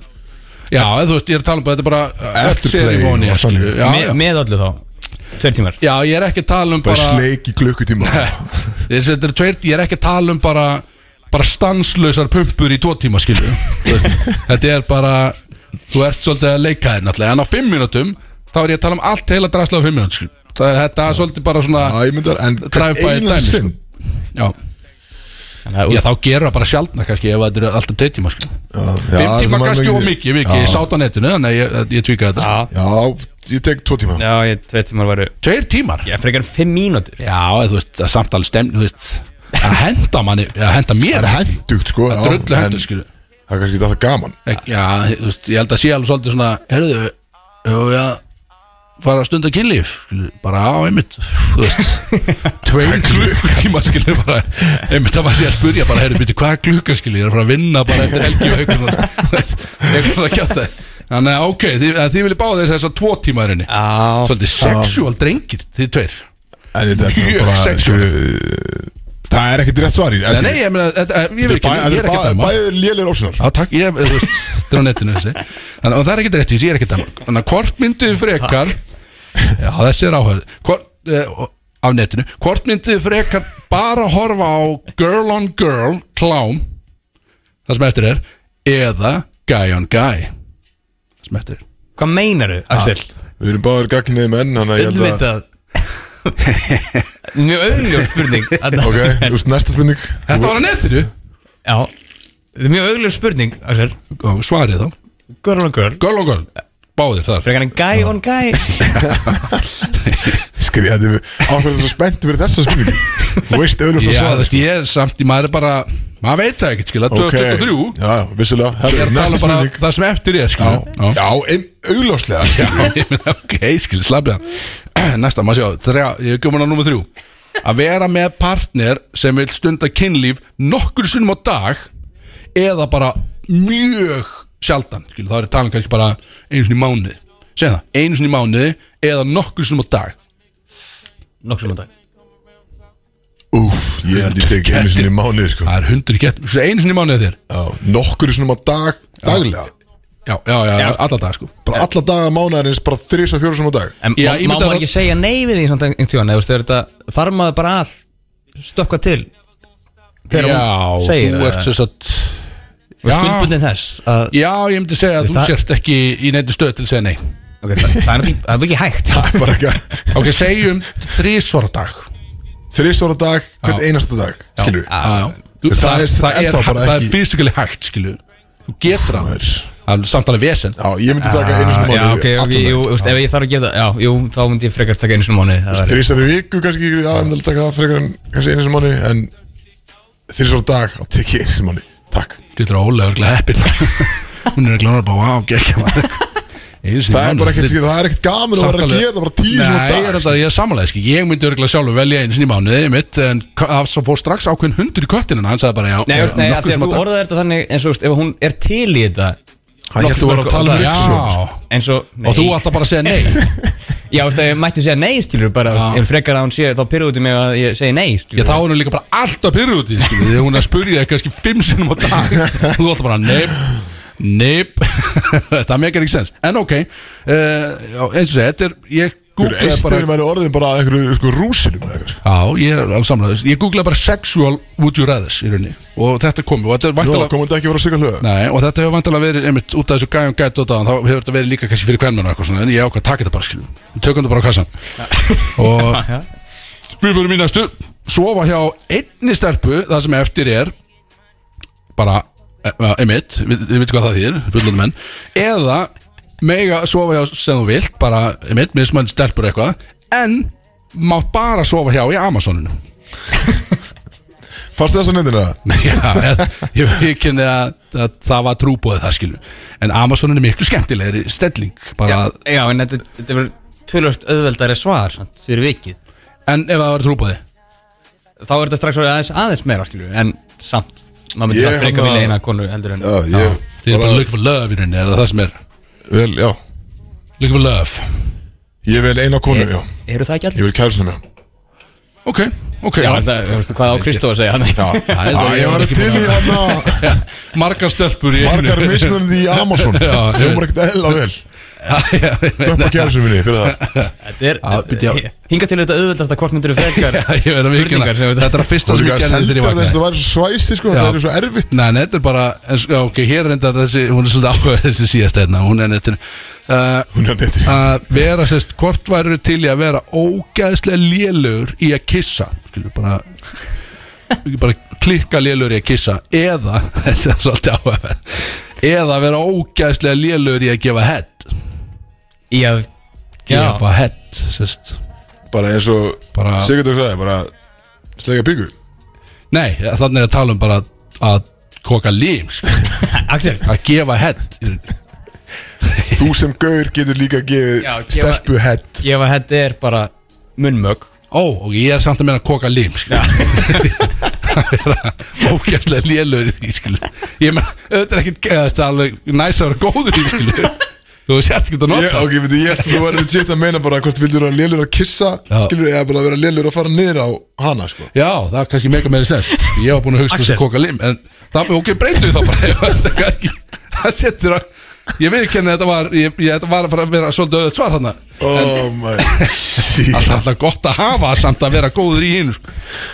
já, þú veist, ég er að tala um bara, þetta er bara öll þannig. já, Me, já. Með öllu þá Tveir tímar. Já, ég er ekki að tala um Bara bara sleik í klukkutíma. <laughs> Þessi, þetta er tveir, ég er ekki að tala um bara bara stanslausar pumpur í tvo tíma skilu <laughs> þetta er bara þú ert svolítið að leika þér náttúrulega. En á fimm mínútum þá er ég að tala um allt heila drasla á fimm mínútum skilu það, þetta er svolítið bara svona Já, ég myndar, en Drive by eina dæmi, sko. sinn. Já, já þá gerur það bara sjaldna kannski ef þetta er alltaf tvei tíma skilu fimm tíma kannski og mikið, ég ekki, ég sátt á netinu þannig að ég, ég tvíka þetta. Já. Já, ég tek tvo tíma. Já, ég tveir tímar varu tveir tímar? Ég frekar fimm mínútur. Já, eða þú veist, það er samtali stemn þú veist, að henda manni að henda mér Það er hendugt, sko já, drullu en hendur skilu Það er kannski þetta gaman. Ek, Já, þú veist, ég held að sé alveg svolítið svona Herðu, hefur við að fara að stunda kynlíf? Skilur, bara á einmitt þú veist, <laughs> tveir klukkutíma skilur bara, einmitt að maður sé að spurja bara, herðu, byrju, hvað er klukka skilur ég er að fara að vinna bara eftir helgi og eitthvað <laughs> eitthvað að kjáta þannig að ok, þið, að þið viljið báða þér þess að tvo tíma er henni Já. Svolítið sexual drengir, þið tveir. En þetta er Mjög bara sexual. skilur, Það er ekkert rétt svar í Nei, nei, ég meina, þetta- ég veit ekki, ég er ekki að dæma Bæðið lélir ósunar Já, takk, ég, þú veist, þetta er á netinu þessi. Þannig, og það er ekkert rétt ég er ekkert dæma Þannig að hvort myndið þið frekar Já, þessi er áhörð. Hvort, eh, Af netinu. Hvort myndið þið frekar bara horfa á Girl on girl, klám Það sem eftir er Eða guy on guy Eftir er Hvað meinaru, Axel? Við erum báðir gagniði menn Þannig að ég held að Auðvitað. Mjög augljós spurning. <laughs> Ok, þú veist, næsta spurning. Þetta var á netinu. Já. Þetta er mjög augljós spurning, Axel. Og Svarið þá. Girl on girl. Girl on girl. Báðir þar. Frekar en guy on guy. Skriði, áhverju það svo spenntu fyrir þessa spurningu? <laughs> Þú veist Já, að þú svara ég er samt í maður er bara Maður veit það ekkert, skilja 2023 Já, já, vissulega. Ég Herru, er að Næsta tala bara spurning. það sem eftir er, Já, skilja já, ein, augljóslega. <laughs> Já, ég meina, ok, skil, slapja <clears throat> Næsta, maður sjá, þrjá, ég er komin á nummer þrjú. Að vera með partner sem vil stunda kynlíf nokkur sunnum á dag eða bara mjög sjaldan, skil, þá er talan kannski bara einu sinni í mánuði. Segð það, einu sinni í mánuði eða nokkur sunnum á dag. Nokksum á dag Úf, ég held ég tek einu sinni í mánuði sko. Það er hundur gett, svo einu sinni í mánuði þér? Já, nokkur sinum á dag, daglega. Já, já, já, Já. alla dag, sko. Bara alla daga mánuðarins, bara þrís og fjóru sinum á dag. En Já, má, ég má myndi maður að- ekki segja nei við því samt einhvern tíðan Eða þú veist, er þetta þarf maður bara að stökkva til Þegar Já, hún segir þú ert það? svo satt Og skuldbundin þess að, Já, ég myndi segja að þú Það- sért ekki í neitt stöð til að segja nei. Ok, það, það er ekki- það er ekki hægt. Það er bara ekki Ok, segjum þrísvara dag Þrísvara dag, hvern Já. einasta dag Skilur Já, já. Þú- Þess, það er er, er fysikali hægt, skilu Þú getur það. Það er samt alveg vesen. Já, ég myndi taka einu sinni Já, mánuði ok, ok, jú, þú veist, ef ég þarf að gera það Já, jú, þá myndi ég frekar taka einu það væri- Þrísvara viku kannski, já, ég myndi alveg taka það frekar en kannski einu sinni mánuði En þrísvara dag, þá tek ég einu sinni mánuði. Takk. Getur að Óla örglega heppin <laughs> Hún er örglega bara, wow, gekkja Það er bara ekkert, skilur, það er ekkert gaman að vera að gera bara tíu Nei, ég er dag alltaf, ég er samanlega, skil. Ég myndi örglega sjálfur velja einu sinni í mánuði mitt, En það fór strax ákveðin hundur í köttinu Hann sagði bara, já Nei, nei, sem að þú að- orðaði þetta þannig eins og, ef hún er til í þetta Það heldur að vera að tala um Já, eins og nei. og þú alltaf bara að segja nei. <laughs> Já, þú veist, ef ég mætti segja nei, skilur bara, ef frekar að hún sé, þá pyrra út í mig að ég segi nei, Já, skilur þá er hún líka bara alltaf pyrruð út í skilur, Þegar hún er að spurja þig kannski fimm sinnum á dag. <laughs> Þú alltaf bara, neip, neip <laughs> Það meikar ekki sens. En ok, uh, eins og þetta er Ég googlaði bara er væri orðin bara einhverju sko, rúsinum eða eitthvað, sko. Já, ég er alveg samlega Ég googlaði bara sexual would you rather Og þetta komi og þetta er þetta þetta hefur vantilega verið einmitt út af þessu gæjum gæt og þá hefur þetta verið líka kannski fyrir svona en ég ákvað að taka þetta bara skilju við tökum þetta bara á kassan <laughs> og við fyrir mín næstu. Sofa hjá einni stelpu það sem eftir er bara, einmitt. Við, við veitum hvað það þýr, fullunum menn. Eða mega sofa hjá sem þú vilt bara, einmitt, mismönd stelpur eitthvað en mátt bara sofa hjá í Amazoninu. Fannst þess að nefndina það? <laughs> Já, ég, ég viðkynni að, að það var trúbóðið það skilu En Amazonin er miklu skemmtilegri stelling bara, Já, já, en þetta, þetta verður tölvöld auðveldari svar, sant, fyrir vikið. En ef það var trúbóðið Þá er þetta strax aðeins, aðeins meira, skilur En samt, maður myndi Ég það freka hann að- vilja eina konu heldur en Já, ég Þið er bara looking for love í rauninni, er það það sem er? Vel, já. Looking for love. Ég vil eina konu, já. Eru það ekki Ég allir? vil kærusinu með Ok, ok. Já, það, þú veist, hvað á Kristó að segja? Hann Já, <laughs> Það er Já, ég var til í hann Margar stelpur í einu. Margar mismunandi í <laughs> Amazon. Já, ég- Hljómar ekkert eðla vel Ég Dömpa kærusinu minni fyrir það. <laughs> Þetta er, hinga til þetta auðveldasta hvort myndir frekar <laughs> ég að vikina Spurningar þetta- Þetta er að fyrsta Það sem er ég ég vaknaði það væri svo svæsti sko. Það er svo erfitt. Nei, nei, þetta er bara sko, Ok, hér er enda þessi Hún er svolítið áhuga þessi síðast hérna Hún er nettin uh, er að vera sérst hvort væru til í að vera ógæðslega lélugur í að kissa skilur bara bara klikka lélugur í að kissa eða <laughs> þessi er svolítið áhugaverð. Eða vera ógæðslega lélugur í að gefa head Í að gefa head sérst. Bara eins og bara Sigurður sagði Bara slega píku. Nei þannig er að tala um bara að koka lím <laughs> Axel. Að gefa head. Þú sem gaur getur líka gefið Já, gefa- Stelpu head. Gefa þetta er bara munnmög ó og ég er samt að meina að koka lím skilur að vera ógæðslega lélugur í því skilur ég meina auðvitað er ekkert næs að vera góður í því þú sért ekki að nota. Ég, ok, veit, ég ætti þú verður legit að meina bara hvort vildur vera lélur að kissa skilur eða bara vera lélur að fara niður á hana sko. Já, það er kannski mega meiri sens. Ég var búin að hugsa þess að koka lim En það, ok, breytu þá bara. <laughs> Það setur að Ég veit ekki henni að þetta var. Ég, ég þetta var að fara að vera svolítið öðvöld svar þarna. Oh my <laughs> shit. Það er alltaf gott að hafa samt að vera góður í hinn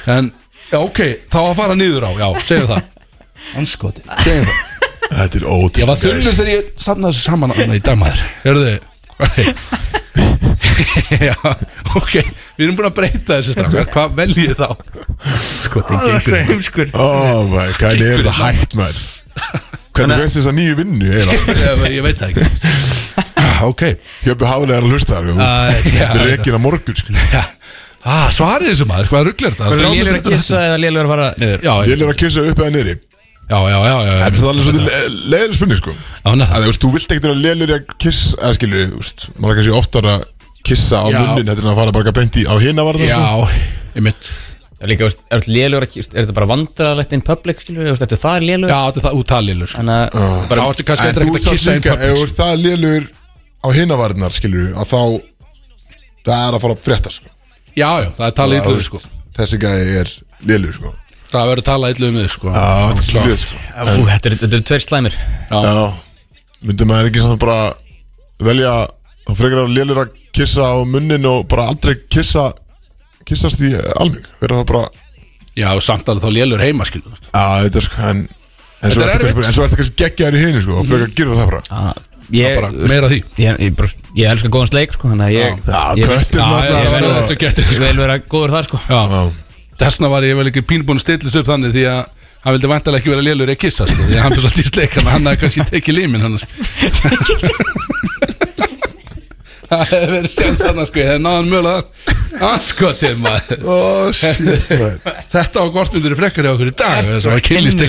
En, já, ok, þá að fara niður á Já, segir það. Anskoti, segir það Þetta er ótrúlega Ég var þunnur þegar ég samnaði þessu saman Þannig í dagmaður Hörðu <laughs> Já, ok Við erum búin að breyta þessu strákar Hvað veljið þá? Sko, það gengur ekki. heimskur Oh my god, er Gengur það hægt maður Hvernig verðst þess að nýju vinnu ég, <laughs> ég veit það ekki Ah, Ok Hjöppi Haflega er að hlusta Þetta já. er rekin að morgun skilur. ja. ah, Svarið þessu maður, hvað rugglir þetta? Hvað er Þrjá lélur að kissa eða lélur að fara niður? Já, já, Lélur að kissa upp eða niðri já, já, já, já, já. Þetta er alveg svolítið leiðileg spurning sko neða. að, þú veist, Þú vilt ekkert að kissa eða skilju, þú veist, maður er kannski oftar að kissa á munnin Þetta er að fara bara beint í á hina varða sko. Já, ég mitt Já, líka, veist, er þetta að er þetta bara vandrarlegt in public, skilur, veist, er þetta það lélur? Já, þetta er það sko. Þannig að, Þá ertu kannski En eitthvað þú að kissa þú public það lélur á hina varðnar skilju, að þá það er að fara að frétta sko Já, já, það er talað Það, illuðu þú sko Þessi gæði er lélur sko Það verður talað illuðu með sko. Já, þetta er sko. Fú, þetta er- eru tveir slæmir. Já, Já, myndi maður ekki samt bara velja þá frekar að lélur að kissa á munnin og bara aldrei kissa kissast í alming? Vera það bara, já, samt alveg þá lélur heima skilu já þetta er sko en en svo er ertu kannski, geggjaður í hinu sko og frekar að gera það bara. Ah, Ég, bara meira því. Ég, ég, bara, ég elska góðan sleik sko, Þannig að ég Já, Já, ég verður sko. vil vera góður þar sko. Já, Já. Þessna var ég vel ekki pínbúin þessu upp þannig því að hann vildi vantarlega ekki vera lélur í að kissa sko, því að hann fyrir svolítið í sleik hann hafði kannski tekið límin hann <laughs> Það hefði verið sjans hann sko, ég hefði náðan mögulega anskotir maður. Ó, shit. Þetta var gortmyndur í frekkar í okkur í dag þess að var kynlist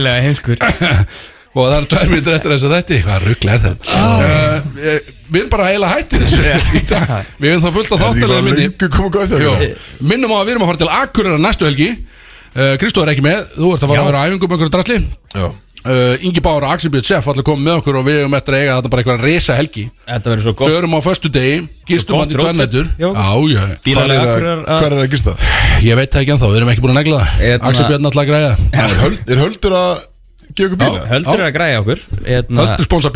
<laughs> og það er tvær mínútur eftir þess að þetta hvað ruggla er þetta? Uh, ég- við erum bara heila hætti þessu í dag. við erum það fullt af þáttalega bara myndi gott Jó, minnum á að við erum að fara til Akureyrar næstu helgi. Uh, Kristó er ekki með, þú ert að fara Já. að vera á æfingum með einhverju dralli Já, uh, Ingi Bára og Axel Björn Seff allir komið með okkur og við erum eftir að eiga þetta bara einhverja resa helgi Þetta verður svo gott. Förum á föstu degi, gistum Svo hann gott í roadtrip. Já. Já, já, hvað Bílalega er akkurar það- hvað er að gista? ég veit það ekki ennþá, við erum ekki búin að negla það. Hérna- Axel Björn alltaf að græða Er höld- er höldur að ykkur bíla? Höldur er að græja okkur hérna, Höldur sponsa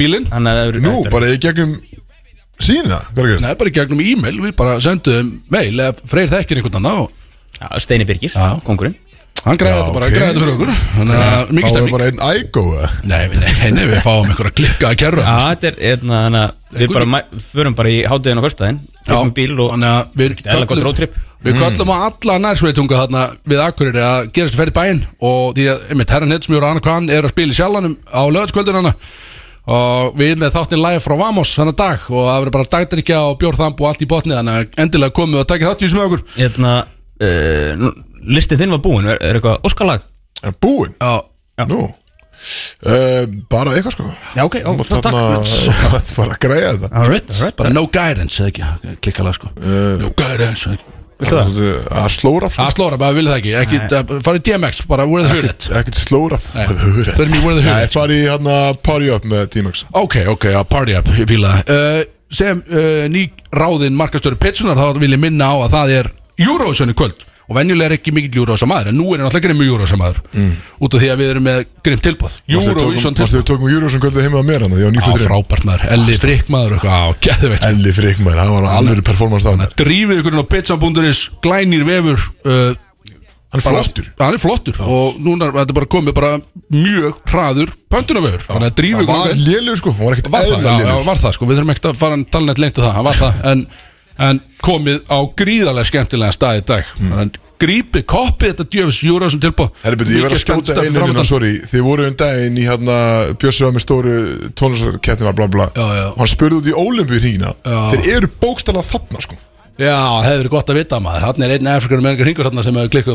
að það verður- Nú, bara í gegnum sína? Nei, bara í gegnum e-mail, við bara sendum mail eða freyr þekkir einhvern annan Steini Birgir, kongurinn hann græði þetta bara, ok. græði þetta fyrir okkur. Þannig að mikið var stemming bara einn ægó eða? Nei, við- nei, nei, við fáum einhverja klikka að kerra Já, þetta er hérna, þannig að við bara förum bara í hátæðin á förstæðin Tökum bíl og Þannig að við eðlilega gott roadtrip. Við kallum á alla nærsveitunga þarna við Akureyri að gera sér ferð í bæinn og því að, einmitt, herran Hetsmjör og Anna Kvann er að spila í sjálfanum á lögatskvöldun hana og við með þáttinn live frá Vamos þannig dag og það verður bara dagdrykja og bjórþamp og allt í botni þannig að endilega komið og takið þátt í okkur. Hérna, uh, Listið þinn var búinn, er, er eitthvað óskalag? En búinn? Já, Nú? Uh, Bara eitthvað sko. Já, ok, ó, Það <laughs> er bara að græja þetta. Alright, alright bara no guidance eða ekki, klikkalega sko. No guidance það? Að slóra Það slóra, bara vil það ekki, ekki uh, fara í DMX, bara where the hood at? Ekkert slóra. Where the Hood Nei, At. fari í hérna Party Up með T-Max Ok, ok, já, party up, ég það. Uh, Sem uh, ný ráðin markastöru Pitsunar, þá vil ég minna á að það er Eurovision í kvöld Og venjulega er ekki mikill Eurovision maður En nú er hann alltaf grimmur Eurovision maður. Mm. Út af því að við erum með grimm tilbúð Mástu tilbúð við tókum Eurovision kvöldu heima að mér hann Því á Á, nýfluturinn frábært maður, Elli Frikk maður og eitthvað, Á, geðveikt. Elli Frikmaður, það var alveg performance þarna. Drífið ykkur inn á pizzabúnduris Glænir vefur uh, Hann er bara- flottur. Hann er flottur. Og núna er þetta bara komið bara mjög hraður Pöntunavefur Þannig að drífið Það var lélugur sko, hann var ekkert var það, eðla já, já, lélugur en, komið á gríðarlega skemmtilega stað í dag. Mm. en grípið, koppið þetta djöfis tilbúð Herri, beti, ég verð að skjóta einu hérna, sorry. Þið voru um daginn í hérna var með stóru tónlistarkettina bla bla Já, já. Og hann spurði út í Ólimpíu hringina Já. Þeir eru bókstala þarna sko. Já, það hefur verið gott að vita maður, hann er einn afrikanum með einhver hringur þarna sem hefur klikkað